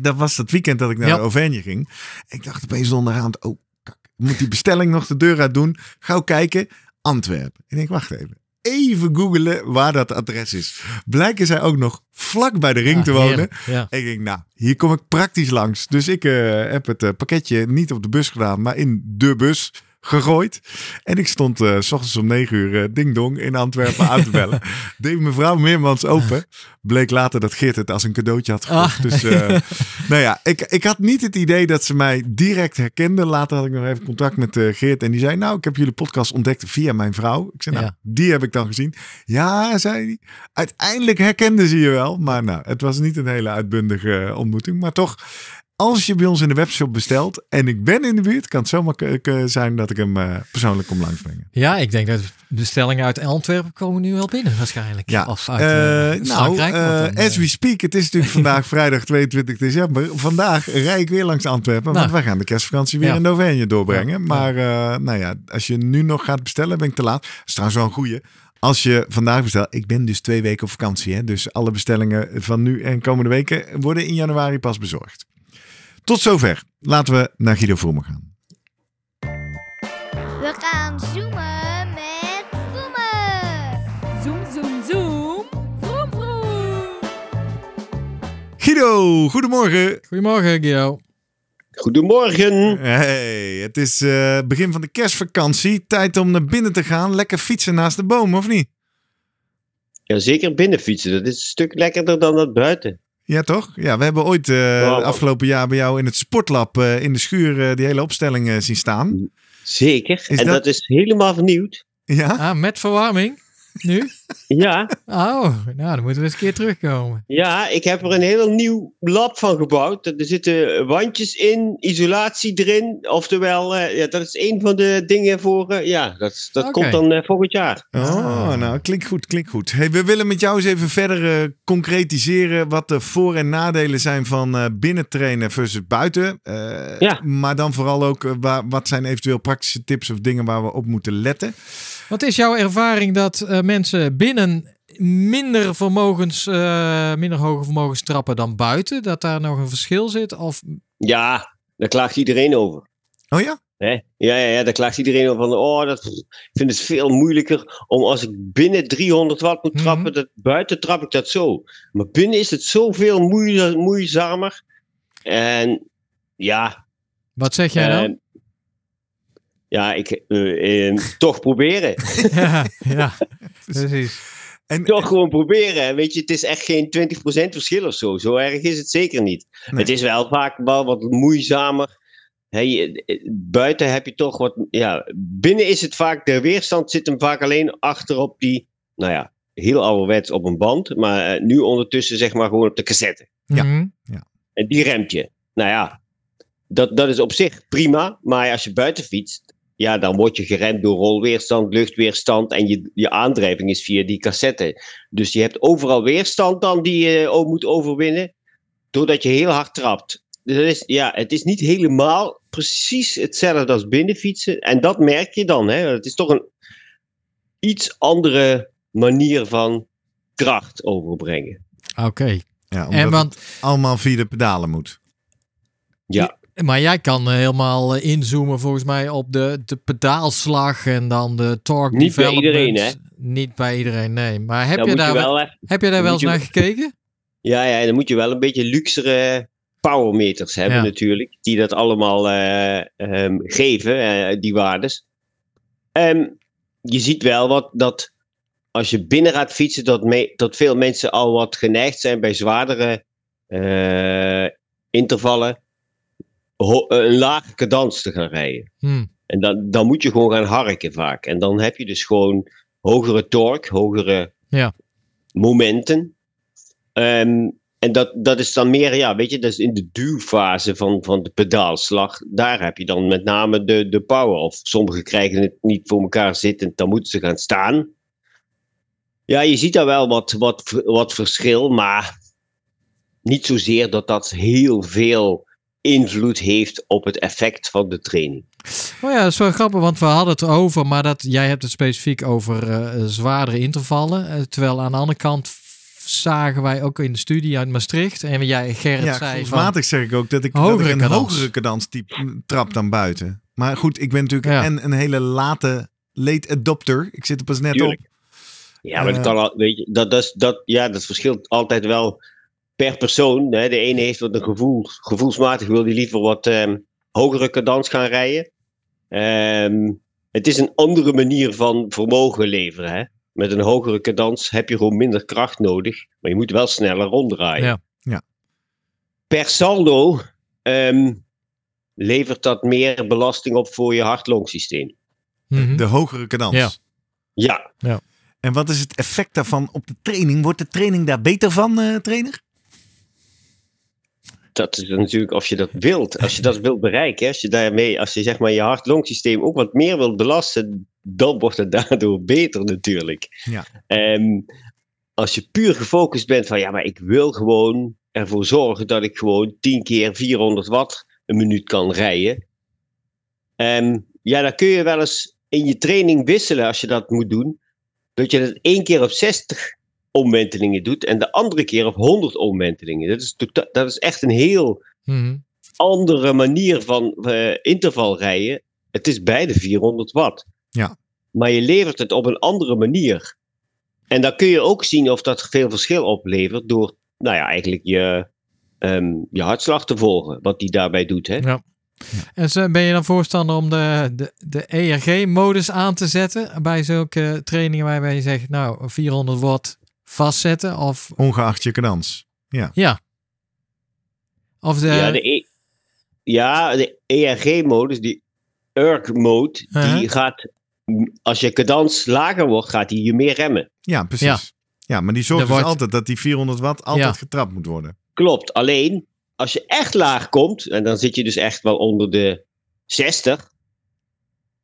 dat was dat weekend dat ik naar Ja. de Auvergne ging. Ik dacht opeens zonderhavond, oh, kak, moet die bestelling nog de deur uit doen. Gauw kijken, Antwerpen. Ik denk, wacht even. Even googelen waar dat adres is. Blijken zij ook nog vlak bij de ring Ja, te wonen. Ik denk, nou, hier kom ik praktisch langs. Dus ik eh, heb het eh, pakketje niet op de bus gedaan, maar in de bus gegooid. En ik stond eh, s ochtends om negen uur eh, ding dong in Antwerpen aan te bellen. Deed mevrouw Meermans open. Bleek later dat Geert het als een cadeautje had gekocht. Ah. Dus eh, nou ja, ik, ik had niet het idee dat ze mij direct herkende. Later had ik nog even contact met Geert. En die zei, nou, ik heb jullie podcast ontdekt via mijn vrouw. Ik zei, nou, Ja. die heb ik dan gezien. Ja, zei hij. Uiteindelijk herkende ze je wel. Maar nou, het was niet een hele uitbundige ontmoeting. Maar toch, als je bij ons in de webshop bestelt en ik ben in de buurt, kan het zomaar zijn dat ik hem eh, persoonlijk kom langsbrengen. Ja, ik denk dat bestellingen uit Antwerpen komen nu wel binnen waarschijnlijk. Ja, Of uit Eh, eh, nou, dan, as we speak, het is natuurlijk vandaag vrijdag 22 december. Vandaag rij ik weer langs Antwerpen, want Nou. wij gaan de kerstvakantie weer Ja. in Auvergne doorbrengen. Ja. Maar nou ja, als je nu nog gaat bestellen, ben ik te laat. Dat is trouwens wel een goeie. Als je vandaag bestelt, ik ben dus twee weken op vakantie. Hè, dus alle bestellingen van nu en komende weken worden in januari pas bezorgd. Tot zover. Laten we naar Guido Vroemen gaan. We gaan zoomen met Vroemen. Zoom, zoom, zoom. Vroom, vroom. Guido, goedemorgen. Goedemorgen Guido. Goedemorgen. Hey, het is eh, begin van de kerstvakantie. Tijd om naar binnen te gaan. Lekker fietsen naast de boom, of niet? Ja, zeker binnen fietsen. Dat is een stuk lekkerder dan dat buiten. Ja, toch? Ja, we hebben ooit eh, Wow. afgelopen jaar bij jou in het sportlab eh, in de schuur eh, die hele opstelling zien staan. Zeker. en dat- dat... is helemaal vernieuwd. Ja? Ah, met verwarming? Nu? Ja, Oh, nou dan moeten we eens een keer terugkomen. ja, ik heb er een heel nieuw lab van gebouwd. Er zitten wandjes in, isolatie erin. Oftewel, eh, ja, dat is een van de dingen voor. eh, ja, dat, dat komt dan eh, volgend jaar. Oh, Ah. nou, klinkt goed, klinkt goed. Hey, we willen met jou eens even verder eh, concretiseren wat de voor- en nadelen zijn van eh binnentrainen versus buiten. Eh, Ja. Maar dan vooral ook, waar, wat zijn eventueel praktische tips of dingen waar we op moeten letten? Wat is jouw ervaring dat eh, mensen binnen minder vermogens, eh, minder hoge vermogens trappen dan buiten? Dat daar nog een verschil zit? Of Ja, daar klaagt iedereen over. Oh ja? Hè? Ja, ja, ja, daar klaagt iedereen over van, oh, dat, ik vind het veel moeilijker om als ik binnen 300 watt moet Mhm. trappen, dat, buiten trap ik dat zo. Maar binnen is het zoveel moeizamer. En ja, wat zeg jij dan? Ja, ik, eh, eh, toch proberen. ja, ja, precies. En, toch gewoon proberen. Weet je, het is echt geen 20% verschil of zo. Zo erg is het zeker niet. Nee. Het is wel vaak wel wat moeizamer. Eh, buiten heb je toch wat. Ja, binnen is het vaak. De weerstand zit hem vaak alleen achter op die. Nou ja, heel ouderwets op een band. Maar nu ondertussen zeg maar gewoon op de cassette. Ja. Mhm. En die remt je. Nou ja, dat, dat is op zich prima. Maar als je buiten fietst. Ja, dan word je geremd door rolweerstand, luchtweerstand en je, je aandrijving is via die cassette. Dus je hebt overal weerstand dan die je ook moet overwinnen, doordat je heel hard trapt. Dus het is, ja, het is niet helemaal precies hetzelfde als binnenfietsen. En dat merk je dan. Hè? Het is toch een iets andere manier van kracht overbrengen. Oké. Ja, omdat En want, het allemaal via de pedalen moet. Ja, maar jij kan eh, helemaal eh, inzoomen volgens mij op de, de pedaalslag en dan de torque Niet bij iedereen, hè? Niet bij iedereen, nee. Maar heb dan je daar, je wel, even- heb je daar wel eens je naar gekeken? Ja, ja, dan moet je wel een beetje luxere powermeters hebben Ja. natuurlijk. Die dat allemaal eh, ehm, geven, die waardes. Ehm, je ziet wel wat, dat als je binnen gaat fietsen, dat, me, dat veel mensen al wat geneigd zijn bij zwaardere intervallen een lage cadans te gaan rijden. Hm. En dan, dan moet je gewoon gaan harken vaak. En dan heb je dus gewoon hogere torque, hogere Ja. momenten. Ehm, en dat, dat is dan meer, ja, weet je, dat is in de duwfase van, van de pedaalslag. Daar heb je dan met name de, de power. Of sommigen krijgen het niet voor elkaar zittend, dan moeten ze gaan staan. Ja, je ziet daar wel wat, wat, wat verschil, maar niet zozeer dat dat heel veel invloed heeft op het effect van de training. Oh ja, dat is wel grappig, want we hadden het over, maar dat, jij hebt het specifiek over eh, zwaardere intervallen. Eh, terwijl aan de andere kant zagen wij ook in de studie uit Maastricht. En jij, Gerrit, Ja, zei van... zeg ik ook dat ik, dat Hogere ik een cadans. hogere cadans type trap dan buiten. Maar goed, ik ben natuurlijk Ja. en een hele late late adopter. Ik zit er pas net Tuurlijk. op. Ja, maar dat Eh. kan al, weet je, dat, dat, dat, ja, dat verschilt altijd wel per persoon. Hè. De ene heeft wat een gevoel, gevoelsmatig wil die liever wat ehm, hogere cadans gaan rijden. Ehm, het is een andere manier van vermogen leveren. Hè. Met een hogere cadans heb je gewoon minder kracht nodig, maar je moet wel sneller ronddraaien. Ja. Ja. Per saldo ehm, levert dat meer belasting op voor je hart-longsysteem. Mhm. De hogere cadans. Ja. Ja, En wat is het effect daarvan op de training? Wordt de training daar beter van, eh, trainer? Dat is natuurlijk als je dat wilt, als je dat wilt bereiken, als je daarmee, als je zeg maar je hart-longsysteem ook wat meer wilt belasten, dan wordt het daardoor beter natuurlijk. Ja. Ehm, als je puur gefocust bent van ja, maar ik wil gewoon ervoor zorgen dat ik gewoon 10 keer 400 watt een minuut kan rijden. Ehm, ja, dan kun je wel eens in je training wisselen als je dat moet doen. Dat je het één keer op 60 omwentelingen doet en de andere keer op 100 omwentelingen. Dat is, dat is echt een heel Mhm. andere manier van eh, interval rijden. Het is beide 400 watt. Ja. Maar je levert het op een andere manier. En dan kun je ook zien of dat veel verschil oplevert door, nou ja, eigenlijk je, ehm, je hartslag te volgen. Wat die daarbij doet. Hè? Ja. En ben je dan voorstander om de, de, de ERG-modus aan te zetten bij zulke trainingen waarbij je zegt, nou, 400 watt vastzetten of Ongeacht je cadans. ja. Of de, ja, de, E- ja, de ERG-modus, die ERG-mode, die gaat, als je cadans lager wordt, gaat die je meer remmen. Ja, precies. Ja. Ja, maar die zorgt dus wordt- altijd dat die 400 watt altijd Ja. getrapt moet worden. Klopt, alleen als je echt laag komt, en dan zit je dus echt wel onder de 60,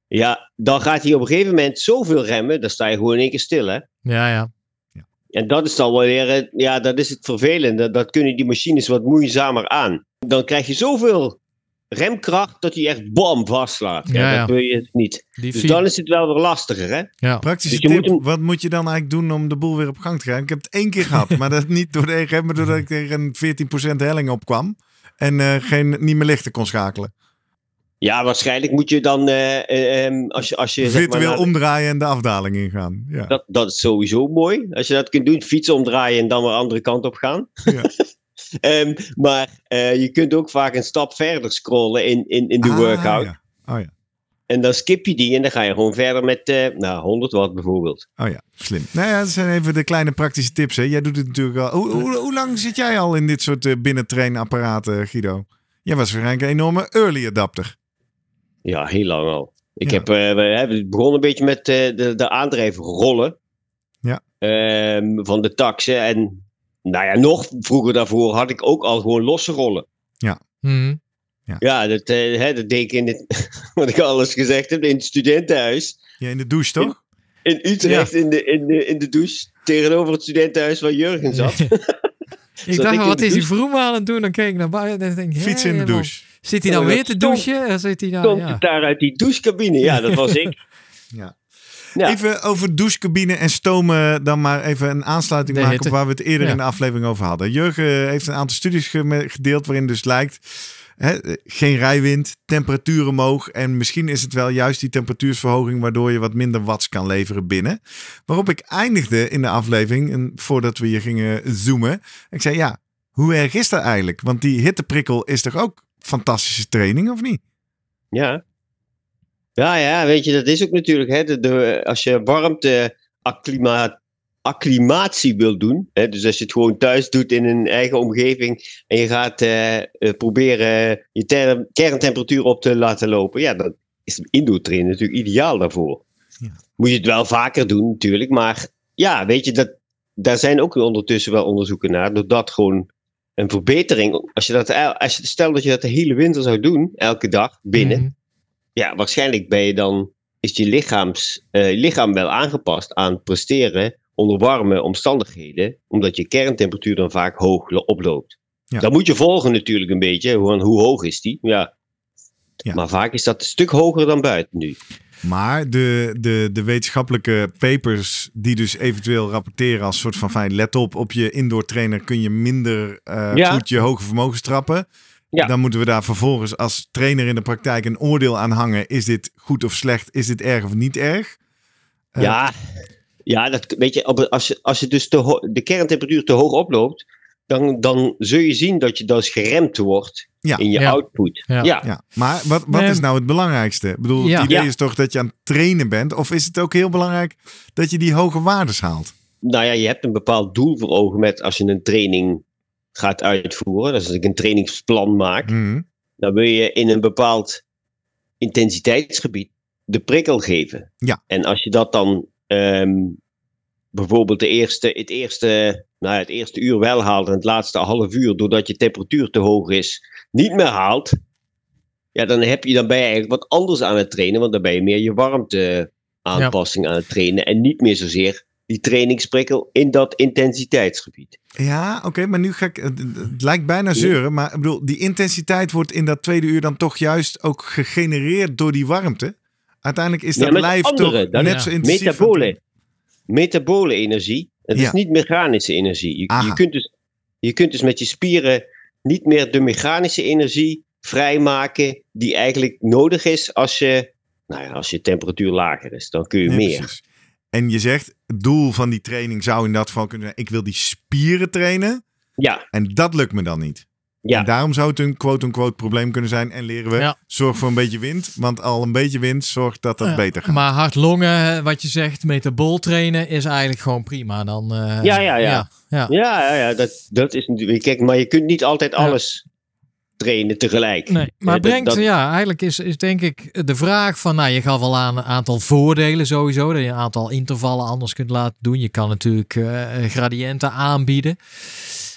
ja, dan gaat hij op een gegeven moment zoveel remmen, dan sta je gewoon in één keer stil, hè. ja, ja. En dat is dan wel weer, het- ja, dat is het vervelende. Dat kunnen die machines wat moeizamer aan. Dan krijg je zoveel remkracht dat hij echt bam vastslaat. Ja. Dat wil je niet. Die Dus vier- dan is het wel weer lastiger, hè. ja. Praktische Dus tip, moet hem- wat moet je dan eigenlijk doen om de boel weer op gang te krijgen? Ik heb het één keer gehad, maar dat niet door de EGM, maar doordat ik tegen een 14% helling opkwam. En eh, geen, niet meer lichten kon schakelen. Ja, waarschijnlijk moet je dan, eh, eh, ehm, als je, als je zeg maar, omdraaien en de afdaling ingaan. Ja. dat, dat is sowieso mooi. Als je dat kunt doen, fietsen omdraaien en dan weer de andere kant op gaan. Ja. Ehm, maar eh, je kunt ook vaak een stap verder scrollen in, in, in de Ah, workout. Ja. Oh ja. En dan skip je die en dan ga je gewoon verder met nou, 100 watt bijvoorbeeld. Oh ja, slim. Nou ja, dat zijn even de kleine praktische tips. Hè. Jij doet het natuurlijk al. Hoe, hoe, hoe lang zit jij al in dit soort binnentrainapparaten, Guido? Jij was waarschijnlijk een enorme early adapter. Ja, heel lang al. Ik Ja. heb, eh, we hebben begonnen een beetje met eh, de, de aandrijfrollen Ja. ehm, van de taxen. En nou ja, nog vroeger daarvoor had ik ook al gewoon losse rollen. Mhm. Ja. Ja, dat, eh, hè, dat deed ik in het, wat ik al eens gezegd heb, in het studentenhuis. Ja, in de douche toch? In Utrecht, in, de, in, de, in de douche, tegenover het studentenhuis waar Jurgen zat. Ik ik dacht, in wat is die vroeg aan het doen? Dan keek ik naar buiten en denk ik, Fietsen in de douche. Zit hij nou weer te douchen? En zit hij daar, Komt ja. het daar uit die douchecabine? Ja, dat was ik. Ja. Ja. Even over douchecabine en stomen dan maar even een aansluiting De maken hitte. op waar we het eerder Ja. in de aflevering over hadden. Jurgen heeft een aantal studies gedeeld waarin dus lijkt hè, geen rijwind, temperatuur omhoog en misschien is het wel juist die temperatuursverhoging waardoor je wat minder watts kan leveren binnen. Waarop ik eindigde in de aflevering en voordat we hier gingen zoomen. Ik zei ja, hoe erg is dat eigenlijk? Want die hitteprikkel is toch ook fantastische training of niet? Ja. Ja, ja, weet je, dat is ook natuurlijk, hè, de, de- als je warmte acclima- acclimatie wil doen, hè, dus als je het gewoon thuis doet in een eigen omgeving en je gaat eh, eh, proberen je ter- kerntemperatuur op te laten lopen, ja, dan is indoor trainen natuurlijk ideaal daarvoor. Ja. Moet je het wel vaker doen natuurlijk, maar ja, weet je, dat, daar zijn ook ondertussen wel onderzoeken naar, doordat gewoon een verbetering, als je dat, als je, stel dat je dat de hele winter zou doen, elke dag binnen, Mhm. ja, waarschijnlijk ben je dan, is je lichaams, eh, lichaam wel aangepast aan presteren onder warme omstandigheden, omdat je kerntemperatuur dan vaak hoog lo- oploopt. Ja. Dan moet je volgen natuurlijk een beetje, hoe, hoe hoog is die? Ja. Ja. Maar vaak is dat een stuk hoger dan buiten nu. Maar de, de, de wetenschappelijke papers die dus eventueel rapporteren als soort van fijn, let op, op je indoor trainer kun je minder eh, Ja. goed je hoge vermogens trappen. Ja. Dan moeten we daar vervolgens als trainer in de praktijk een oordeel aan hangen. Is dit goed of slecht? Is dit erg of niet erg? Eh, ja, ja dat, weet je, als je, als je dus ho- de kerntemperatuur te hoog oploopt, dan, dan zul je zien dat je dus geremd wordt Ja. in je Ja. output. Ja. ja. Ja, maar wat, wat Nee. is nou het belangrijkste? Ik bedoel, Ja. het idee Ja. is toch dat je aan het trainen bent? Of is het ook heel belangrijk dat je die hoge waardes haalt? nou ja, je hebt een bepaald doel voor ogen met als je een training gaat uitvoeren. Dus als ik een trainingsplan maak, Mhm. dan wil je in een bepaald intensiteitsgebied de prikkel geven. Ja. En als je dat dan ehm, bijvoorbeeld de eerste, het, eerste, nou ja, het eerste uur wel haalt en het laatste half uur, doordat je temperatuur te hoog is, niet meer haalt. Ja, dan, heb je, dan ben je eigenlijk wat anders aan het trainen, want dan ben je meer je warmte aanpassing aan het trainen en niet meer zozeer die trainingsprikkel in dat intensiteitsgebied. Ja, oké, maar nu ga ik. Het, lijkt bijna zeuren, maar ik bedoel, die intensiteit wordt in dat tweede uur dan toch juist ook gegenereerd door die warmte. Uiteindelijk is dat lijf andere, toch net ja. zo intensief. Metabole. Metabole energie. Het Ja. is niet mechanische energie. Je, je, kunt dus, je kunt dus met je spieren niet meer de mechanische energie vrijmaken die eigenlijk nodig is als je, nou ja, als je temperatuur lager is. Dan kun je Nee, meer. precies. En je zegt, het doel van die training zou in dat geval kunnen zijn, ik wil die spieren trainen. Ja, En dat lukt me dan niet. Ja. En daarom zou het een quote-unquote probleem kunnen zijn. En leren we, Ja. zorg voor een beetje wind. Want al een beetje wind zorgt dat dat Ja, beter gaat. Maar hard-longen, wat je zegt, metabool trainen is eigenlijk gewoon prima. Dan, eh, Ja, ja, ja. ja, ja. Ja, dat, dat is natuurlijk. Kijk, maar je kunt niet altijd Ja. alles trainen tegelijk. Nee, maar Eh, dat- brengt, dat- ja, eigenlijk is, is denk ik de vraag van, nou, je gaf al aan een aantal voordelen sowieso, dat je een aantal intervallen anders kunt laten doen. Je kan natuurlijk eh, gradiënten aanbieden.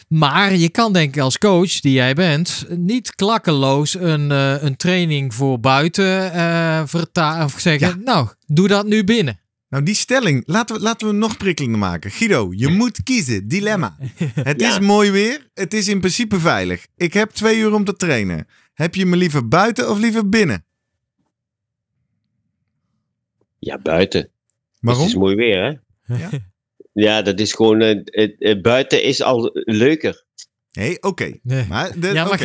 Maar je kan denk ik als coach, die jij bent, niet klakkeloos een, eh, een training voor buiten eh verta- of zeggen, nou, doe dat nu binnen. Nou, die stelling, laten we, laten we nog prikkelender maken. Guido, je moet kiezen. Dilemma. Het Ja. is mooi weer. Het is in principe veilig. Ik heb twee uur om te trainen. Heb je me liever buiten of liever binnen? Ja, buiten. Waarom? Het is mooi weer, hè? Ja. Ja, dat is gewoon. eh, het- het buiten is al leuker. Nee, oké. Nee. Maar de, Ja, maar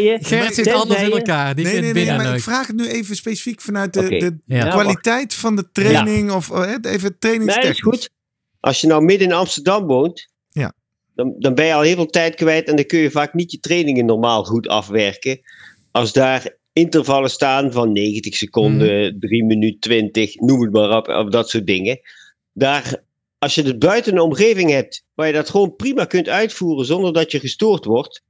je- Gerrit zit anders in elkaar. Die Nee, nee, nee, binnen maar ik vraag het nu even specifiek vanuit de, de Ja. Kwaliteit van de training of hè, even Nee, trainingstechnisch. is goed. Als je nou midden in Amsterdam woont, Ja. dan, dan ben je al heel veel tijd kwijt en dan kun je vaak niet je trainingen normaal goed afwerken. Als daar intervallen staan van 90 seconden, 3 minuten 20, noem het maar op, of dat soort dingen. Daar, als je het buiten een omgeving hebt waar je dat gewoon prima kunt uitvoeren zonder dat je gestoord wordt,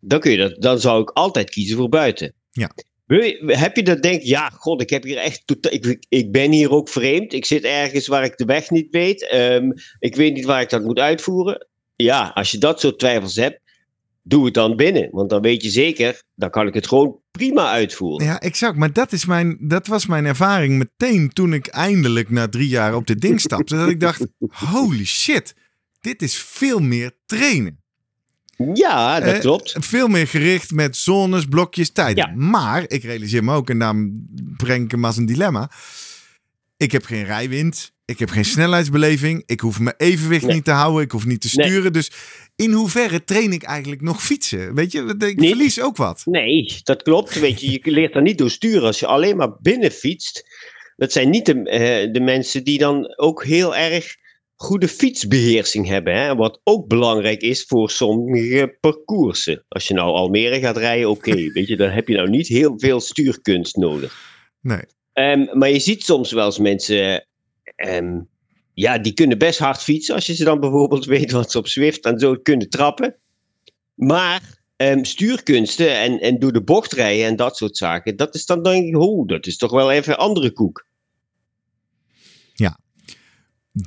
dan, kun je dat, dan zou ik altijd kiezen voor buiten. Ja. Heb je dat denk, ja, god, ik heb hier echt totaal, ik, ik ben hier ook vreemd. Ik zit ergens waar ik de weg niet weet. Ehm, ik weet niet waar ik dat moet uitvoeren. Ja, als je dat soort twijfels hebt, doe het dan binnen. Want dan weet je zeker, dan kan ik het gewoon prima uitvoeren. Ja, exact. Maar dat, is mijn, dat was mijn ervaring meteen toen ik eindelijk na drie jaar op dit ding stapte. dat ik dacht, holy shit, dit is veel meer trainen. Ja, dat Eh, klopt. Veel meer gericht met zones, blokjes, tijden. Ja. Maar, ik realiseer me ook, en daarom breng ik hem als een dilemma. Ik heb geen rijwind. Ik heb geen snelheidsbeleving. Ik hoef mijn evenwicht Nee. niet te houden. Ik hoef niet te Nee. sturen. Dus in hoeverre train ik eigenlijk nog fietsen? Weet je, ik verlies ook wat. Nee, dat klopt. Weet je, je leert daar niet door sturen als je alleen maar binnen fietst. Dat zijn niet de, eh, de mensen die dan ook heel erg goede fietsbeheersing hebben. Hè? Wat ook belangrijk is voor sommige parcoursen. Als je nou Almere gaat rijden, oké. weet je, dan heb je nou niet heel veel stuurkunst nodig. Nee. Ehm, maar je ziet soms wel eens mensen. ehm, ja, die kunnen best hard fietsen. Als je ze dan bijvoorbeeld weet wat ze op Zwift en zo kunnen trappen. Maar ehm, stuurkunsten en, en door de bocht rijden en dat soort zaken. Dat is dan denk ik, oh, dat is toch wel even een andere koek.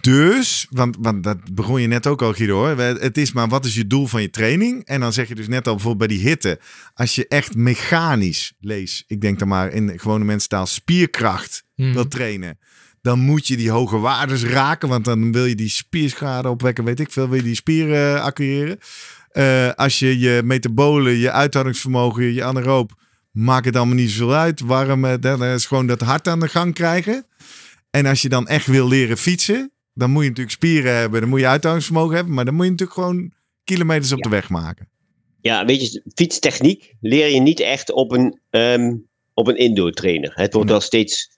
Dus, want, want dat begon je net ook al, Guido. Hoor. Het is maar wat is je doel van je training? En dan zeg je dus net al bijvoorbeeld bij die hitte. Als je echt mechanisch, lees, ik denk dan maar in gewone mensentaal, spierkracht Hmm. wil trainen. Dan moet je die hoge waardes raken. Want dan wil je die spierschade opwekken, weet ik veel. Wil je die spieren uh, accureren. Eh, als je je metabolen, je uithoudingsvermogen, je anaeroop. Maakt het allemaal niet zoveel uit. Warm, eh, dan is gewoon dat hart aan de gang krijgen. En als je dan echt wil leren fietsen, dan moet je natuurlijk spieren hebben, dan moet je uithoudingsvermogen hebben, maar dan moet je natuurlijk gewoon kilometers op Ja. de weg maken. Ja, weet je, fietstechniek leer je niet echt op een, ehm, op een indoor trainer. Het wordt wel steeds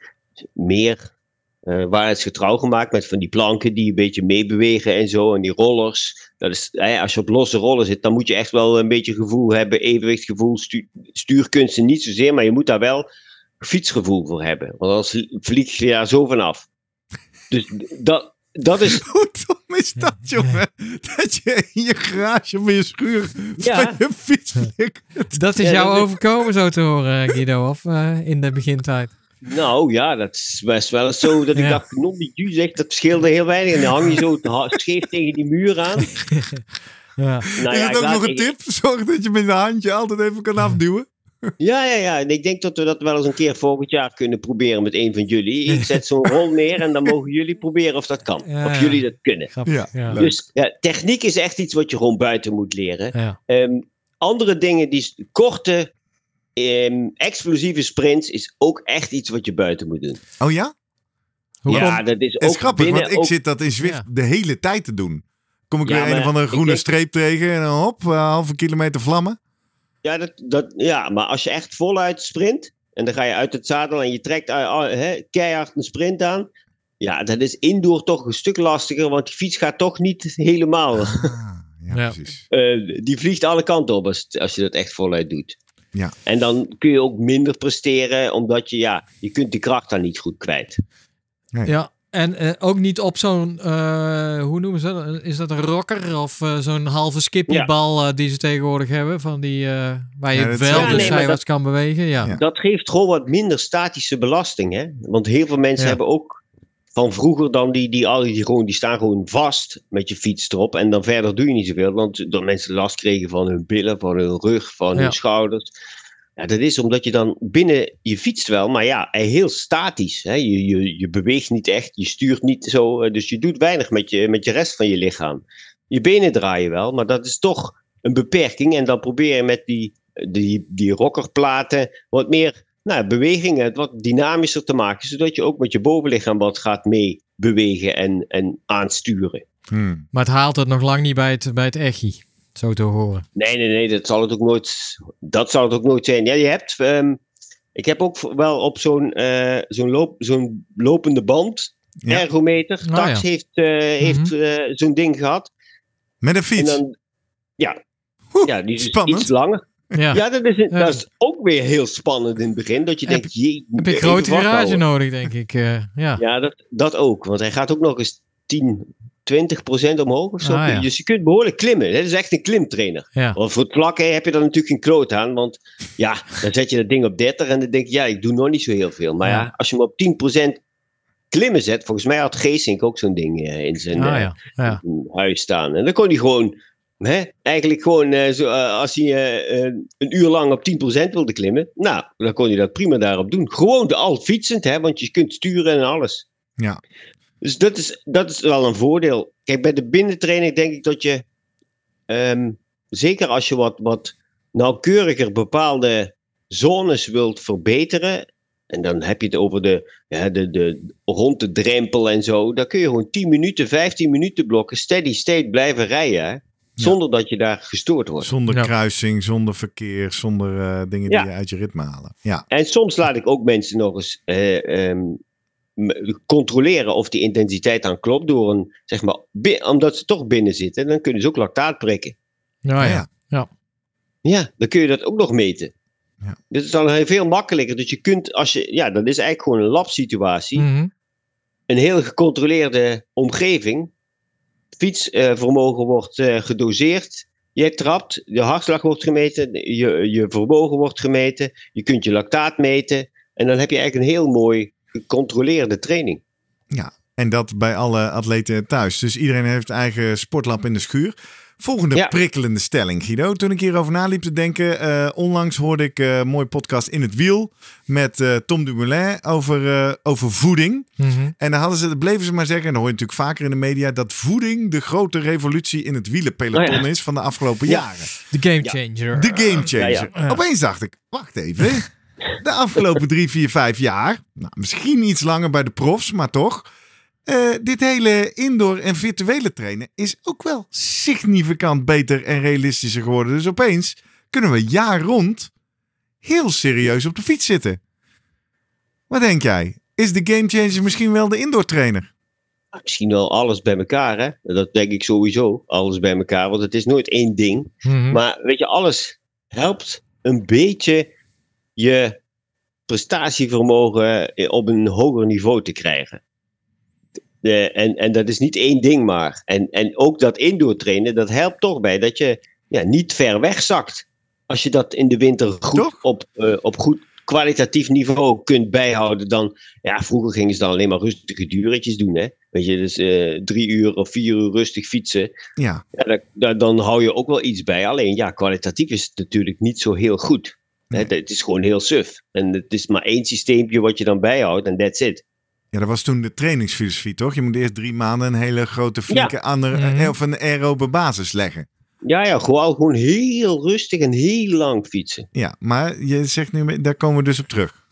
meer eh waarheidsgetrouw gemaakt met van die planken die een beetje meebewegen en zo. En die rollers. Dat is, hè, als je op losse rollen zit, dan moet je echt wel een beetje gevoel hebben, evenwichtsgevoel, stu stuurkunsten niet zozeer, maar je moet daar wel fietsgevoel voor hebben. Want anders vlieg je daar zo vanaf. Dus dat, dat is Hoe dom is dat, jongen? Dat je in je garage of in je schuur Ja. van je fiets. Dat is jou overkomen zo te horen, Guido, of eh, in de begintijd? Nou ja, dat is best wel eens zo dat ik Ja. dacht, non die zegt, dat scheelde heel weinig. En dan hang je zo scheef tegen die muur aan. Ja. Nou is ja, het ik ook nog een ik- tip? Zorg dat je met je handje altijd even kan afduwen. Ja, ja, ja. En ik denk dat we dat wel eens een keer volgend jaar kunnen proberen met een van jullie. Ik zet zo'n rol neer en dan mogen jullie proberen of dat kan. Ja, of ja. jullie dat kunnen. Ja. Dus ja, techniek is echt iets wat je gewoon buiten moet leren. Ja. Ehm, andere dingen, die korte, ehm, explosieve sprints, is ook echt iets wat je buiten moet doen. Oh ja? Hoe ja, dat is Het ook is grappig, binnen want ik ook- zit dat in Zwift Ja. de hele tijd te doen. Kom ik Ja, weer een of andere groene denk- streep tegen en dan hop, een halve kilometer vlammen. Ja, dat, dat, ja, maar als je echt voluit sprint en dan ga je uit het zadel en je trekt uh, uh, hè, keihard een sprint aan. Ja, dat is indoor toch een stuk lastiger, want die fiets gaat toch niet helemaal. Ah, ja, Ja. precies. eh, die vliegt alle kanten op als, als je dat echt voluit doet. Ja. En dan kun je ook minder presteren, omdat je, ja, je kunt die kracht dan niet goed kwijt. Ja, en eh, ook niet op zo'n, eh, hoe noemen ze dat? Is dat een rocker of eh, zo'n halve skippiebal eh, die ze tegenwoordig hebben? Van die, eh, waar je Ja, wel dus Ja, nee, zijwaarts kan bewegen. Ja. Ja. Dat geeft gewoon wat minder statische belasting. Hè? Want heel veel mensen Ja. hebben ook van vroeger dan die, die, die, gewoon, die staan gewoon vast met je fiets erop. En dan verder doe je niet zoveel. Want dat mensen last kregen van hun billen, van hun rug, van Ja. hun schouders. Ja, dat is omdat je dan binnen, je fietst wel, maar ja, heel statisch. Hè? Je, je, je beweegt niet echt, je stuurt niet zo. eh, Dus je doet weinig met je, met je rest van je lichaam. Je benen draaien wel, maar dat is toch een beperking. En dan probeer je met die, die, die rockerplaten wat meer nou, bewegingen, wat dynamischer te maken. Zodat je ook met je bovenlichaam wat gaat mee bewegen en, en aansturen. Hmm. Maar het haalt het nog lang niet bij het, bij het echi. Zo te horen. Nee, nee, nee, dat zal het ook nooit, dat zal het ook nooit zijn. Ja, je hebt, ehm, ik heb ook wel op zo'n eh, zo'n loop, zo'n lopende band, Ja. ergometer. Oh, Tax ja. heeft, eh, heeft eh, zo'n ding gehad. Met een En fiets. dan, ja, Oeh, ja, die is spannend. iets langer. Ja. Ja, dat is, Ja. dat is ook weer heel spannend in het begin. Dat je Heb- denkt, jee, Heb je een grote garage nodig, denk ik. eh, ja. Ja, dat, dat ook. Want hij gaat ook nog eens 10, 20 procent omhoog of zo. Ah, ja. Dus je kunt behoorlijk klimmen. Dat is echt een klimtrainer. Ja. Want voor het vlakken heb je dan natuurlijk geen kloot aan. Want ja, dan zet je dat ding op 30 en dan denk je, ja, ik doe nog niet zo heel veel. Maar ja, Ja. als je hem op 10 procent klimmen zet. Volgens mij had Geesink ook zo'n ding eh, in zijn Ah, eh, ja. ja. huis staan. En dan kon hij gewoon hè, eigenlijk gewoon eh, zo, eh, als hij eh, een uur lang op 10% wilde klimmen, nou, dan kon je dat prima daarop doen. Gewoon de al fietsend, hè, want je kunt sturen en alles. Ja. Dus dat is, dat is wel een voordeel. Kijk, bij de binnentraining denk ik dat je, ehm, zeker als je wat, wat nauwkeuriger bepaalde zones wilt verbeteren, en dan heb je het over de, ja, de, de, rond de drempel en zo, dan kun je gewoon 10 minuten, 15 minuten blokken steady state blijven rijden, hè, zonder dat je daar gestoord wordt. Zonder Ja. kruising, zonder verkeer, zonder eh, dingen Ja. die je uit je ritme halen. Ja, En soms laat ik ook mensen nog eens eh, ehm, controleren of die intensiteit dan klopt door een, zeg maar, omdat ze toch binnen zitten, dan kunnen ze ook lactaat prikken. Nou ja. Ja. ja. Ja, dan kun je dat ook nog meten. Ja. Dit is dan heel veel makkelijker. Dus je kunt, als je, ja, dat is eigenlijk gewoon een labsituatie. Mhm. Een heel gecontroleerde omgeving. Fietsvermogen wordt eh, gedoseerd. Jij trapt, je hartslag wordt gemeten, je, je vermogen wordt gemeten, je kunt je lactaat meten. En dan heb je eigenlijk een heel mooi gecontroleerde training. en dat bij alle atleten thuis. Dus iedereen heeft eigen sportlab in de schuur. Volgende Ja. prikkelende stelling, Guido. Toen ik hierover naliep te denken, eh, onlangs hoorde ik eh, een mooi podcast in het wiel met eh, Tom Dumoulin over, eh, over voeding. Mhm. En dan hadden ze, dat bleven ze maar zeggen, en dan hoor je natuurlijk vaker in de media, dat voeding de grote revolutie in het wielenpeloton Oh ja. is van de afgelopen Ja. jaren. De game changer. De game changer. ja, ja. Opeens dacht ik, wacht even. De afgelopen drie, vier, vijf jaar, nou, misschien iets langer bij de profs, maar toch. Eh, dit hele indoor en virtuele trainen is ook wel significant beter en realistischer geworden. Dus opeens kunnen we jaar rond heel serieus op de fiets zitten. Wat denk jij? Is de game changer misschien wel de indoor trainer? Misschien wel alles bij elkaar, hè? Dat denk ik sowieso. Alles bij elkaar, want het is nooit één ding. Mhm. Maar weet je, alles helpt een beetje je prestatievermogen eh, op een hoger niveau te krijgen. De, en, en dat is niet één ding maar. En, en ook dat indoor trainen, dat helpt toch bij dat je ja, niet ver wegzakt. Als je dat in de winter goed Toch? op, eh, op goed kwalitatief niveau kunt bijhouden, dan, ja, vroeger gingen ze dan alleen maar rustige duretjes doen, hè. Weet je, dus eh, drie uur of vier uur rustig fietsen. Ja, Ja, da- da- dan hou je ook wel iets bij. Alleen ja, kwalitatief is het natuurlijk niet zo heel goed. Hè, Nee. Het is gewoon heel suf. En het is maar één systeempje wat je dan bijhoudt en that's it. Ja, dat was toen de trainingsfilosofie, toch? Je moet eerst drie maanden een hele grote, flinke, andere, Mhm. eh, of een aerobe basis leggen. Ja, ja, gewoon, gewoon heel rustig en heel lang fietsen. Ja, maar je zegt nu, daar komen we dus op terug.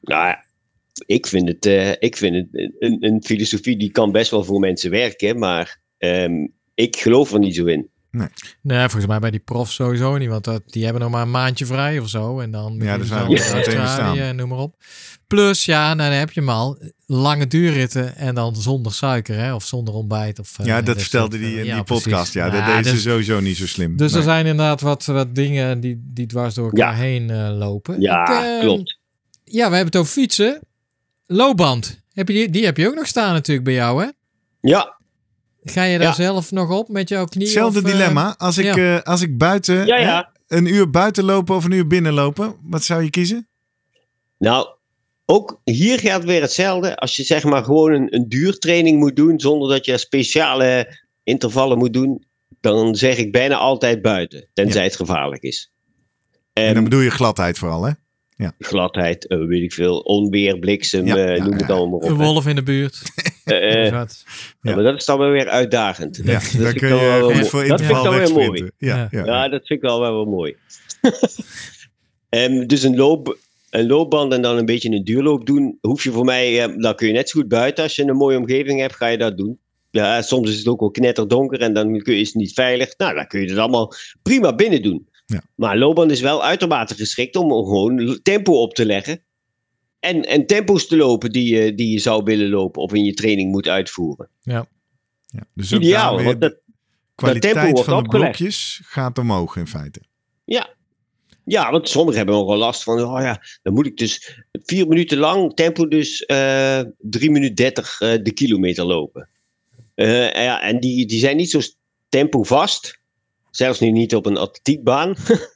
Nou ja, ik vind het, eh, ik vind het een, een filosofie die kan best wel voor mensen werken, maar ehm, ik geloof er niet zo in. Nee, volgens mij bij die prof sowieso niet. Want dat, die hebben nog maar een maandje vrij of zo. En dan Ja, dus in meteen staan. en noem maar op. Plus, ja, nou, dan heb je hem al. Lange duurritten en dan zonder suiker, hè? Of zonder ontbijt. Of, eh, ja, dat vertelde hij in die podcast. Ja, dat Ja, dus- sowieso niet zo slim. Dus Nee. er zijn inderdaad wat, wat dingen die, die dwars door elkaar Ja. heen eh, lopen. Ja, Ik, eh, klopt. Ja, we hebben het over fietsen. Loopband. Heb je die, die heb je ook nog staan natuurlijk bij jou, hè? Ja, Ga je daar Ja. zelf nog op met jouw knie? Hetzelfde of, eh, dilemma. Als ik, ja. eh, als ik buiten ja, hè, ja. een uur buiten lopen of een uur binnen lopen, wat zou je kiezen? Nou, ook hier geldt weer hetzelfde. Als je zeg maar gewoon een, een duurtraining moet doen, zonder dat je speciale intervallen moet doen, dan zeg ik bijna altijd buiten, tenzij het gevaarlijk is. En En dan bedoel je gladheid vooral, hè? gladheid, eh, weet ik veel, onweer, bliksem, Ja, eh, ja, noem ja. het allemaal maar Een op. hè. wolf in de buurt. Eh, eh, ja, maar dat is dan wel weer uitdagend. Ja, Dat- dat daar vind ik kun wel je wel voor Dat vind ik interval dan weer mooi. Ja, Ja. dat vind ik wel wel, wel mooi. Ehm, dus een, loop, een loopband en dan een beetje een duurloop doen, hoef je voor mij, eh, dan kun je net zo goed buiten. Als je een mooie omgeving hebt, ga je dat doen. Ja, soms is het ook wel knetterdonker en dan kun je, is het niet veilig. Nou, dan kun je het allemaal prima binnen doen. Ja. Maar een loopband is wel uitermate geschikt om gewoon tempo op te leggen. En, en tempo's te lopen die je, die je zou willen lopen of in je training moet uitvoeren. Ja, dus ook Ideaal, daar weer want dat, de kwaliteit tempo wordt van de blokjes gaat omhoog in feite. Ja. Ja, want sommigen hebben ook wel last van, oh ja, dan moet ik dus vier minuten lang tempo dus eh 3 minuten 30 eh, de kilometer lopen. Eh, en ja, en die, die zijn niet zo tempo vast. Zelfs nu niet op een atletiekbaan.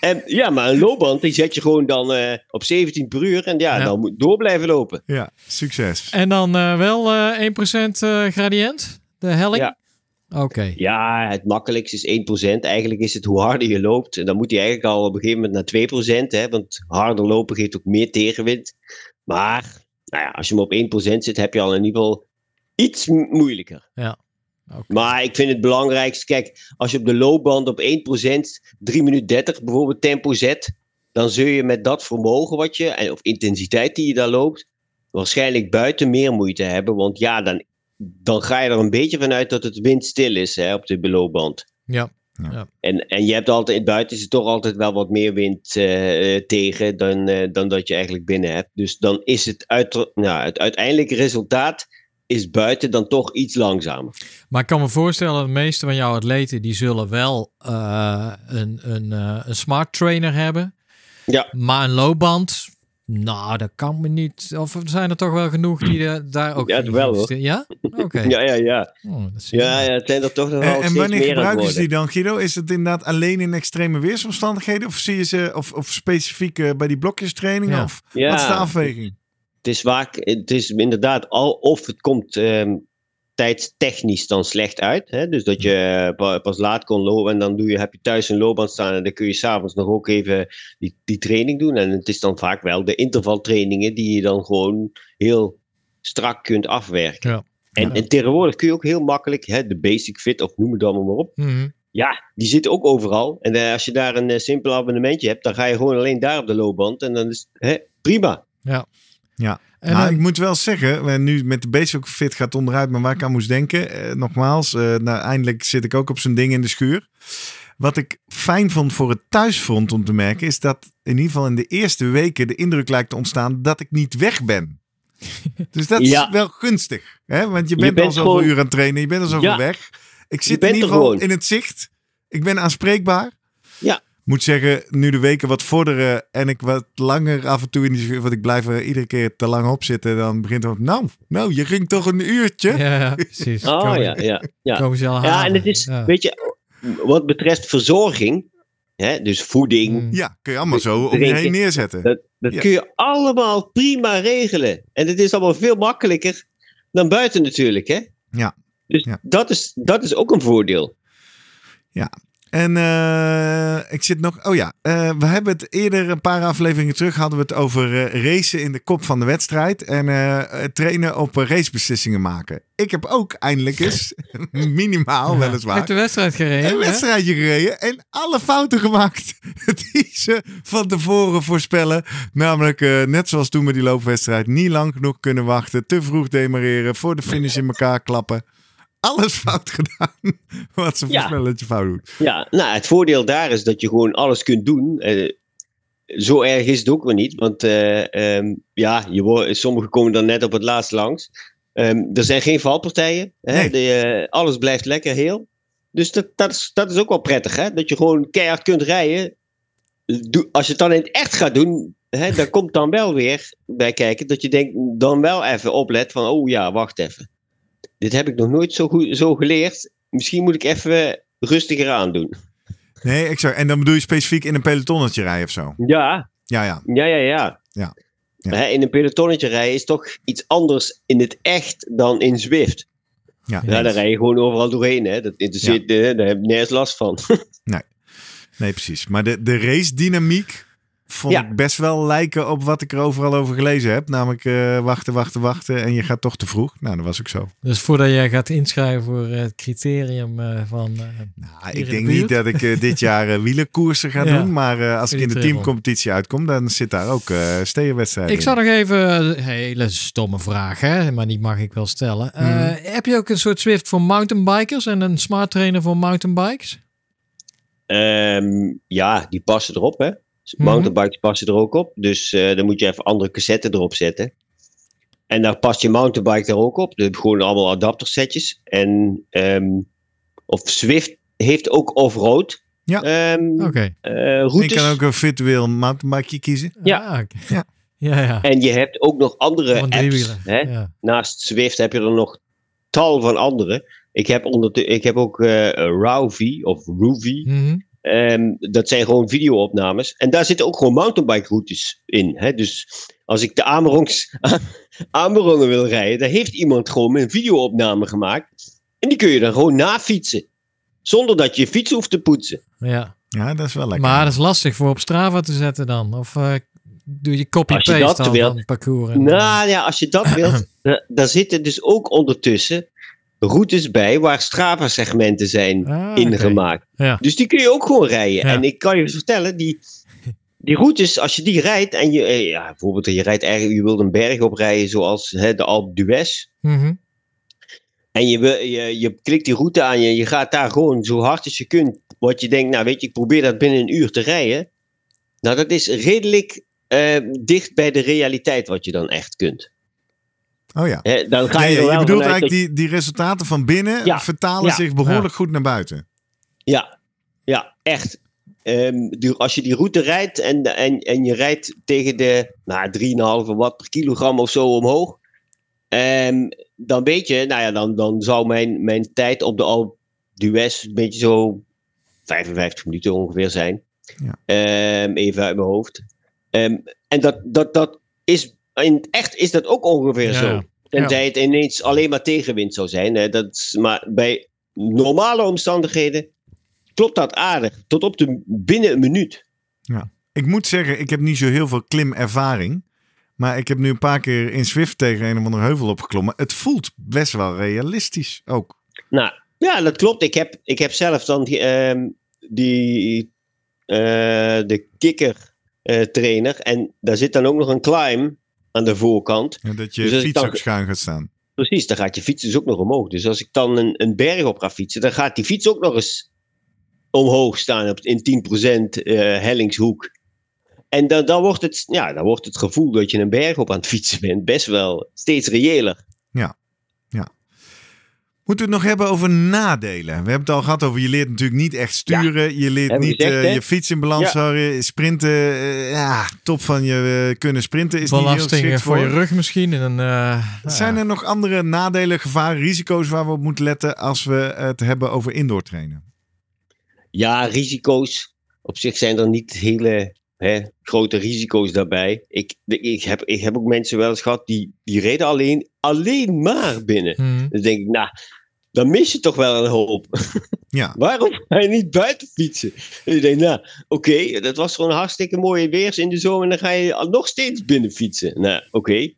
en ja, maar een loopband die zet je gewoon dan eh, op 17 per uur. En ja, Ja. dan moet je door blijven lopen. Ja, succes. En dan eh, wel eh 1% eh, gradient, de helling. Ja. Oké. Ja, het makkelijkste is 1%. Eigenlijk is het hoe harder je loopt. En dan moet hij eigenlijk al op een gegeven moment naar 2%. Hè, want harder lopen geeft ook meer tegenwind. Maar nou ja, als je maar op 1% zit, heb je al in ieder geval iets moeilijker. Maar ik vind het belangrijkste, kijk, als je op de loopband op 1% 3 minuten 30 bijvoorbeeld tempo zet, dan zul je met dat vermogen wat je, en- of intensiteit die je daar loopt, waarschijnlijk buiten meer moeite hebben. Want ja, dan, dan ga je er een beetje vanuit dat het windstil is hè, op de loopband. Ja. En, en je hebt altijd, het buiten is er toch altijd wel wat meer wind eh, tegen dan, eh, dan dat je eigenlijk binnen hebt. Dus dan is het, uit, nou, het uiteindelijke resultaat is buiten dan toch iets langzamer. Maar ik kan me voorstellen, de meeste van jouw atleten die zullen wel eh, een, een, eh, een smart trainer hebben. Ja. Maar een loopband, nou, dat kan me niet. Of zijn er toch wel genoeg die daar ook Ja, wel, hoor. Ja? Oké. Ja, ja, ja. Oh, dat. Ja, ja, het zijn er toch nog wel En, en wanneer gebruiken ze die dan, Guido? Is het inderdaad alleen in extreme weersomstandigheden? Of zie je ze, of, of specifiek eh, bij die blokjestrainingen? Ja. Of Ja, wat is de afweging? Het is vaak, het is inderdaad al, of het komt ehm tijdstechnisch dan slecht uit. Hè? Dus dat je pa- pas laat kon lopen en dan doe je, heb je thuis een loopband staan en dan kun je s'avonds nog ook even die, die training doen. En het is dan vaak wel de intervaltrainingen die je dan gewoon heel strak kunt afwerken. Ja. En, Ja. en tegenwoordig kun je ook heel makkelijk hè, de basic fit, of noem het allemaal maar op. Mhm. Ja, die zitten ook overal. En eh, als je daar een eh, simpel abonnementje hebt, dan ga je gewoon alleen daar op de loopband. En dan is het hè, prima. En nou, dan- ik moet wel zeggen, we nu met de Basic Fit gaat onderuit, maar waar ik aan moest denken, eh, nogmaals, eh, nou, eindelijk zit ik ook op zo'n ding in de schuur. Wat ik fijn vond voor het thuisfront om te merken, is dat in ieder geval in de eerste weken de indruk lijkt te ontstaan dat ik niet weg ben. Dus dat Ja. is wel gunstig, hè? want je bent, bent al zoveel gewoon- uur aan het trainen, je bent al zoveel Ja. weg. Ik zit in ieder er geval gewoon. in het zicht. Ik ben aanspreekbaar. Ja. Moet zeggen, nu de weken wat vorderen en ik wat langer af en toe in die want ik blijf er iedere keer te lang op zitten, dan begint het, nou, nou, je ging toch een uurtje? ja, ja, precies. Oh ja, ja, ja. Komen ze al Ja, en het is, Ja. weet je, wat betreft verzorging, hè, dus voeding, Mm. Ja, kun je allemaal zo om je heen neerzetten. dat, dat Ja. kun je allemaal prima regelen. En het is allemaal veel makkelijker dan buiten natuurlijk, hè? Ja. Dus Ja. Dat, is, dat is ook een voordeel. En eh, ik zit nog. Oh ja, eh, we hebben het eerder een paar afleveringen terug hadden we het over eh, racen in de kop van de wedstrijd en trainen op racebeslissingen maken. Ik heb ook eindelijk eens minimaal Ja. weliswaar Heb de wedstrijd gereden? een hè? wedstrijdje gereden en alle fouten gemaakt die ze van tevoren voorspellen. Namelijk, net zoals toen met die loopwedstrijd, niet lang genoeg kunnen wachten, te vroeg demareren, voor de finish in elkaar klappen. Alles fout gedaan wat ze Ja. voorspellen dat je fout doet. Ja, nou, het voordeel daar is dat je gewoon alles kunt doen. Eh, zo erg is het ook weer niet, want eh, ehm, ja, je wordt, sommigen komen dan net op het laatst langs. Ehm, er zijn geen valpartijen. Hè? Nee. De, eh, alles blijft lekker heel. Dus dat, dat, is, dat is ook wel prettig, hè? dat je gewoon keihard kunt rijden. Doe, als je het dan in het echt gaat doen, hè, dan komt dan wel weer bij kijken dat je denkt, dan wel even oplet van, oh ja, wacht even. Dit heb ik nog nooit zo, goed, zo geleerd. Misschien moet ik even rustiger aandoen. Nee, exact. En dan bedoel je specifiek in een pelotonnetje rijden of zo? Ja, Ja, ja. ja, ja, ja. Ja. Ja. Hè, in een pelotonnetje rijden is toch iets anders in het echt dan in Zwift. Ja, Ja, daar rij je gewoon overal doorheen. Hè. Dat interesseert, daar heb je nergens last van. Nee, precies. Maar de, de race dynamiek vond Ja. ik best wel lijken op wat ik er overal over gelezen heb. Namelijk eh, wachten, wachten, wachten en je gaat toch te vroeg. Nou, dat was ook zo. Dus voordat jij gaat inschrijven voor het criterium eh, van... eh, Nou, ik denk de niet dat ik dit jaar wielerkoersen ga Ja. doen. Maar eh, als ik in de teamcompetitie uitkom, dan zit daar ook eh stegenwedstrijden ik zou nog even... Een hele stomme vraag, hè? maar die mag ik wel stellen. Eh, Mhm. Heb je ook een soort Swift voor mountainbikers en een smart trainer voor mountainbikes? Ehm, ja, die passen erop. Hè. Mhm. Mountainbikes passen er ook op. Dus eh, dan moet je even andere cassetten erop zetten. En daar past je mountainbike daar ook op. Dus gewoon allemaal adaptersetjes. En ehm, of Zwift heeft ook off-road. Ja. ehm, Oké. eh, Je kan ook een virtueel mountainbikeje kiezen. Ja. Ah. Ja. Ja, ja. En je hebt ook nog andere apps. driewieler. Hè? Ja. Naast Zwift heb je er nog tal van andere. Ik heb, onder ik heb ook eh Rauvi of Ruvi. Dat zijn gewoon videoopnames. En daar zitten ook gewoon mountainbike routes in. Hè? Dus als ik de Amerongs, Amerongen wil rijden, daar heeft iemand gewoon een videoopname gemaakt. En die kun je dan gewoon nafietsen. Zonder dat je je fiets hoeft te poetsen. Ja. Ja, dat is wel lekker. Maar dat is lastig voor op Strava te zetten dan. Of eh, doe je copy-paste dan wilt. parcours. Nou ja, als je dat wilt, da- daar zitten dus ook ondertussen routes bij waar Strava-segmenten zijn Ah, ingemaakt. Ja. Dus die kun je ook gewoon rijden. Ja. En ik kan je vertellen, die, die routes, als je die rijdt en je, eh, ja, bijvoorbeeld je rijdt eigenlijk, je wilt een berg oprijden zoals hè, de Alpe d'Huez. Mhm. En je, wil- je, je klikt die route aan je, je gaat daar gewoon zo hard als je kunt. Wat je denkt, nou weet je, ik probeer dat binnen een uur te rijden. Nou, dat is redelijk eh, dicht bij de realiteit wat je dan echt kunt. Oh ja. Dan ga je, je wel bedoelt eigenlijk die, die resultaten van binnen Ja, vertalen ja, zich behoorlijk goed naar buiten. Ja, ja echt. Ehm, die- als je die route rijdt en, en, en je rijdt tegen de nou, 3,5 watt per kilogram of zo omhoog. ehm, dan weet je, nou ja, dan, dan zou mijn, mijn tijd op de Alpe d'Huez een beetje zo 55 minuten ongeveer zijn. Ja. Ehm, even uit mijn hoofd. En dat, dat, dat is, in het echt is dat ook ongeveer Ja. zo. Tenzij het ineens alleen maar tegenwind zou zijn. Hè. Dat is, maar bij normale omstandigheden klopt dat aardig. Tot op de binnen een minuut. Ik moet zeggen, ik heb niet zo heel veel klimervaring. Maar ik heb nu een paar keer in Swift tegen een of andere heuvel opgeklommen. Het voelt best wel realistisch ook. Nou, ja, dat klopt. Ik heb, ik heb zelf dan die, ehm, die eh, de kikker eh, trainer. En daar zit dan ook nog een climb aan de voorkant. Ja, dat je Dus fiets ook schuin gaat staan. Precies, dan gaat je fiets dus ook nog omhoog. Dus als ik dan een, een berg op ga fietsen, dan gaat die fiets ook nog eens omhoog staan op, in 10% eh hellingshoek. En dan, dan, wordt het, ja, dan wordt het gevoel dat je een berg op aan het fietsen bent best wel steeds reëler. Moeten we het nog hebben over nadelen? We hebben het al gehad over je leert natuurlijk niet echt sturen. Je leert Hebben niet gezegd, eh, je fiets in balans Ja. houden. Sprinten, eh, ja, top van je eh, kunnen sprinten is niet heel Belasting geschikt voor je voor. rug misschien. En, eh, nou Zijn ja. er nog andere nadelen, gevaren, risico's waar we op moeten letten als we het hebben over indoor trainen? Ja, risico's. Op zich zijn er niet hele hè, grote risico's daarbij. Ik, de- ik, heb, ik heb ook mensen wel eens gehad die, die reden alleen, alleen maar binnen. Mhm. Dan denk ik, nou, dan mis je toch wel een hoop. Ja, Waarom ga je niet buiten fietsen? En je denkt, nou, oké, dat was gewoon hartstikke mooie weers in de zomer. En dan ga je nog steeds binnen fietsen. Nou, oké.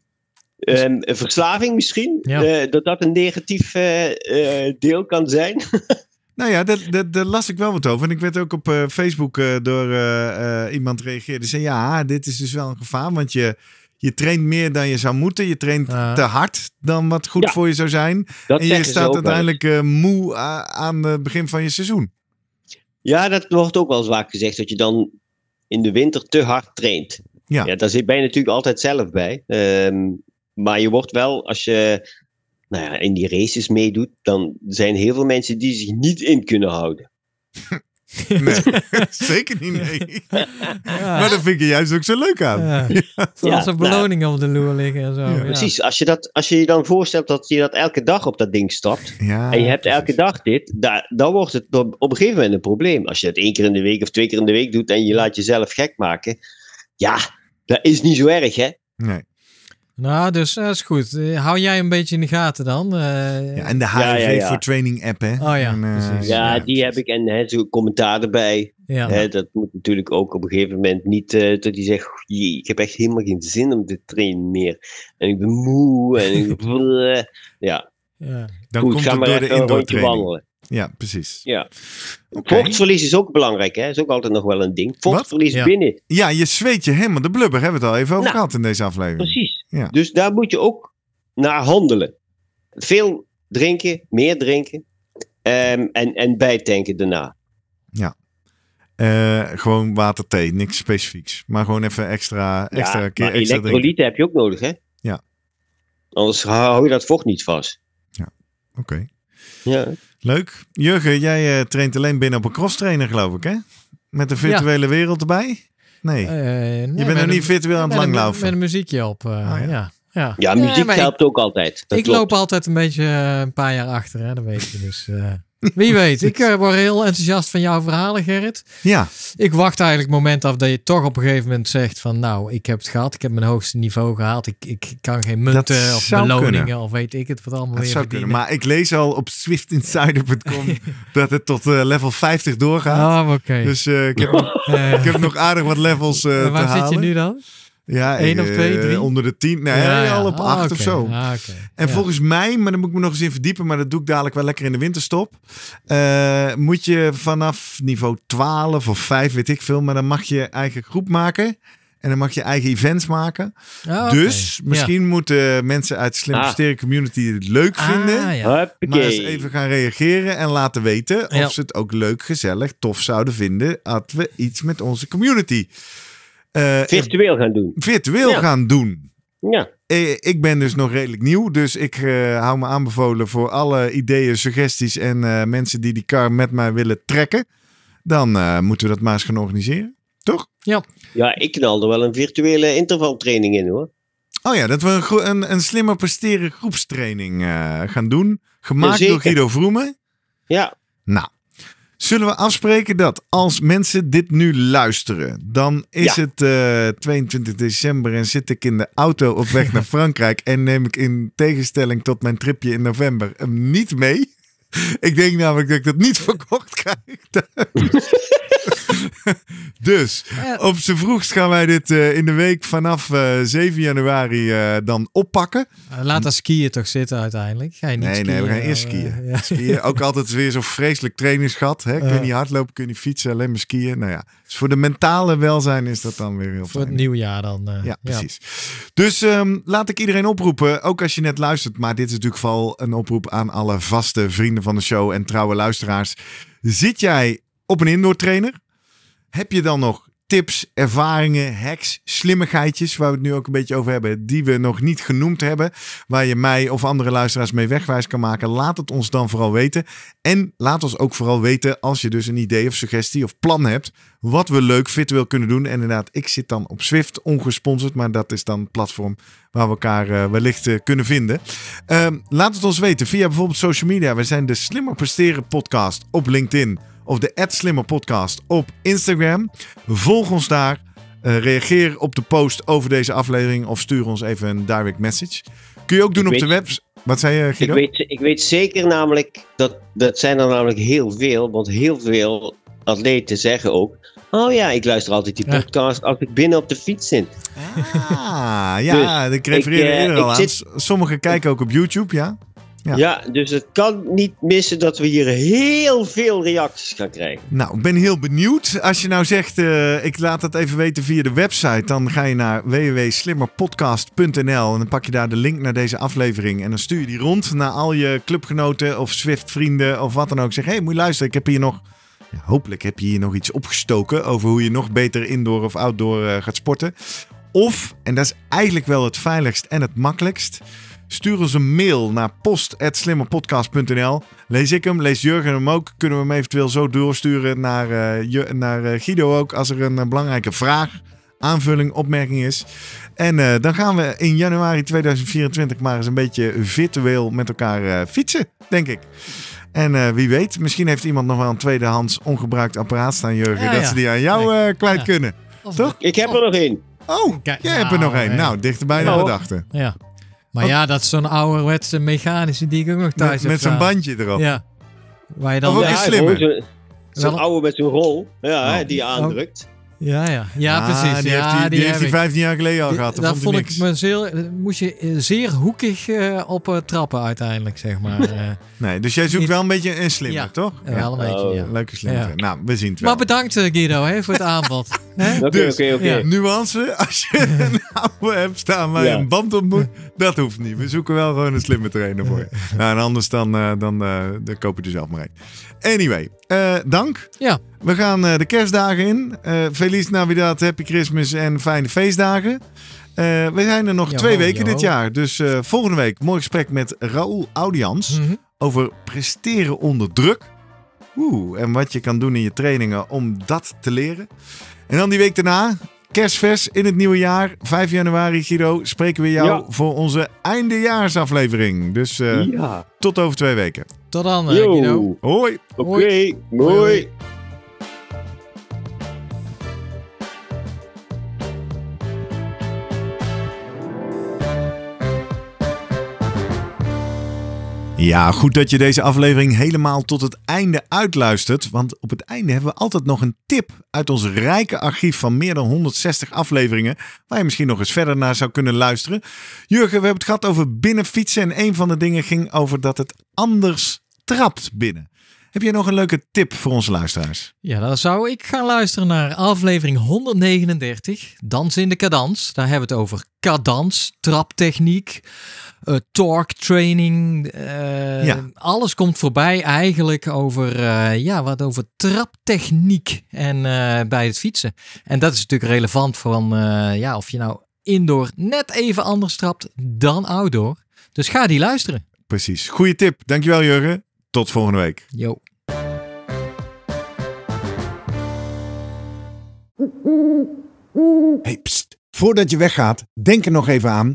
Ehm, een verslaving misschien? Ja. Eh, dat dat een negatief eh, eh, deel kan zijn? nou ja, daar las ik wel wat over. En ik werd ook op eh, Facebook eh, door eh, eh, iemand reageerde. Zei ja, dit is dus wel een gevaar. Want je, je traint meer dan je zou moeten. Je traint te hard dan wat goed Ja. voor je zou zijn. En je staat uiteindelijk eh, moe aan het begin van je seizoen. Ja, dat wordt ook wel eens vaak gezegd, dat je dan in de winter te hard traint. Ja. daar zit ben je natuurlijk altijd zelf bij. Ehm, maar je wordt wel, als je nou ja, in die races meedoet, dan zijn heel veel mensen die zich niet in kunnen houden. Nee, zeker niet. Nee. Ja. Maar dat vind ik er juist ook zo leuk aan. Ja. Zoals Ja, er beloningen op de loer liggen en zo. Precies, als je, dat, als je je dan voorstelt dat je dat elke dag op dat ding stapt, Ja, en je hebt precies. elke dag dit, da- dan wordt het op op een gegeven moment een probleem. Als je het één keer in de week of twee keer in de week doet en je laat jezelf gek maken, ja, dat is niet zo erg, hè? Nee. Nou, dus dat is goed. Eh, Hou jij een beetje in de gaten dan? Eh, Ja, en de HRV Ja, ja, ja. voor Training app, hè? Oh ja, En, eh, precies. Ja, die heb ik en hè, zo'n commentaar erbij. ja. Hè, dat moet natuurlijk ook op een gegeven moment niet eh, dat hij zegt: "Jee, Ik heb echt helemaal geen zin om te trainen meer. En ik ben moe. En ik, ja, ja. Dan goed, komt ga het maar door de even indoor training. wandelen. Ja, precies. Ja. Vochtverlies is ook belangrijk, hè? is ook altijd nog wel een ding. Vochtverlies Ja. binnen, Ja, je zweet je helemaal de blubber. Hebben we het al even over Nou, gehad in deze aflevering. precies. Ja. Dus daar moet je ook naar handelen. Veel drinken, meer drinken. ehm, en, en bijtanken daarna. Eh, gewoon water, thee, niks specifieks. Maar gewoon even extra, extra ja, keer maar extra drinken. elektrolyten heb je ook nodig, hè? Ja. Anders hou je dat vocht niet vast. Oké. Ja. Leuk. Jurgen, jij eh, traint alleen binnen op een crosstrainer, geloof ik, hè? Met de virtuele wereld erbij? Nee. Eh, nee, je bent een- niet virtueel aan het langlaufen. Met een muziekje op. eh, Ah, ja. ja. Ja. Muziek ik- helpt ook altijd. Dat ik klopt. loop altijd een beetje eh, een paar jaar achter, hè, dat weet je. Dus, eh, Wie weet. Ik eh, word heel enthousiast van jouw verhalen, Gerrit. Ja, Ik wacht eigenlijk het moment af dat je toch op een gegeven moment zegt van nou, ik heb het gehad. Ik heb mijn hoogste niveau gehaald. Ik, ik kan geen munten of beloningen kunnen. of weet ik het wat allemaal dat weer zou kunnen. Maar ik lees al op swiftinsider.com dat het tot eh, level 50 doorgaat. Oh, oké. Dus eh, ik, heb, nog- Eh, ik heb nog aardig wat levels te waar halen. zit je nu dan? Ja, Eén ik, of twee, eh, drie? onder de 10. Nee, Ja, ja. al op Ah, 8 oké. of zo. Ah. En Ja. volgens mij, maar daar moet ik me nog eens in verdiepen, maar dat doe ik dadelijk wel lekker in de winterstop. eh, moet je vanaf niveau 12 of 5, weet ik veel, maar dan mag je eigen groep maken. En dan mag je eigen events maken. Ah. Dus misschien moeten mensen uit de Slim Ah. Community het leuk vinden. Ah, ja. Maar eens even gaan reageren en laten weten of Ja. ze het ook leuk, gezellig, tof zouden vinden. Dat we iets met onze community Virtueel gaan doen. virtueel Ja. gaan doen. Ja. Eh, Ik ben dus nog redelijk nieuw, dus ik eh, hou me aanbevolen voor alle ideeën, suggesties en eh, mensen die die car met mij willen trekken. Dan eh, moeten we dat maar eens gaan organiseren. Toch? ja, ik knalde wel een virtuele intervaltraining in hoor. Oh ja, dat we een, een, een slimmer presteren groepstraining eh, gaan doen. Gemaakt door. Guido Vroemen. Ja, Nou, zullen we afspreken dat als mensen dit nu luisteren, dan is Ja. het eh, 22 december en zit ik in de auto op weg naar Frankrijk en neem ik in tegenstelling tot mijn tripje in november hem niet mee. Ik denk namelijk dat ik dat niet verkocht krijg. dus Ja. op z'n vroegst gaan wij dit eh, in de week vanaf eh, 7 januari eh, dan oppakken. Eh, Laat dat skiën toch zitten uiteindelijk. Ga je niet Nee, skiën, nee, we gaan eerst eh, skiën. ja. Skiën. Ook altijd weer zo'n vreselijk trainingsgat. Hè? Kun je niet hardlopen, kun je niet fietsen, alleen maar skiën. Nou ja, dus voor de mentale welzijn is dat dan weer heel Voor het fijn. nieuwjaar dan. eh, Ja, precies. Dus ehm, laat ik iedereen oproepen, ook als je net luistert. Maar dit is natuurlijk vooral een oproep aan alle vaste vrienden van de show en trouwe luisteraars. Zit jij op een indoor trainer? Heb je dan nog tips, ervaringen, hacks, slimmigheidjes, waar we het nu ook een beetje over hebben, die we nog niet genoemd hebben, waar je mij of andere luisteraars mee wegwijs kan maken? Laat het ons dan vooral weten. En laat ons ook vooral weten als je dus een idee of suggestie of plan hebt, wat we leuk virtueel kunnen doen. En inderdaad, ik zit dan op Swift, ongesponsord, maar dat is dan een platform waar we elkaar eh, wellicht eh, kunnen vinden. Ehm, laat het ons weten via bijvoorbeeld social media. We zijn de Slimmer Presteren podcast op LinkedIn of de Slimmer podcast op Instagram. Volg ons daar. Eh, reageer op de post over deze aflevering of stuur ons even een direct message. Kun je ook doen Ik op de webs. Wat zei je, ik Guido? weet, ik weet zeker namelijk, dat, dat zijn er namelijk heel veel. Want heel veel atleten zeggen ook, oh ja, ik luister altijd die podcast als ik binnen op de fiets zit. Ah, ja, ik refereerde ik, eh, eerder al ik aan. zit- Sommigen kijken ook op YouTube, ja. Ja. Ja. dus het kan niet missen dat we hier heel veel reacties gaan krijgen. Nou, ik ben heel benieuwd. Als je nou zegt, eh, ik laat dat even weten via de website, dan ga je naar www.slimmerpodcast.nl en dan pak je daar de link naar deze aflevering en dan stuur je die rond naar al je clubgenoten of Swift-vrienden of wat dan ook. Zeg, hé, hey, moet je luisteren, ik heb hier nog, ja, hopelijk heb je hier nog iets opgestoken over hoe je nog beter indoor of outdoor eh, gaat sporten. Of, en dat is eigenlijk wel het veiligst en het makkelijkst, stuur ons een mail naar post.slimmerpodcast.nl. Lees ik hem, lees Jurgen hem ook. Kunnen we hem eventueel zo doorsturen naar, eh, Ju- naar eh, Guido ook als er een eh, belangrijke vraag, aanvulling, opmerking is. En eh, dan gaan we in januari 2024 maar eens een beetje virtueel met elkaar eh, fietsen, denk ik. En eh, wie weet, misschien heeft iemand nog wel een tweedehands ongebruikt apparaat staan, Jurgen, Ja, dat ja. ze die aan jou eh, kwijt Ja. kunnen. Of- Toch? Ik heb er nog één. Oh, Kijk, jij hebt er nog nou, één. eh, Nou, dichterbij dan we Oh. dachten. Ja. Maar ja, dat is zo'n ouderwetse mechanische die ik ook nog thuis Met, heb met zo'n bandje erop. Ja. Waar je dan... Of ook ja, een Ja, slimme. gewoon zo'n oude met zo'n rol ja, Oh. hè, die je aandrukt. Ja, ja. Ja, Ah, precies. Die ja, heeft hij die, die heeft heb hij ik. 15 jaar geleden al gehad. Dat vond ik me zeer, moest je eh, zeer hoekig eh, op eh, trappen uiteindelijk, zeg maar. Eh, Nee, dus jij zoekt Niet- wel een beetje een slimmer, Ja. toch? Wel een beetje, Oh. ja. Leuke slimmer. Ja. Nou, we zien het wel. Maar bedankt Guido hè, voor het aanbod. Oké, Dus, oké, oké. ja. Nuance, als je een oude hebt staan waar je Ja. een band op moet, dat hoeft niet. We zoeken wel gewoon een slimme trainer voor je. Nou, en anders dan, eh, dan, eh, dan koop je er zelf maar een. Anyway, eh, dank. Ja. We gaan eh, de kerstdagen in. Eh Feliz Navidad, Happy Christmas en fijne feestdagen. Eh, we zijn er nog twee weken dit jaar. Dus eh, volgende week mooi gesprek met Raoul Audians Mhm. over presteren onder druk. Oeh, en wat je kan doen in je trainingen om dat te leren. En dan die week daarna, kerstvers in het nieuwe jaar. 5 januari, Guido, spreken we jou Ja. voor onze eindejaarsaflevering. Dus eh, ja. tot over twee weken. Tot dan, Guido. Hoi! Oké, Hoi. mooi. Hoi. Ja, goed dat je deze aflevering helemaal tot het einde uitluistert. Want op het einde hebben we altijd nog een tip uit ons rijke archief van meer dan 160 afleveringen. Waar je misschien nog eens verder naar zou kunnen luisteren. Jurgen, we hebben het gehad over binnenfietsen. En een van de dingen ging over dat het anders trapt binnen. Heb jij nog een leuke tip voor onze luisteraars? Ja, dan zou ik gaan luisteren naar aflevering 139, Dans in de Cadans. Daar hebben we het over cadans, traptechniek, eh torque training. eh, Ja. Alles komt voorbij eigenlijk over, eh, ja, wat over traptechniek en eh, bij het fietsen. En dat is natuurlijk relevant van eh, ja, of je nou indoor net even anders trapt dan outdoor. Dus ga die luisteren. Precies. Goeie tip. Dankjewel Jurgen. Tot volgende week. Yo. Hey, pst. Voordat je weggaat, denk er nog even aan